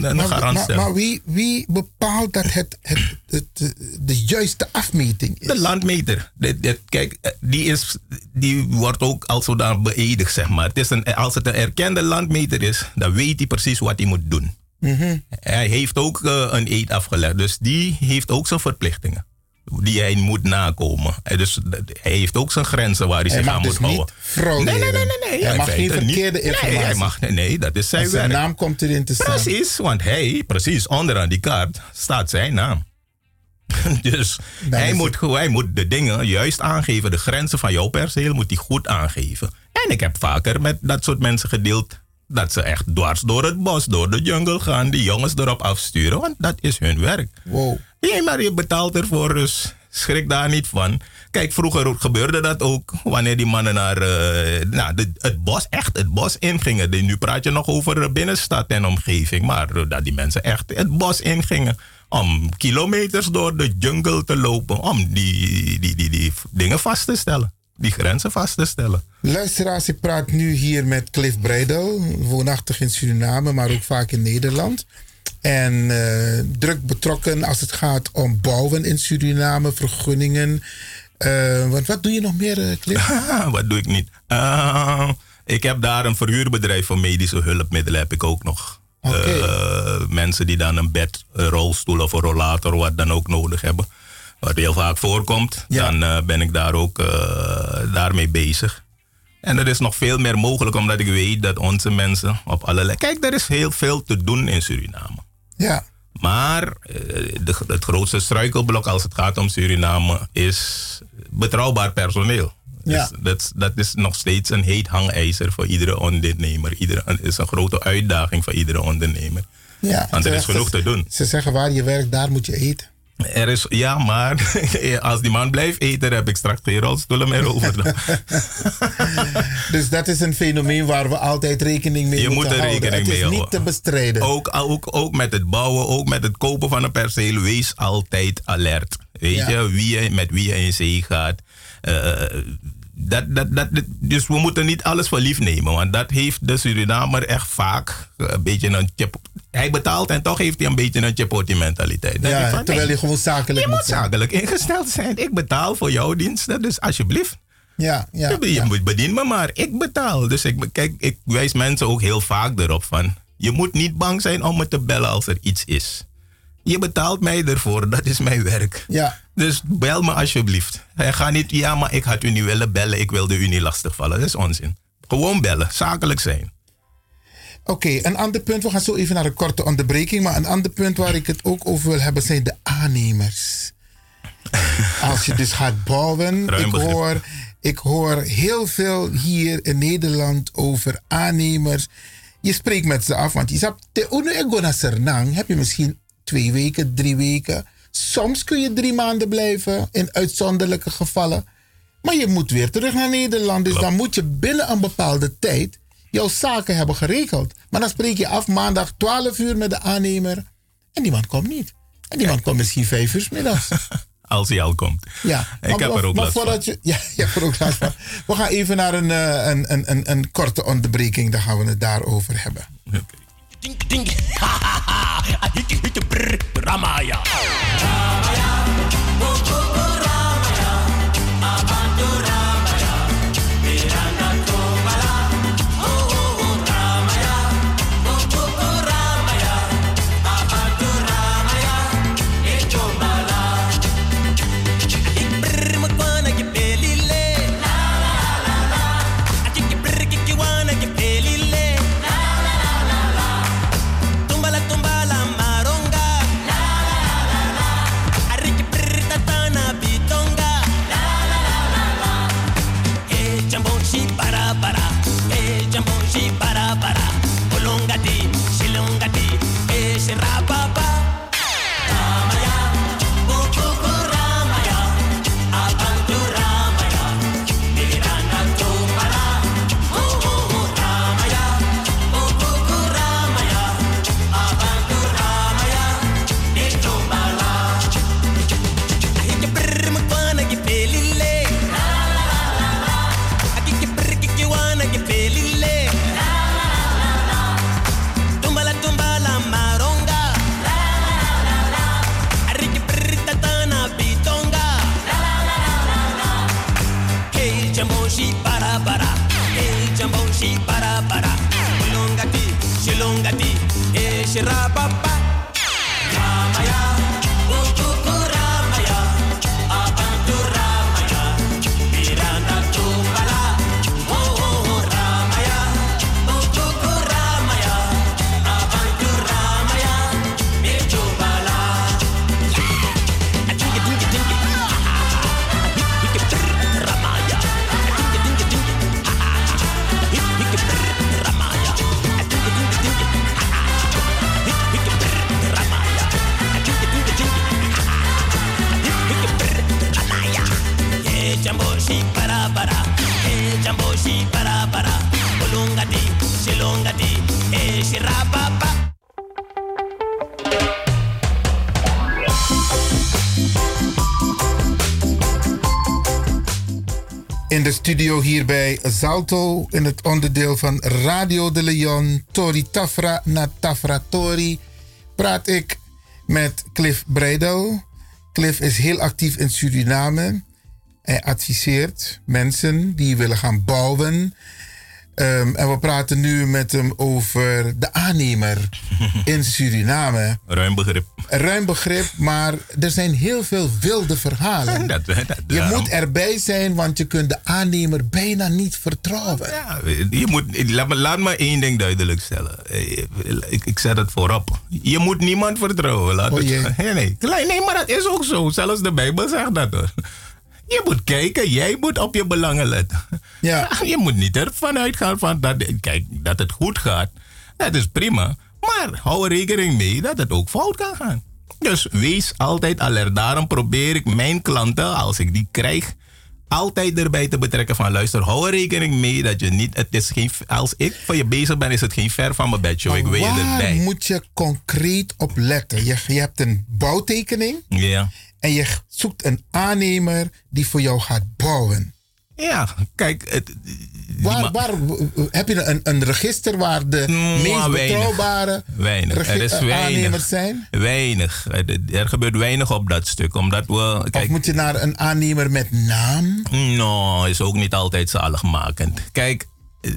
een Maar, garantie. maar, maar wie, wie bepaalt dat het, het, het, de, juiste afmeting is? De landmeter. Dit- dit- kijk, eh, die, is, die wordt ook als zodanig beëdigd, zeg maar. Het is een, als het een erkende landmeter is, dan weet hij precies wat hij moet doen. Mhm. Hij heeft ook eh, een eed afgelegd, dus die heeft ook zijn verplichtingen. Die hij moet nakomen. En dus hij heeft ook zijn grenzen waar hij, Hij zich aan dus moet houden. Nee, nee, nee, nee. nee. Hij mag geen feite niet. verkeerde Nee, informatie. hij mag, nee, dat is zijn zijn naam komt erin te staan. Precies, want hij, precies, onderaan die kaart staat zijn naam. dus hij moet, hij moet de dingen juist aangeven. De grenzen van jouw perceel moet hij goed aangeven. En ik heb vaker met dat soort mensen gedeeld dat ze echt dwars door het bos, door de jungle gaan, die jongens erop afsturen. Want dat is hun werk. Wow. Nee, maar je betaalt ervoor, dus schrik daar niet van. Kijk, vroeger gebeurde dat ook wanneer die mannen naar eh, nou, de- het bos, echt het bos ingingen. Nu praat je nog over binnenstad en omgeving, maar eh, dat die mensen echt het bos ingingen. Om kilometers door de jungle te lopen, om die, die, die, die dingen vast te stellen. Die grenzen vast te stellen. Luisteraars, ik praat nu hier met Cliff Breidel, woonachtig in Suriname, maar ook vaak in Nederland. En eh, druk betrokken als het gaat om bouwen in Suriname, vergunningen. Eh, want wat doe je nog meer, Cliff? Wat doe ik niet? Ik heb daar een verhuurbedrijf voor medische hulpmiddelen heb ik ook nog. Mensen die dan een bed, een rolstoel of een rollator, wat dan ook nodig hebben. Wat heel vaak voorkomt, dan ben ik daar ook daarmee bezig. En er is nog veel meer mogelijk, omdat ik weet dat onze mensen op allerlei... Kijk, er is heel veel te doen in Suriname. Ja. Maar eh, de, het grootste struikelblok als het gaat om Suriname is betrouwbaar personeel. Ja. Dus dat, dat is nog steeds een heet hangijzer voor iedere ondernemer. Iedere, het is een grote uitdaging voor iedere ondernemer. Ja, Want er is genoeg te doen. Ze zeggen waar je werkt, daar moet je eten. Er is, ja, maar als die man blijft eten, heb ik straks geen rolstoelen meer over. Dus dat is een fenomeen waar we altijd rekening mee Je moet moeten er houden. rekening Het is mee niet houden. te bestrijden. Ook, ook, ook met het bouwen, ook met het kopen van een perceel, wees altijd alert. Weet Ja. je, wie je, met wie je in zee gaat. Eh, dat, dat, dat, dus we moeten niet alles voor lief nemen, want dat heeft de Surinamer echt vaak een beetje een chip. Hij betaalt en toch heeft hij een beetje een chipoti mentaliteit. Dan Ja, van, terwijl nee, je gewoon zakelijk je moet moet zijn. zakelijk ingesteld zijn. Ik betaal voor jouw diensten, dus alsjeblieft. Ja, ja, je ja. moet bedien me maar. Ik betaal. Dus ik, kijk, ik wijs mensen ook heel vaak erop van. Je moet niet bang zijn om me te bellen als er iets is. Je betaalt mij ervoor, dat is mijn werk. Ja. Dus bel me alsjeblieft. En ga niet, ja, maar ik had u niet willen bellen, ik wilde u niet lastigvallen. Dat is onzin. Gewoon bellen, zakelijk zijn. Oké, een ander punt. We gaan zo even naar een korte onderbreking. Maar een ander punt waar ik het ook over wil hebben zijn de aannemers. Als je dus gaat bouwen. Ruim Ik begrip. hoor, ik hoor heel veel hier in Nederland over aannemers. Je spreekt met ze af, want je zegt, te uno ego naar Sernang heb je misschien twee weken, drie weken. Soms kun je drie maanden blijven in uitzonderlijke gevallen. Maar je moet weer terug naar Nederland. Dus dan moet je binnen een bepaalde tijd jouw zaken hebben geregeld. Maar dan spreek je af maandag 12 uur met de aannemer. En die man komt niet. En die man komt misschien 5 uur middags. Als hij al komt. Ja, Ik maar- heb er ook last van. voordat Je, ja, je hebt er ook last van. We gaan even naar een, eh, een, een, een, een korte onderbreking. Dan gaan we het daarover hebben. Ramaya. Tumbala tumbala maronga, eh, In de studio hier bij Zalto, in het onderdeel van Radio de Leon, Tori Tafra na Tafra Tori, praat ik met Cliff Breidel. Cliff is heel actief in Suriname. Hij adviseert mensen die willen gaan bouwen. Ehm, en we praten nu met hem over de aannemer in Suriname. Ruim begrip. Ruim begrip, maar er zijn heel veel wilde verhalen. Dat, dat, Je daarom- moet erbij zijn, want je kunt de aannemer bijna niet vertrouwen. Ja, je moet, laat, me, laat me één ding duidelijk stellen. Eh, Ik, ik zet het voorop. Je moet niemand vertrouwen. Laat Oh het- nee, nee. Nee, maar dat is ook zo. Zelfs de Bijbel zegt dat hoor. Je moet kijken, jij moet op je belangen letten. Ja. Je moet niet ervan uitgaan van dat, kijk, dat het goed gaat. Dat is prima. Maar hou er rekening mee dat het ook fout kan gaan. Dus wees altijd alert. Daarom probeer ik mijn klanten, als ik die krijg, altijd erbij te betrekken van luister, hou er rekening mee dat je niet, het is geen, als ik van je bezig ben, is het geen ver van mijn bedshow. Ik wil je erbij. moet je concreet op letten? Je, je hebt een bouwtekening Ja. En je zoekt een aannemer die voor jou gaat bouwen. Ja, kijk, het, Waar, waar, heb je een, een register waar de meest weinig. betrouwbare Weinig. Er is eh, weinig. aannemers zijn? Weinig. Er, gebeurt weinig op dat stuk. Omdat we. Kijk, Of moet je naar een aannemer met naam? No, is ook niet altijd zaligmakend. Kijk, eh,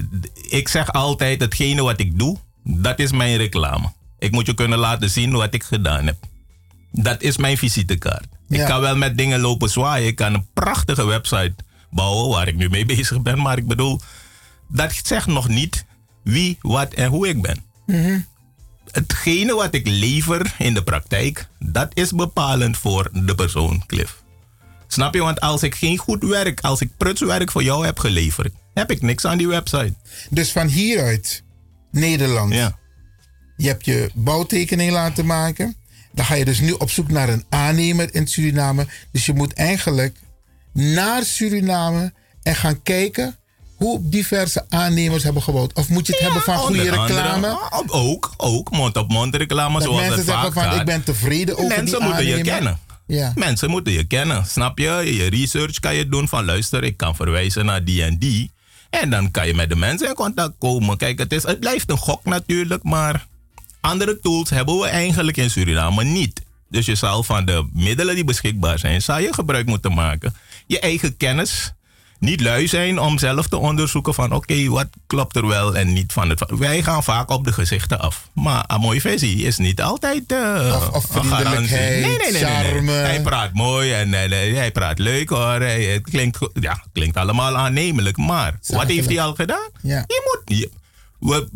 ik zeg altijd: hetgene wat ik doe, dat is mijn reclame. Ik moet je kunnen laten zien wat ik gedaan heb. Dat is mijn visitekaart. Ik kan wel met dingen lopen zwaaien. Ik kan een prachtige website bouwen waar ik nu mee bezig ben. Maar ik bedoel, dat zegt nog niet wie, wat en hoe ik ben. Hetgene wat ik lever in de praktijk, dat is bepalend voor de persoon, Cliff. Snap je? Want als ik geen goed werk, als ik prutswerk voor jou heb geleverd, heb ik niks aan die website. Dus van hieruit, Nederland. Ja. Je hebt je bouwtekening laten maken. Dan ga je dus nu op zoek naar een aannemer in Suriname. Dus je moet eigenlijk naar Suriname en gaan kijken hoe diverse aannemers hebben gebouwd. Of moet je het hebben van goede andere- reclame? Ah, ook, ook, mond-op-mond reclame Dat zoals mensen het zeggen vaak van gaat. ik ben tevreden over Mensen die moeten je aannemer. kennen. Ja. Mensen moeten je kennen, snap je? Je research kan je doen van luister, ik kan verwijzen naar die en die. En dan kan je met de mensen in contact komen. Kijk, het, is, het blijft een gok natuurlijk, maar andere tools hebben we eigenlijk in Suriname niet. Dus je zal van de middelen die beschikbaar zijn, zal je gebruik moeten maken. Je eigen kennis. Niet lui zijn om zelf te onderzoeken van oké, wat klopt er wel en niet van het. Wij gaan vaak op de gezichten af. Maar een mooie versie is niet altijd eh, Of- of een garantie. Nee, nee, nee, nee, nee. charme. Hij praat mooi en eh, nee, hij praat leuk hoor. Hij, het klinkt, go- ja, klinkt allemaal aannemelijk. Maar wat heeft hij al gedaan? Ja. Je moet. je- we,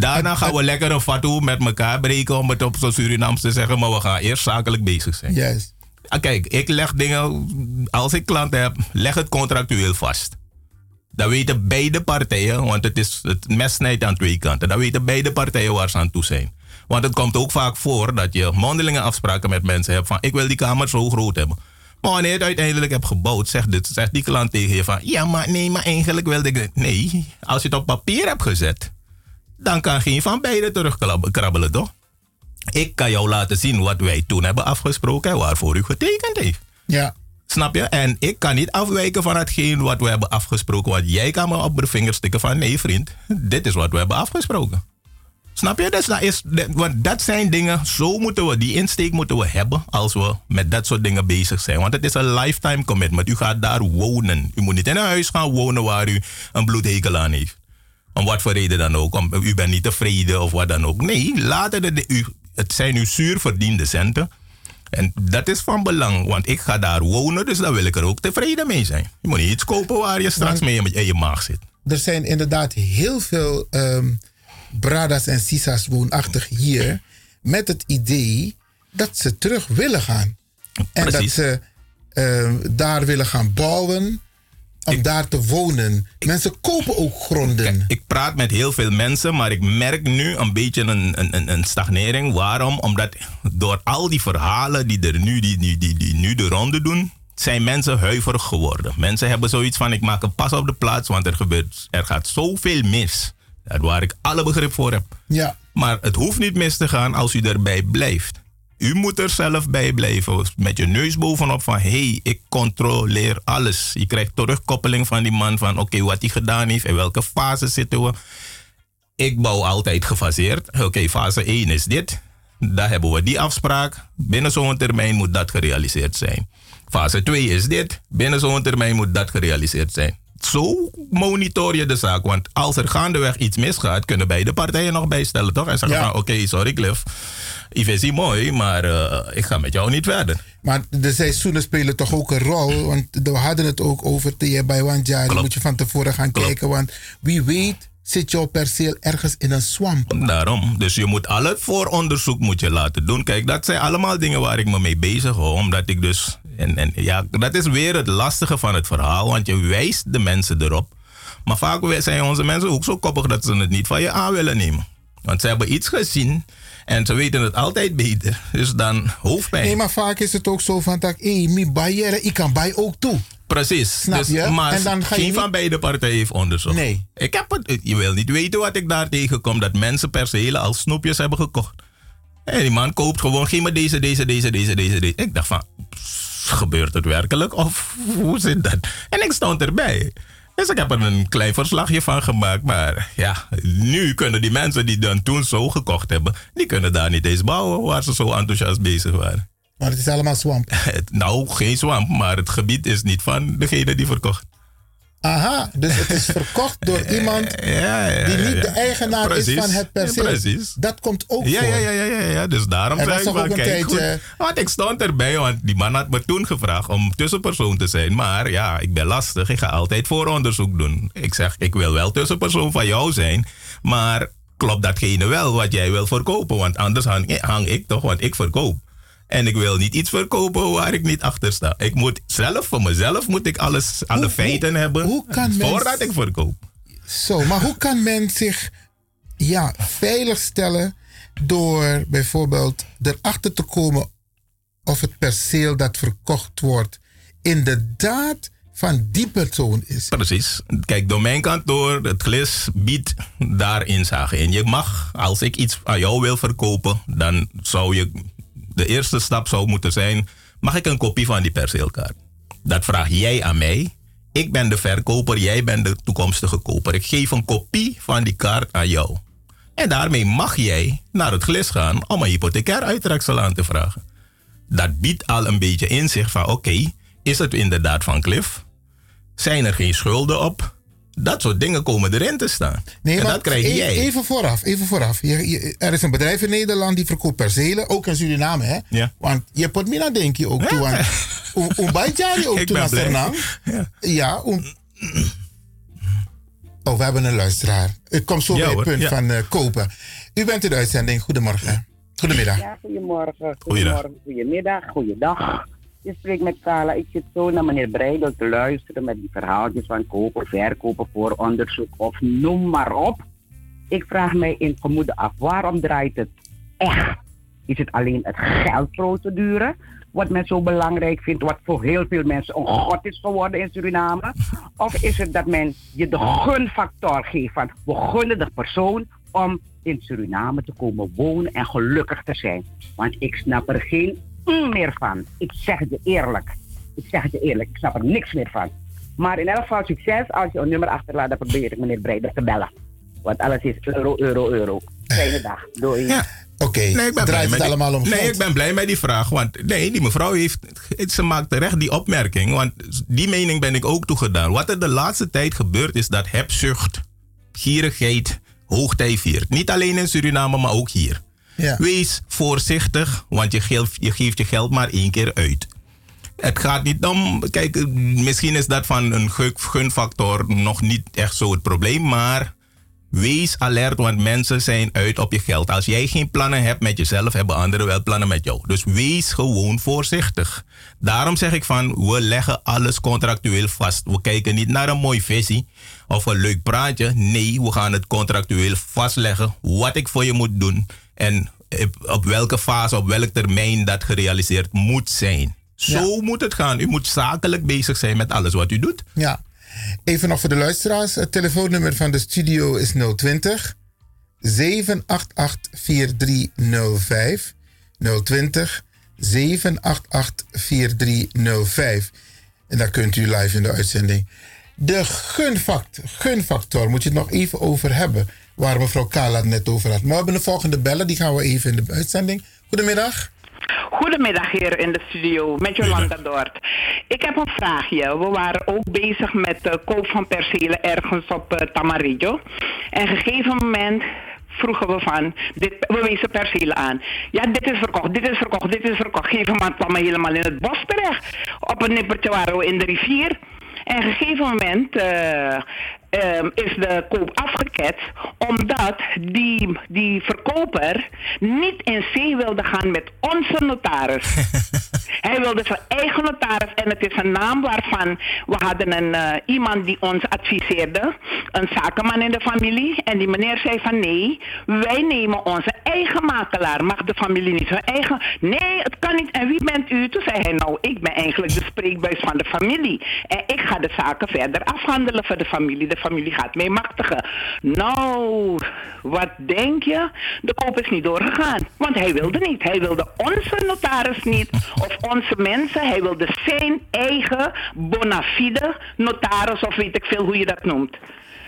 daarna gaan we lekker een fatu met elkaar breken om het op zo'n Surinaams te zeggen. Maar we gaan eerst zakelijk bezig zijn. Juist. Ah, Kijk, ik leg dingen, als ik klanten heb, leg het contractueel vast. Dan weten beide partijen, want het, is, het mes snijdt aan twee kanten. Dan weten beide partijen waar ze aan toe zijn. Want het komt ook vaak voor dat je mondelinge afspraken met mensen hebt van ik wil die kamer zo groot hebben. Maar wanneer je het uiteindelijk hebt gebouwd, zegt, dit, zegt die klant tegen je van ja, maar nee, maar eigenlijk wilde ik dit. Nee, als je het op papier hebt gezet, dan kan geen van beiden terugkrabbelen, toch? Ik kan jou laten zien wat wij toen hebben afgesproken en waarvoor u getekend heeft. Ja. Snap je? En ik kan niet afwijken van hetgeen wat we hebben afgesproken. Want jij kan me op de vingers stikken van nee vriend, dit is wat we hebben afgesproken. Snap je? Dus dat, is, want dat zijn dingen, zo moeten we, die insteek moeten we hebben als we met dat soort dingen bezig zijn. Want het is een lifetime commitment. U gaat daar wonen. U moet niet in een huis gaan wonen waar u een bloedhekel aan heeft. Om wat voor reden dan ook. Om, u bent niet tevreden of wat dan ook. Nee, laten de, de- u, het zijn uw zuur verdiende centen. En dat is van belang, want ik ga daar wonen, dus dan wil ik er ook tevreden mee zijn. Je moet niet iets kopen waar je straks mee in je maag zit. Er zijn inderdaad heel veel ehm bradas en sisas woonachtig hier. Met het idee dat ze terug willen gaan. En dat ze ehm, daar willen gaan bouwen. Om daar te wonen. Mensen kopen ook gronden. Ik praat met heel veel mensen, maar ik merk nu een beetje een, een, een- een stagnering. Waarom? Omdat door al die verhalen die er nu, die, die, die, die nu de ronde doen, zijn mensen huiverig geworden. Mensen hebben zoiets van: ik maak een pas op de plaats, want er, gebeurt, er gaat zoveel mis. Daar waar ik alle begrip voor heb. Ja. Maar het hoeft niet mis te gaan als u erbij blijft. U moet er zelf bij blijven. Met je neus bovenop van... hé, hey, ik controleer alles. Je krijgt terugkoppeling van die man van... oké, wat hij gedaan heeft, in welke fase zitten we. Ik bouw altijd gefaseerd. Oké, fase 1 is dit. Daar hebben we die afspraak. Binnen zo'n termijn moet dat gerealiseerd zijn. Fase 2 is dit. Binnen zo'n termijn moet dat gerealiseerd zijn. Zo monitor je de zaak. Want als er gaandeweg iets misgaat, kunnen beide partijen nog bijstellen, toch? En zeggen van, oké, sorry Cliff. Yves is mooi, maar eh, ik ga met jou niet verder. Maar de seizoenen spelen toch ook een rol. Want we hadden het ook over te bij Wanjari. Moet je van tevoren gaan kijken. Want wie weet zit jouw perceel ergens in een swamp. Daarom. Dus je moet al het vooronderzoek moet je laten doen. Kijk, dat zijn allemaal dingen waar ik me mee bezig hou. Omdat ik dus... En, en ja, dat is weer het lastige van het verhaal. Want je wijst de mensen erop. Maar vaak zijn onze mensen ook zo koppig dat ze het niet van je aan willen nemen. Want ze hebben iets gezien en ze weten het altijd beter. Dus dan hoofdpijn. Nee, maar vaak is het ook zo van... dat, Hé, mi bayere, ik kan bij ook toe. Precies. Snap dus, je? Maar En dan ga je geen niet- van beide partijen heeft onderzocht. Nee. Ik heb het, je wil niet weten wat ik daar tegenkom. Dat mensen percelen als snoepjes hebben gekocht. En die man koopt gewoon, geef me deze, deze, deze, deze, deze, deze. Ik dacht van, pss, gebeurt het werkelijk? Of hoe zit dat? En ik stond erbij. Dus ik heb er een klein verslagje van gemaakt. Maar ja, nu kunnen die mensen die dan toen zo gekocht hebben... die kunnen daar niet eens bouwen waar ze zo enthousiast bezig waren. Maar het is allemaal swamp. nou, geen zwamp, maar het gebied is niet van degene die verkocht. Aha, dus het is verkocht door iemand ja, die niet ja. de eigenaar is van het perceel. Dat komt ook Ja, voor. ja, ja, ja, ja, ja. Dus daarom zei ik een kijk tijdje-. Want ik stond erbij, want die man had me toen gevraagd om tussenpersoon te zijn. Maar ja, ik ben lastig. Ik ga altijd vooronderzoek doen. Ik zeg, ik wil wel tussenpersoon van jou zijn. Maar klopt datgene wel wat jij wil verkopen? Want anders hang, hang ik toch, want ik verkoop. En ik wil niet iets verkopen waar ik niet achter sta. Ik moet zelf, voor mezelf moet ik alles, alle feiten hebben kan men- voordat ik verkoop. Zo, maar hoe kan men zich ja, veilig stellen door bijvoorbeeld erachter te komen of het perceel dat verkocht wordt inderdaad van die persoon is? Precies. Kijk, door mijn kantoor, het glis biedt daar inzage in. Je mag, als ik iets aan jou wil verkopen, dan zou je, de eerste stap zou moeten zijn, mag ik een kopie van die perceelkaart? Dat vraag jij aan mij. Ik ben de verkoper, jij bent de toekomstige koper. Ik geef een kopie van die kaart aan jou. En daarmee mag jij naar het glis gaan om een hypothecair uittreksel aan te vragen. Dat biedt al een beetje inzicht van oké, is het inderdaad van Cliff? Zijn er geen schulden op? Dat soort dingen komen erin te staan. en dat krijg e- jij. Even vooraf, even vooraf. Je, je- er is een bedrijf in Nederland die verkoopt percelen, ook in Suriname, hè? Ja. Want je pot mina denk je ook toe aan. Hoe- bijt jij ook toe blij. Suriname? Ja. hoe- Oh, we hebben een luisteraar. Ik kom zo Ja, bij het punt ja. van eh, kopen. U bent in de uitzending. Goedemorgen. Goedemiddag. Ja, goedemorgen. Goedemorgen, goedemiddag, goeiedag. Je spreekt met Kala. Ik zit zo naar meneer Breidel te luisteren met die verhaaltjes van kopen, verkopen, voor onderzoek of noem maar op. Ik vraag mij in vermoeden af, waarom draait het echt? Is het alleen het geldprocedure? Wat men zo belangrijk vindt, wat voor heel veel mensen een god is geworden in Suriname? Of is het dat men je de gunfactor geeft van we gunnen de persoon om in Suriname te komen wonen en gelukkig te zijn? Want ik snap er geen mm meer van. Ik zeg het je eerlijk. Ik zeg het je eerlijk, ik snap er niks meer van. Maar in elk geval succes. Als je een nummer achterlaat, dan probeer ik meneer Breider te bellen. Want alles is euro, euro, euro. Fijne dag. Doei. Ja. Oké, Nee, ik ben blij draait met het die- allemaal om Nee, ik ben blij met die vraag. Want nee, die mevrouw heeft. Ze maakt terecht die opmerking. Want die mening ben ik ook toegedaan. Wat er de laatste tijd gebeurt is dat hebzucht, gierigheid, hoogtij viert. Niet alleen in Suriname, maar ook hier. Wees voorzichtig, want je geeft, je geld maar één keer uit. Het gaat niet om. Kijk, misschien is dat van een gu- gunfactor nog niet echt zo het probleem. Maar wees alert, want mensen zijn uit op je geld. Als jij geen plannen hebt met jezelf, hebben anderen wel plannen met jou. Dus wees gewoon voorzichtig. Daarom zeg ik van, we leggen alles contractueel vast. We kijken niet naar een mooi visie of een leuk praatje. Nee, we gaan het contractueel vastleggen. Wat ik voor je moet doen. En op- welke fase, op welk termijn dat gerealiseerd moet zijn. Zo moet het gaan. U moet zakelijk bezig zijn met alles wat u doet. Ja. Even nog voor de luisteraars. Het telefoonnummer van de studio is 020 788 4305. 020 788 4305. En daar kunt u live in de uitzending. De gunfact, gunfactor, moet je het nog even over hebben. Waar mevrouw Kala het net over had. Maar we hebben de volgende bellen, die gaan we even in de uitzending. Goedemiddag. Goedemiddag hier in de studio met Jolanda Dort. Ik heb een vraagje. We waren ook bezig met de koop van percelen ergens op eh, Tamarillo. En op een gegeven moment vroegen we van, dit, we wezen percelen aan. Ja, dit is verkocht, dit is verkocht, dit is verkocht. Gegeven moment kwamen we helemaal in het bos terecht. Op een nippertje waren we in de rivier. En op een gegeven moment eh, ehm, is de koop afgeketst omdat die, die verkoper niet in zee wilde gaan met onze notaris. Hij wilde zijn eigen notaris en het is een naam waarvan we hadden een, eh, iemand die ons adviseerde, een zakenman in de familie. En die meneer zei van nee, wij nemen onze eigen makelaar. Mag de familie niet hun eigen? Nee, het kan niet. En wie bent u? Toen zei hij nou, ik ben eigenlijk de spreekbuis van de familie. En ik ga de zaken verder afhandelen voor de familie. De familie gaat mee machtigen. Nou, wat denk je? De koop is niet doorgegaan. Want hij wilde niet. Hij wilde onze notaris niet. Of onze mensen. Hij wilde zijn eigen bona fide notaris. Of weet ik veel hoe je dat noemt.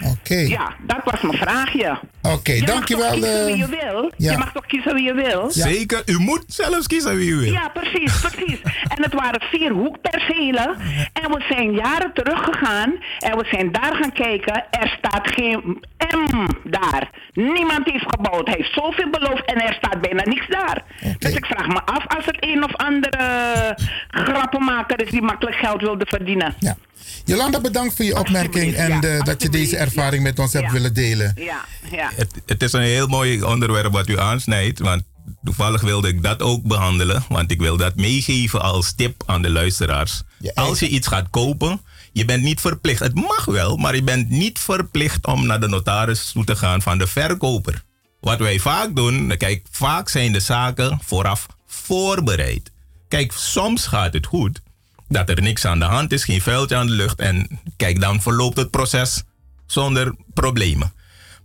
Oké. Ja, dat was mijn vraagje. Oké, je dankjewel. Mag toch kiezen wie eh, je wil? ja. Je mag toch kiezen wie je wil? Zeker, u moet zelfs kiezen wie u wil. Ja, precies, precies. En het waren vier hoekpercelen. En we zijn jaren teruggegaan. En we zijn daar gaan kijken. Er staat geen M daar. Niemand heeft gebouwd. Hij heeft zoveel beloofd en er staat bijna niks daar. Dus ik vraag me af als het een of andere grappenmaker is die makkelijk geld wilde verdienen. Ja. Jolanda, bedankt voor je opmerking en eh, dat je deze ervaring met ons hebt willen delen. Ja, ja. Het, het is een heel mooi onderwerp wat u aansnijdt. Want toevallig wilde ik dat ook behandelen. Want ik wil dat meegeven als tip aan de luisteraars. Als je iets gaat kopen, je bent niet verplicht. Het mag wel, maar je bent niet verplicht om naar de notaris toe te gaan van de verkoper. Wat wij vaak doen, kijk, vaak zijn de zaken vooraf voorbereid. Kijk, soms gaat het goed. Dat er niks aan de hand is, geen vuiltje aan de lucht. En kijk, dan verloopt het proces zonder problemen.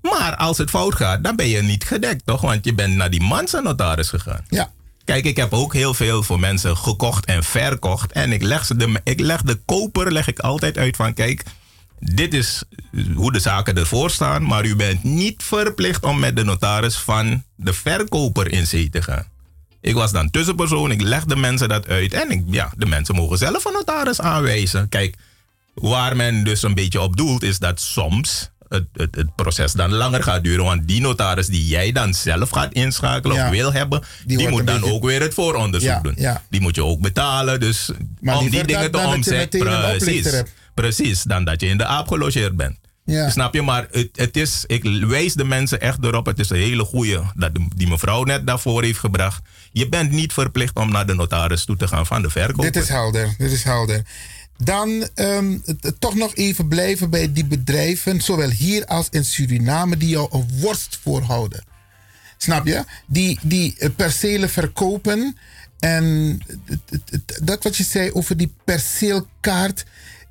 Maar als het fout gaat, dan ben je niet gedekt, toch? Want je bent naar die man zijn notaris gegaan. Ja. Kijk, ik heb ook heel veel voor mensen gekocht en verkocht. En ik leg, ze de, ik leg de koper leg ik altijd uit van... Kijk, dit is hoe de zaken ervoor staan. Maar u bent niet verplicht om met de notaris van de verkoper in zee te gaan. Ik was dan tussenpersoon, ik leg de mensen dat uit. En ik, ja, de mensen mogen zelf een notaris aanwijzen. Kijk, waar men dus een beetje op doelt, is dat soms het, het, het proces dan langer gaat duren. Want die notaris die jij dan zelf gaat inschakelen Ja. of wil hebben, die, moet dan beetje- ook weer het vooronderzoek Ja, doen. ja. Die moet je ook betalen. Dus Maar om die dingen te omzetten. Precies, precies, dan dat je in de aap gelogeerd bent. Ja. Snap je? Maar het, het is, ik wijs de mensen echt erop. Het is een hele goeie dat de- die mevrouw net daarvoor heeft gebracht. Je bent niet verplicht om naar de notaris toe te gaan van de verkoper. Dit is helder, dit is helder. Dan ehm, toch nog even blijven bij die bedrijven, zowel hier als in Suriname, die jou een worst voorhouden. Snap je? Die, die eh, percelen verkopen. En dat wat je zei over die perceelkaart.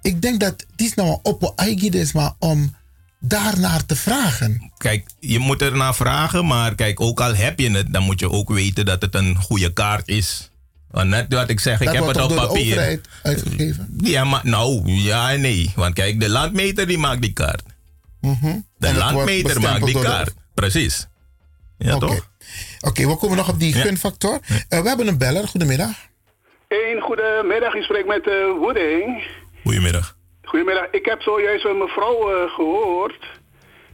Ik denk dat die is nou een oppo is, maar om daarnaar te vragen. Kijk, je moet er naar vragen, maar kijk, ook al heb je het, dan moet je ook weten dat het een goede kaart is. Want net wat ik zeg, ik heb het op door de papier. overheid uitgegeven. Ja, maar nou, ja en nee. Want kijk, de landmeter die maakt die kaart. Mhm. De landmeter maakt die de kaart. Precies. Ja, Oké. toch? Oké, we komen nog op die gunfactor. Eh, we hebben een beller. Goedemiddag. Een goedemiddag, u spreekt met eh Woeding. Goedemiddag. Goedemiddag, ik heb zojuist een mevrouw eh, gehoord.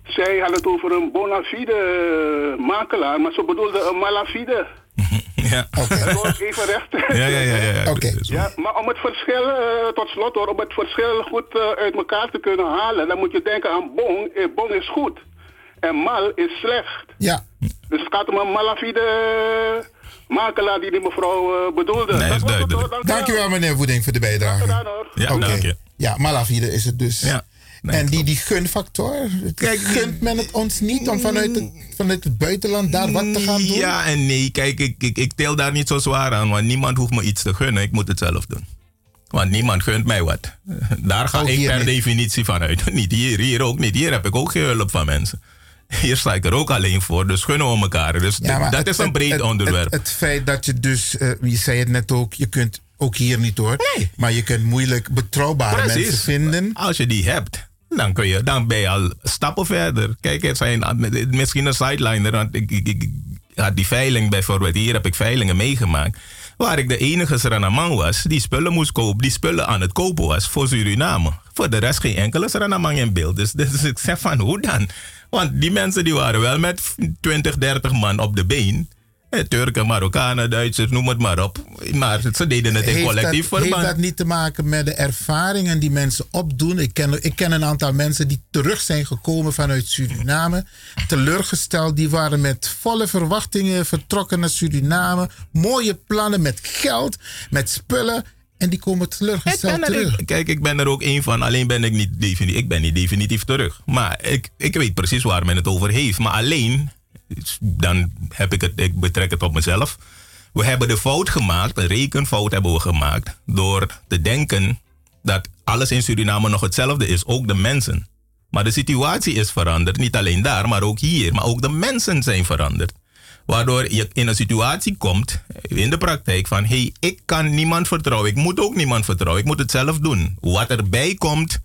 Zij had het over een bona fide eh, makelaar, maar ze bedoelde een malafide. Ja. Dat wordt even recht. Ja, ja, ja. ja. Oké. Ja, maar om het verschil, eh, tot slot hoor, om het verschil goed uit elkaar te kunnen halen, dan moet je denken aan bong. Eh, bong is goed. En mal is slecht. Ja. Dus het gaat om een malafide makelaar die die mevrouw eh, bedoelde. Nee, is duidelijk. Dankjewel meneer Woeding voor de bijdrage. Ja, Oké. dank je. Ja, malafide is het dus. Ja. en die, die gunfactor, Kijk, gunt men het ons niet om vanuit het, vanuit het buitenland daar wat te gaan doen? Ja en nee. Kijk, ik, ik, ik tel daar niet zo zwaar aan, want niemand hoeft me iets te gunnen. Ik moet het zelf doen. Want niemand gunt mij wat. Daar ga Ook ik per niet. definitie van uit. Niet hier, hier ook niet. Hier heb ik ook geen hulp van mensen. Hier sta ik er ook alleen voor, dus gunnen we elkaar. Dus Ja, dat het- is een het- breed het- onderwerp. Het, het feit dat je dus, eh, je zei het net ook, je kunt ook hier niet hoor, maar je kunt moeilijk betrouwbare mensen vinden. Als je die hebt, dan, kun je, dan ben je al stappen verder. Kijk, er zijn misschien een sideliner. Want ik, ik, ik had die veiling bijvoorbeeld. Hier heb ik veilingen meegemaakt. Waar ik de enige Surinamang was die spullen moest kopen. Die spullen aan het kopen was voor Suriname. Voor de rest geen enkele Surinamang in beeld. Dus, dus ik zeg van hoe dan? Want die mensen die waren wel met 20, 30 man op de been. Eh, Turken, Marokkanen, Duitsers, noem het maar op. Maar ze deden het in Heeft collectief dat, heeft verband. dat niet te maken met de ervaringen die mensen opdoen? Ik ken, ik ken een aantal mensen die terug zijn gekomen vanuit Suriname. Teleurgesteld, die waren met volle verwachtingen vertrokken naar Suriname. Mooie plannen met geld, met spullen. En die komen teleurgesteld er- terug. ik- kijk, ik ben er ook één van. Alleen ben ik niet definitief, ik ben niet definitief terug. Maar ik, ik weet precies waar men het over heeft. Maar alleen, dan heb ik het, ik betrek het op mezelf. We hebben de fout gemaakt, een rekenfout hebben we gemaakt. Door te denken dat alles in Suriname nog hetzelfde is. Ook de mensen. Maar de situatie is veranderd. Niet alleen daar, maar ook hier. Maar ook de mensen zijn veranderd. Waardoor je in een situatie komt, in de praktijk, van hé, hey, ik kan niemand vertrouwen. Ik moet ook niemand vertrouwen. Ik moet het zelf doen. Wat erbij komt,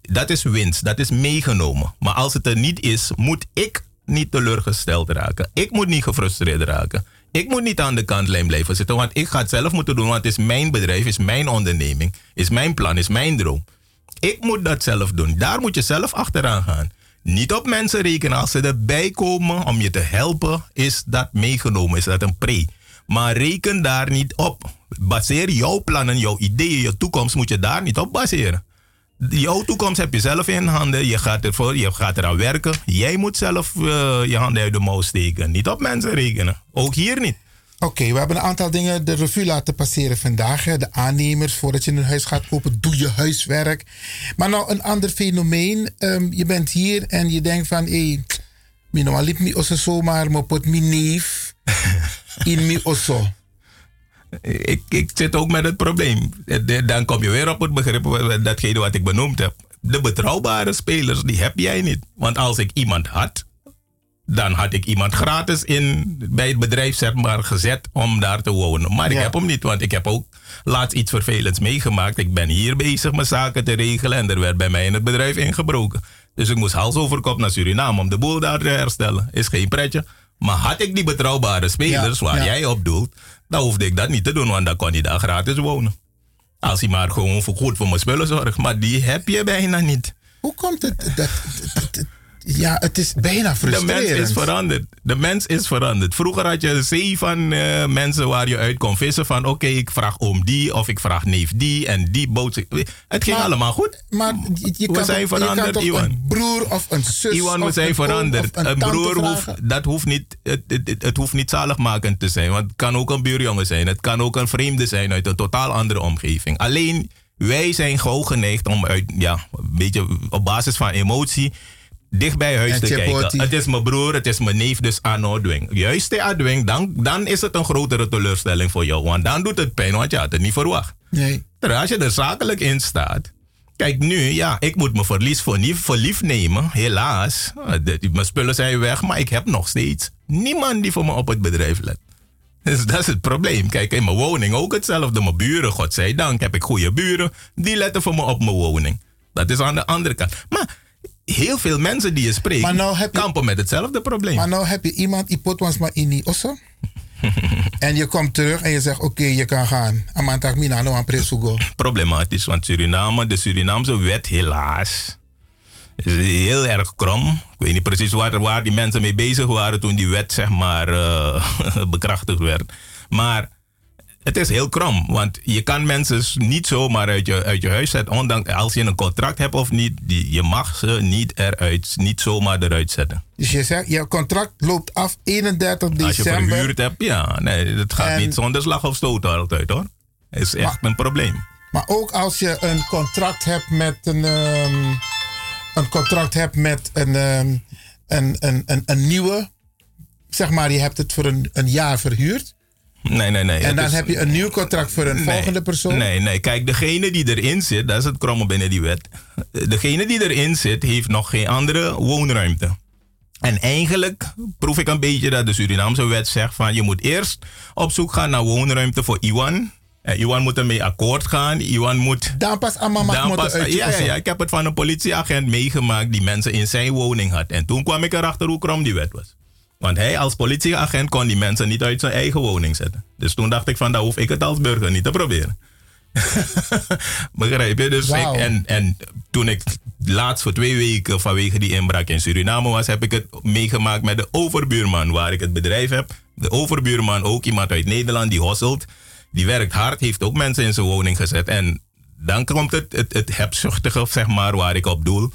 dat is winst. Dat is meegenomen. Maar als het er niet is, moet ik niet teleurgesteld raken. Ik moet niet gefrustreerd raken. Ik moet niet aan de kantlijn blijven zitten, want ik ga het zelf moeten doen. Want het is mijn bedrijf, is mijn onderneming, is mijn plan, is mijn droom. Ik moet dat zelf doen. Daar moet je zelf achteraan gaan. Niet op mensen rekenen. Als ze erbij komen om je te helpen, is dat meegenomen. Is dat een pre. Maar reken daar niet op. Baseer jouw plannen, jouw ideeën, je toekomst moet je daar niet op baseren. Jouw toekomst heb je zelf in handen. Je gaat ervoor, je gaat eraan werken. Jij moet zelf eh, je handen uit de mouw steken. Niet op mensen rekenen. Ook hier niet. Oké, we hebben een aantal dingen de revue laten passeren vandaag. hè. De aannemers, voordat je een huis gaat kopen, doe je huiswerk. Maar nou, een ander fenomeen. ehm, je bent hier en je denkt van... Hé, hey, liep me osso zomaar, maar pot mi neef in mi osso. ik, ik zit ook met het probleem. Eh, Dan kom je weer op het begrip, datgene wat ik benoemd heb. De betrouwbare spelers, die heb jij niet. Want als ik iemand had, dan had ik iemand gratis in, bij het bedrijf zeg maar, gezet om daar te wonen. Maar ik heb hem niet, want ik heb ook laatst iets vervelends meegemaakt. Ik ben hier bezig mijn zaken te regelen en er werd bij mij in het bedrijf ingebroken. Dus ik moest hals over kop naar Suriname om de boel daar te herstellen. Is geen pretje. Maar had ik die betrouwbare spelers Ja, waar ja. jij op doelt, dan hoefde ik dat niet te doen, want dan kon hij daar gratis wonen. Als hij maar gewoon voor goed voor mijn spullen zorgt. Maar die heb je bijna niet. Hoe komt het dat... ja, het is bijna De frustrerend. mens is veranderd. De mens is veranderd. Vroeger had je een zee van eh, mensen waar je uit kon vissen. Van oké, ik vraag oom die of ik vraag neef die en die boot. Het ging Maar- allemaal goed. Maar je, je We kan zijn je kan een broer of een zus Iwan, we zijn veranderd. een broer hoeft, dat hoeft niet, het, het, het, het hoeft niet zaligmakend te zijn. Want het kan ook een buurjongen zijn. Het kan ook een vreemde zijn uit een totaal andere omgeving. Alleen wij zijn gewoon geneigd om uit, ja, een beetje op basis van emotie dicht bij huis En te kijken. Het is mijn broer, het is mijn neef, dus aan dwing. Juist de adwing, dan, dan is het een grotere teleurstelling voor jou. Want dan doet het pijn, want je had het niet verwacht. Nee. Terwijl als je er zakelijk in staat. Kijk, nu, ja, ik moet mijn verlies voor, niet voor lief nemen. Helaas. Eh, de- Mijn spullen zijn weg, maar ik heb nog steeds niemand die voor me op het bedrijf let. Dus dat is het probleem. Kijk, in mijn woning ook hetzelfde. Mijn buren, godzijdank, heb ik goede buren. Die letten voor me op mijn woning. Dat is aan de andere kant. Maar heel veel mensen die je spreekt Maar nou heb je- kampen met hetzelfde probleem. Maar nou heb je iemand, ipot was maar in die osso. en je komt terug en je zegt, oké, je kan gaan. Amantak mina no aan presugo. Problematisch, want Suriname, de Surinaamse wet helaas is heel erg krom. Ik weet niet precies waar, waar die mensen mee bezig waren toen die wet zeg maar eh, bekrachtigd werd. Maar het is heel krom, want je kan mensen niet zomaar uit je, uit je huis zetten. Ondanks als je een contract hebt of niet, die, je mag ze niet eruit, niet zomaar eruit zetten. Dus je zegt, je contract loopt af 31 Als je december. verhuurd hebt, ja, nee, het gaat En- niet zonder slag of stoot altijd hoor. Het is echt een probleem. Maar ook als je een contract hebt met een, ehm, een contract hebt met een, ehm, een, een, een, een nieuwe, zeg maar, je hebt het voor een, een jaar verhuurd. Nee, nee, nee. en dan is- heb je een nieuw contract voor een Nee, volgende persoon. Nee, nee. Kijk, degene die erin zit, dat is het kromme binnen die wet. Degene die erin zit, heeft nog geen andere woonruimte. En eigenlijk proef ik een beetje dat de Surinaamse wet zegt van je moet eerst op zoek gaan naar woonruimte voor Iwan. En Iwan moet ermee akkoord gaan. Iwan moet. Dan pas allemaal Dan pas, uit ja, ja, ja, ik heb het van een politieagent meegemaakt die mensen in zijn woning had. En toen kwam ik erachter hoe krom die wet was. Want hij als politieagent kon die mensen niet uit zijn eigen woning zetten. Dus toen dacht ik van, daar hoef ik het als burger niet te proberen. Begrijp je? Dus ik, en, en toen ik laatst voor twee weken vanwege die inbraak in Suriname was, heb ik het meegemaakt met de overbuurman waar ik het bedrijf heb. De overbuurman, ook iemand uit Nederland die hosselt. Die werkt hard, heeft ook mensen in zijn woning gezet. En dan komt het, het, het hebzuchtige, zeg maar, waar ik op doel.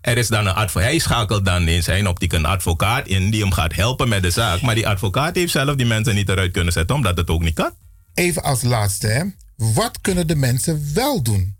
Er is dan een advocaat, hij schakelt dan in zijn optiek een advocaat in die hem gaat helpen met de zaak. Maar die advocaat heeft zelf die mensen niet eruit kunnen zetten, omdat het ook niet kan. Even als laatste, hè. wat kunnen de mensen wel doen?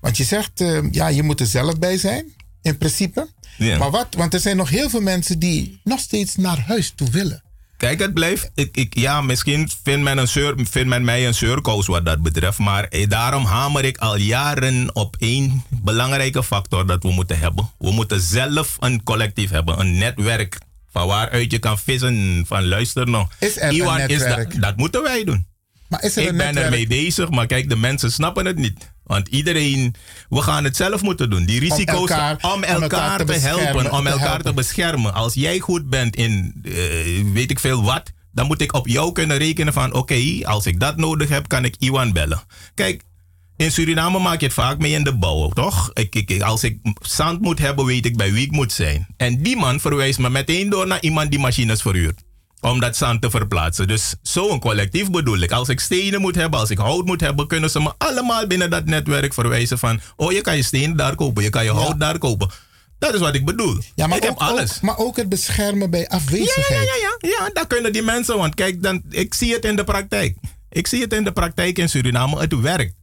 Want je zegt, eh, ja, je moet er zelf bij zijn, in principe. Ja. Maar wat? Want er zijn nog heel veel mensen die nog steeds naar huis toe willen. Kijk, het blijft. Ik, ik, ja, misschien vindt men, een vindt men mij een surkoos wat dat betreft. Maar eh, daarom hamer ik al jaren op één belangrijke factor dat we moeten hebben. We moeten zelf een collectief hebben, een netwerk. Van waaruit je kan vissen. Van luister nog. Is er een Iwan is netwerk? dat, dat moeten wij doen. Maar is er ik een ben ermee bezig, maar kijk, de mensen snappen het niet. Want iedereen, we gaan het zelf moeten doen. Die risico's elkaar- om elkaar, te, helpen, om te elkaar helpen. te beschermen. Als jij goed bent in eh, weet ik veel wat, dan moet ik op jou kunnen rekenen van oké, als ik dat nodig heb, kan ik Iwan bellen. Kijk, in Suriname maak je het vaak mee in de bouw, toch? Ik- als ik zand moet hebben, weet ik bij wie ik moet zijn. En die man verwijst me meteen door naar iemand die machines verhuurt. Om dat zand te verplaatsen. Dus zo'n collectief bedoel ik. Als ik stenen moet hebben, als ik hout moet hebben, kunnen ze me allemaal binnen dat netwerk verwijzen van. Oh, je kan je stenen daar kopen, je kan je hout daar kopen. Dat is wat ik bedoel. Ja, maar ik heb ook, alles. ook- maar ook het beschermen bij afwezigheid. Ja, ja, ja, ja, dat kunnen die mensen. Want kijk, dan, ik zie het in de praktijk. Ik zie het in de praktijk in Suriname. Het werkt.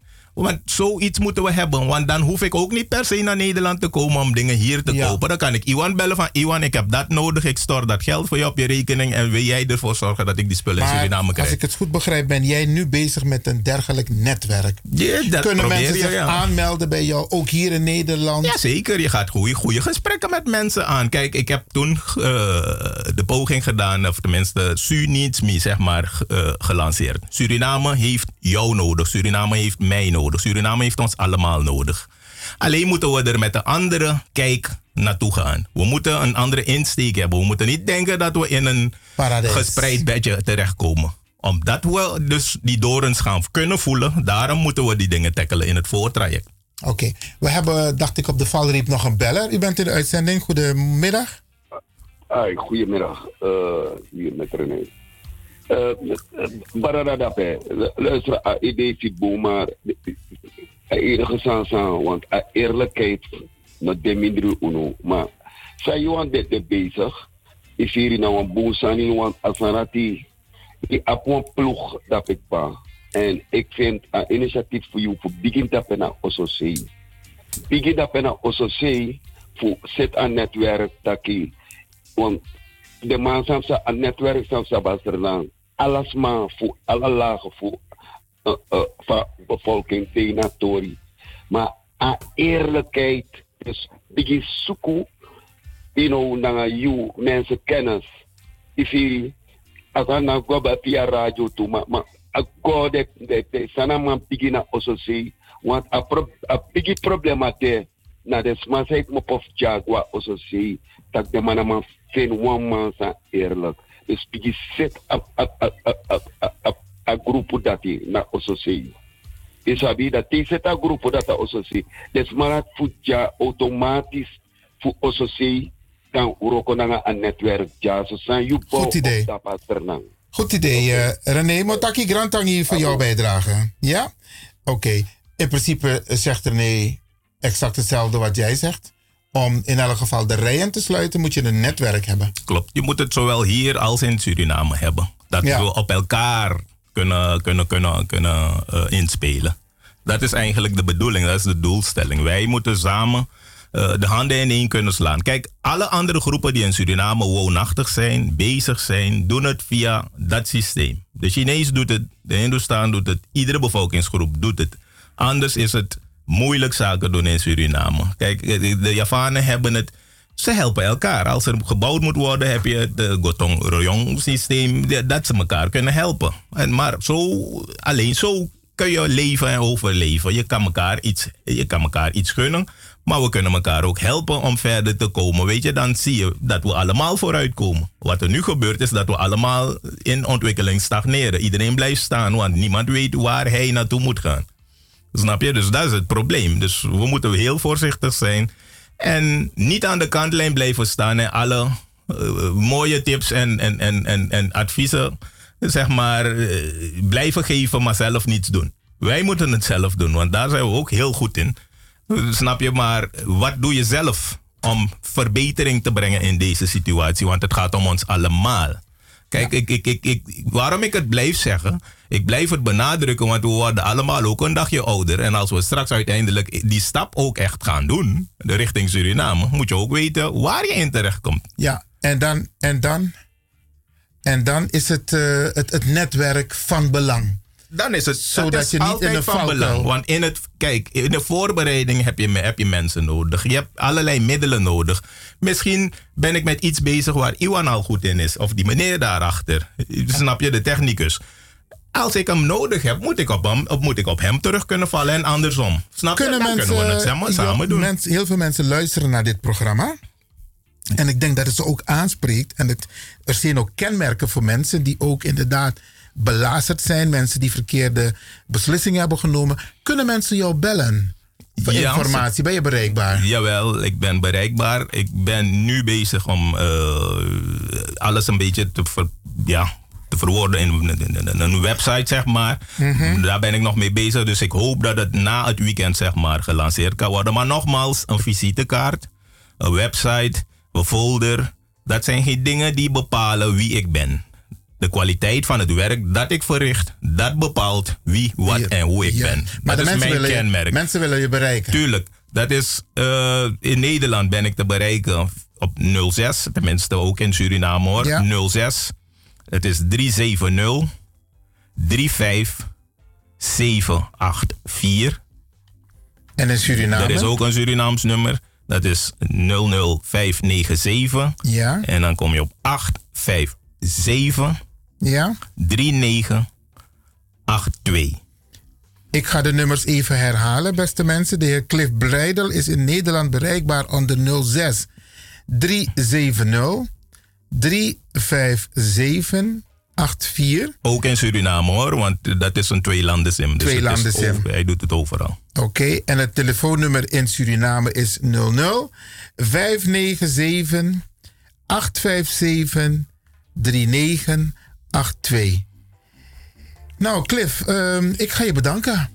Want zoiets moeten we hebben. Want dan hoef ik ook niet per se naar Nederland te komen om dingen hier te kopen. Dan kan ik Iwan bellen van Iwan, ik heb dat nodig. Ik stort dat geld voor je op je rekening. En wil jij ervoor zorgen dat ik die spullen in Suriname als krijg? ik het goed begrijp, ben jij nu bezig met een dergelijk netwerk. Ja, dat Kunnen mensen zich ja. aanmelden bij jou, ook hier in Nederland? Ja, zeker. Je gaat goede, goede gesprekken met mensen aan. Kijk, ik heb toen eh, de poging gedaan, of tenminste, Su Needs Me, zeg maar, eh, gelanceerd. Suriname heeft jou nodig. Suriname heeft mij nodig. Suriname heeft ons allemaal nodig. Alleen moeten we er met een andere kijk naartoe gaan. We moeten een andere insteek hebben. We moeten niet denken dat we in een Paradijs. gespreid bedje terechtkomen. Omdat we dus die dorens gaan kunnen voelen, daarom moeten we die dingen tackelen in het voortraject. Oké, we hebben, dacht ik, op de valreep nog een beller. U bent in de uitzending. Goedemiddag. Hi, goedemiddag. eh hier met René. Baradadape, luister, a idee boom, maar a enige sansan, want eerlijkheid, no de minder uno. Maar, zijn je aan dit bezig? Is hier nou een boosani, want asanati, die een ploeg dat ik pa. En ik vind een initiatief voor jou, voor begin dat naar OSOC. Begin dat naar OSOC, voor zet een netwerk dat want de man sam sa een netwerk sam sa maar voor alle lagen voor uh, uh, van bevolking tegen Tori. Maar aan eerlijkheid dus begin zoeken you know naar you mensen kennis ifiri aka na goba via radio toe maar maar a go de de sana man begin na ososi want a pro a bigi problema te na de sma zei ik me pof jagwa oso sei tak de man man fin one man sa eerlijk e spigi set a, a, a, a, a, a, a, a grupu dati na ososei e sabi da te set a grupu data ososei desmara fu ja automatisch fu ososei dan uroko nanga a netwerk ja so san yu bo Goed idee. Goed idee, uh, René. Motaki Grantangi voor jouw bijdrage. Ja? Oké. Okay. In principe zegt René exact hetzelfde wat jij zegt. Om in elk geval de rijen te sluiten moet je een netwerk hebben. Klopt. Je moet het zowel hier als in Suriname hebben. Dat Ja. we op elkaar kunnen, kunnen, kunnen, kunnen eh, inspelen. Dat is eigenlijk de bedoeling, dat is de doelstelling. Wij moeten samen eh, de handen in één kunnen slaan. Kijk, alle andere groepen die in Suriname woonachtig zijn, bezig zijn, doen het via dat systeem. De Chinees doet het, de Hindustan doet het, iedere bevolkingsgroep doet het. Anders is het moeilijk zaken doen in Suriname. Kijk, de Javanen hebben het ze helpen elkaar. Als er gebouwd moet worden, heb je het Gotong Royong systeem, dat ze elkaar kunnen helpen. En maar zo, alleen zo kun je leven en overleven. Je kan elkaar iets, je kan elkaar iets gunnen, maar we kunnen elkaar ook helpen om verder te komen. Weet je, dan zie je dat we allemaal vooruitkomen. Wat er nu gebeurt is dat we allemaal in ontwikkeling stagneren. Iedereen blijft staan, want niemand weet waar hij naartoe moet gaan. Snap je? Dus dat is het probleem. Dus we moeten heel voorzichtig zijn. En niet aan de kantlijn blijven staan en alle eh, mooie tips en, en, en, en, en adviezen, zeg maar, eh, blijven geven, maar zelf niets doen. Wij moeten het zelf doen, want daar zijn we ook heel goed in. Snap je? Maar wat doe je zelf om verbetering te brengen in deze situatie? Want het gaat om ons allemaal. Kijk, ik, ik, ik, ik, waarom ik het blijf zeggen, ik blijf het benadrukken, want we worden allemaal ook een dagje ouder. En als we straks uiteindelijk die stap ook echt gaan doen, de richting Suriname, moet je ook weten waar je in terecht komt. Ja, en dan, en dan, en dan is het, eh, het, het netwerk van belang. Dan is het Zodat is je niet in een van belang. Want in het, kijk, in de voorbereiding heb je, heb je mensen nodig. Je hebt allerlei middelen nodig. Misschien ben ik met iets bezig waar Iwan al goed in is. Of die meneer daarachter. Snap je, de technicus. Als ik hem nodig heb, moet ik op hem, op, moet ik op hem terug kunnen vallen en andersom. Snap je? Kunnen Dan mensen, kunnen we het samen, samen doen. mensen- heel veel mensen luisteren naar dit programma. En ik denk dat het ze ook aanspreekt. En het, er zijn ook kenmerken voor mensen die ook inderdaad belazerd zijn. Mensen die verkeerde beslissingen hebben genomen. Kunnen mensen jou bellen? Voor Ja, informatie, ben je bereikbaar? Jawel, ik ben bereikbaar. Ik ben nu bezig om eh, alles een beetje te, ver, ja, te verwoorden in een- website, zeg maar. Mhm. Daar ben ik nog mee bezig. Dus ik hoop dat het na het weekend, zeg maar, gelanceerd kan worden. Maar nogmaals, een visitekaart, een website, een folder. Dat zijn geen dingen die bepalen wie ik ben. De kwaliteit van het werk dat ik verricht, dat bepaalt wie, wat en hoe ik Ja. ben. Maar de dat is mensen mijn je- kenmerk. mensen willen je bereiken. Tuurlijk. Dat is, eh, in Nederland ben ik te bereiken op 06. Tenminste ook in Suriname hoor. 06. Het is 370 35 784. En in Suriname? Er is ook een Surinaams nummer. Dat is 00597. Ja. En dan kom je op 857 Ja. 3982. Ik ga de nummers even herhalen, beste mensen. De heer Cliff Breidel is in Nederland bereikbaar onder 06 370 357 84. Ook in Suriname hoor, want dat is een tweelanden sim. Dus het is Tweelanden sim. over- Hij doet het overal. Oké, en het telefoonnummer in Suriname is 00 597 857 3982. Nou, Cliff, ehm, ik ga je bedanken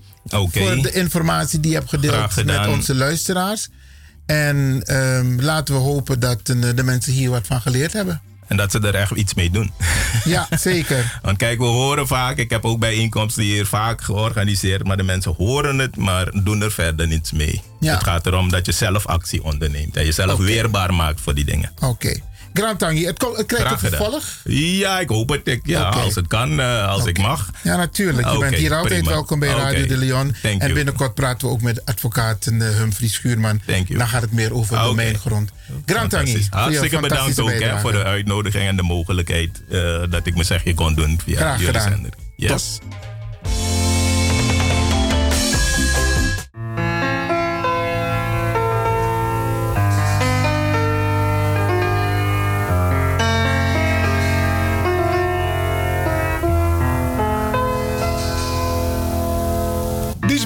voor de informatie die je hebt gedeeld met onze luisteraars. En ehm, laten we hopen dat eh, de mensen hier wat van geleerd hebben. En dat ze er echt iets mee doen. Ja, zeker. Want kijk, we horen vaak, ik heb ook bijeenkomsten hier vaak georganiseerd, maar de mensen horen het, maar doen er verder niets mee. Ja. Het gaat erom dat je zelf actie onderneemt en jezelf Oké. weerbaar maakt voor die dingen. Oké. Tangi, het, het krijgt een vervolg. Ja, ik hoop het. Ik, ja, als het kan, eh, als ik mag. Ja, natuurlijk. Je Oké, bent hier altijd welkom bij Radio de Leon. Thank en you. binnenkort praten we ook met advocaat eh, Humphrey Schuurman. Dan gaat het meer over domeingrond. Grand Tangi, Fantastisch. voor je Hartstikke bedankt ook hè, voor de uitnodiging en de mogelijkheid eh, dat ik mijn zegje kon doen via Graag jullie gedaan. zender. Yes.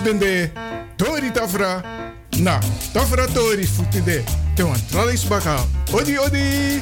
Futende. Tori tafra. Na, tafra tori futende. Te wan tralis baka. Odi odi.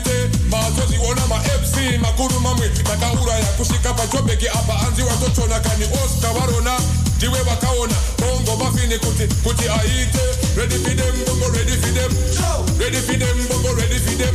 Isuwatite mazoziona ma-fc makuru mamwe takauraya kusvika pachobheki apa anzi watochona kani osta varona ndiwe vakaona bongo mafini kuti kuti aite. Ready for them bongo ready for them. Ready for them bongo ready for them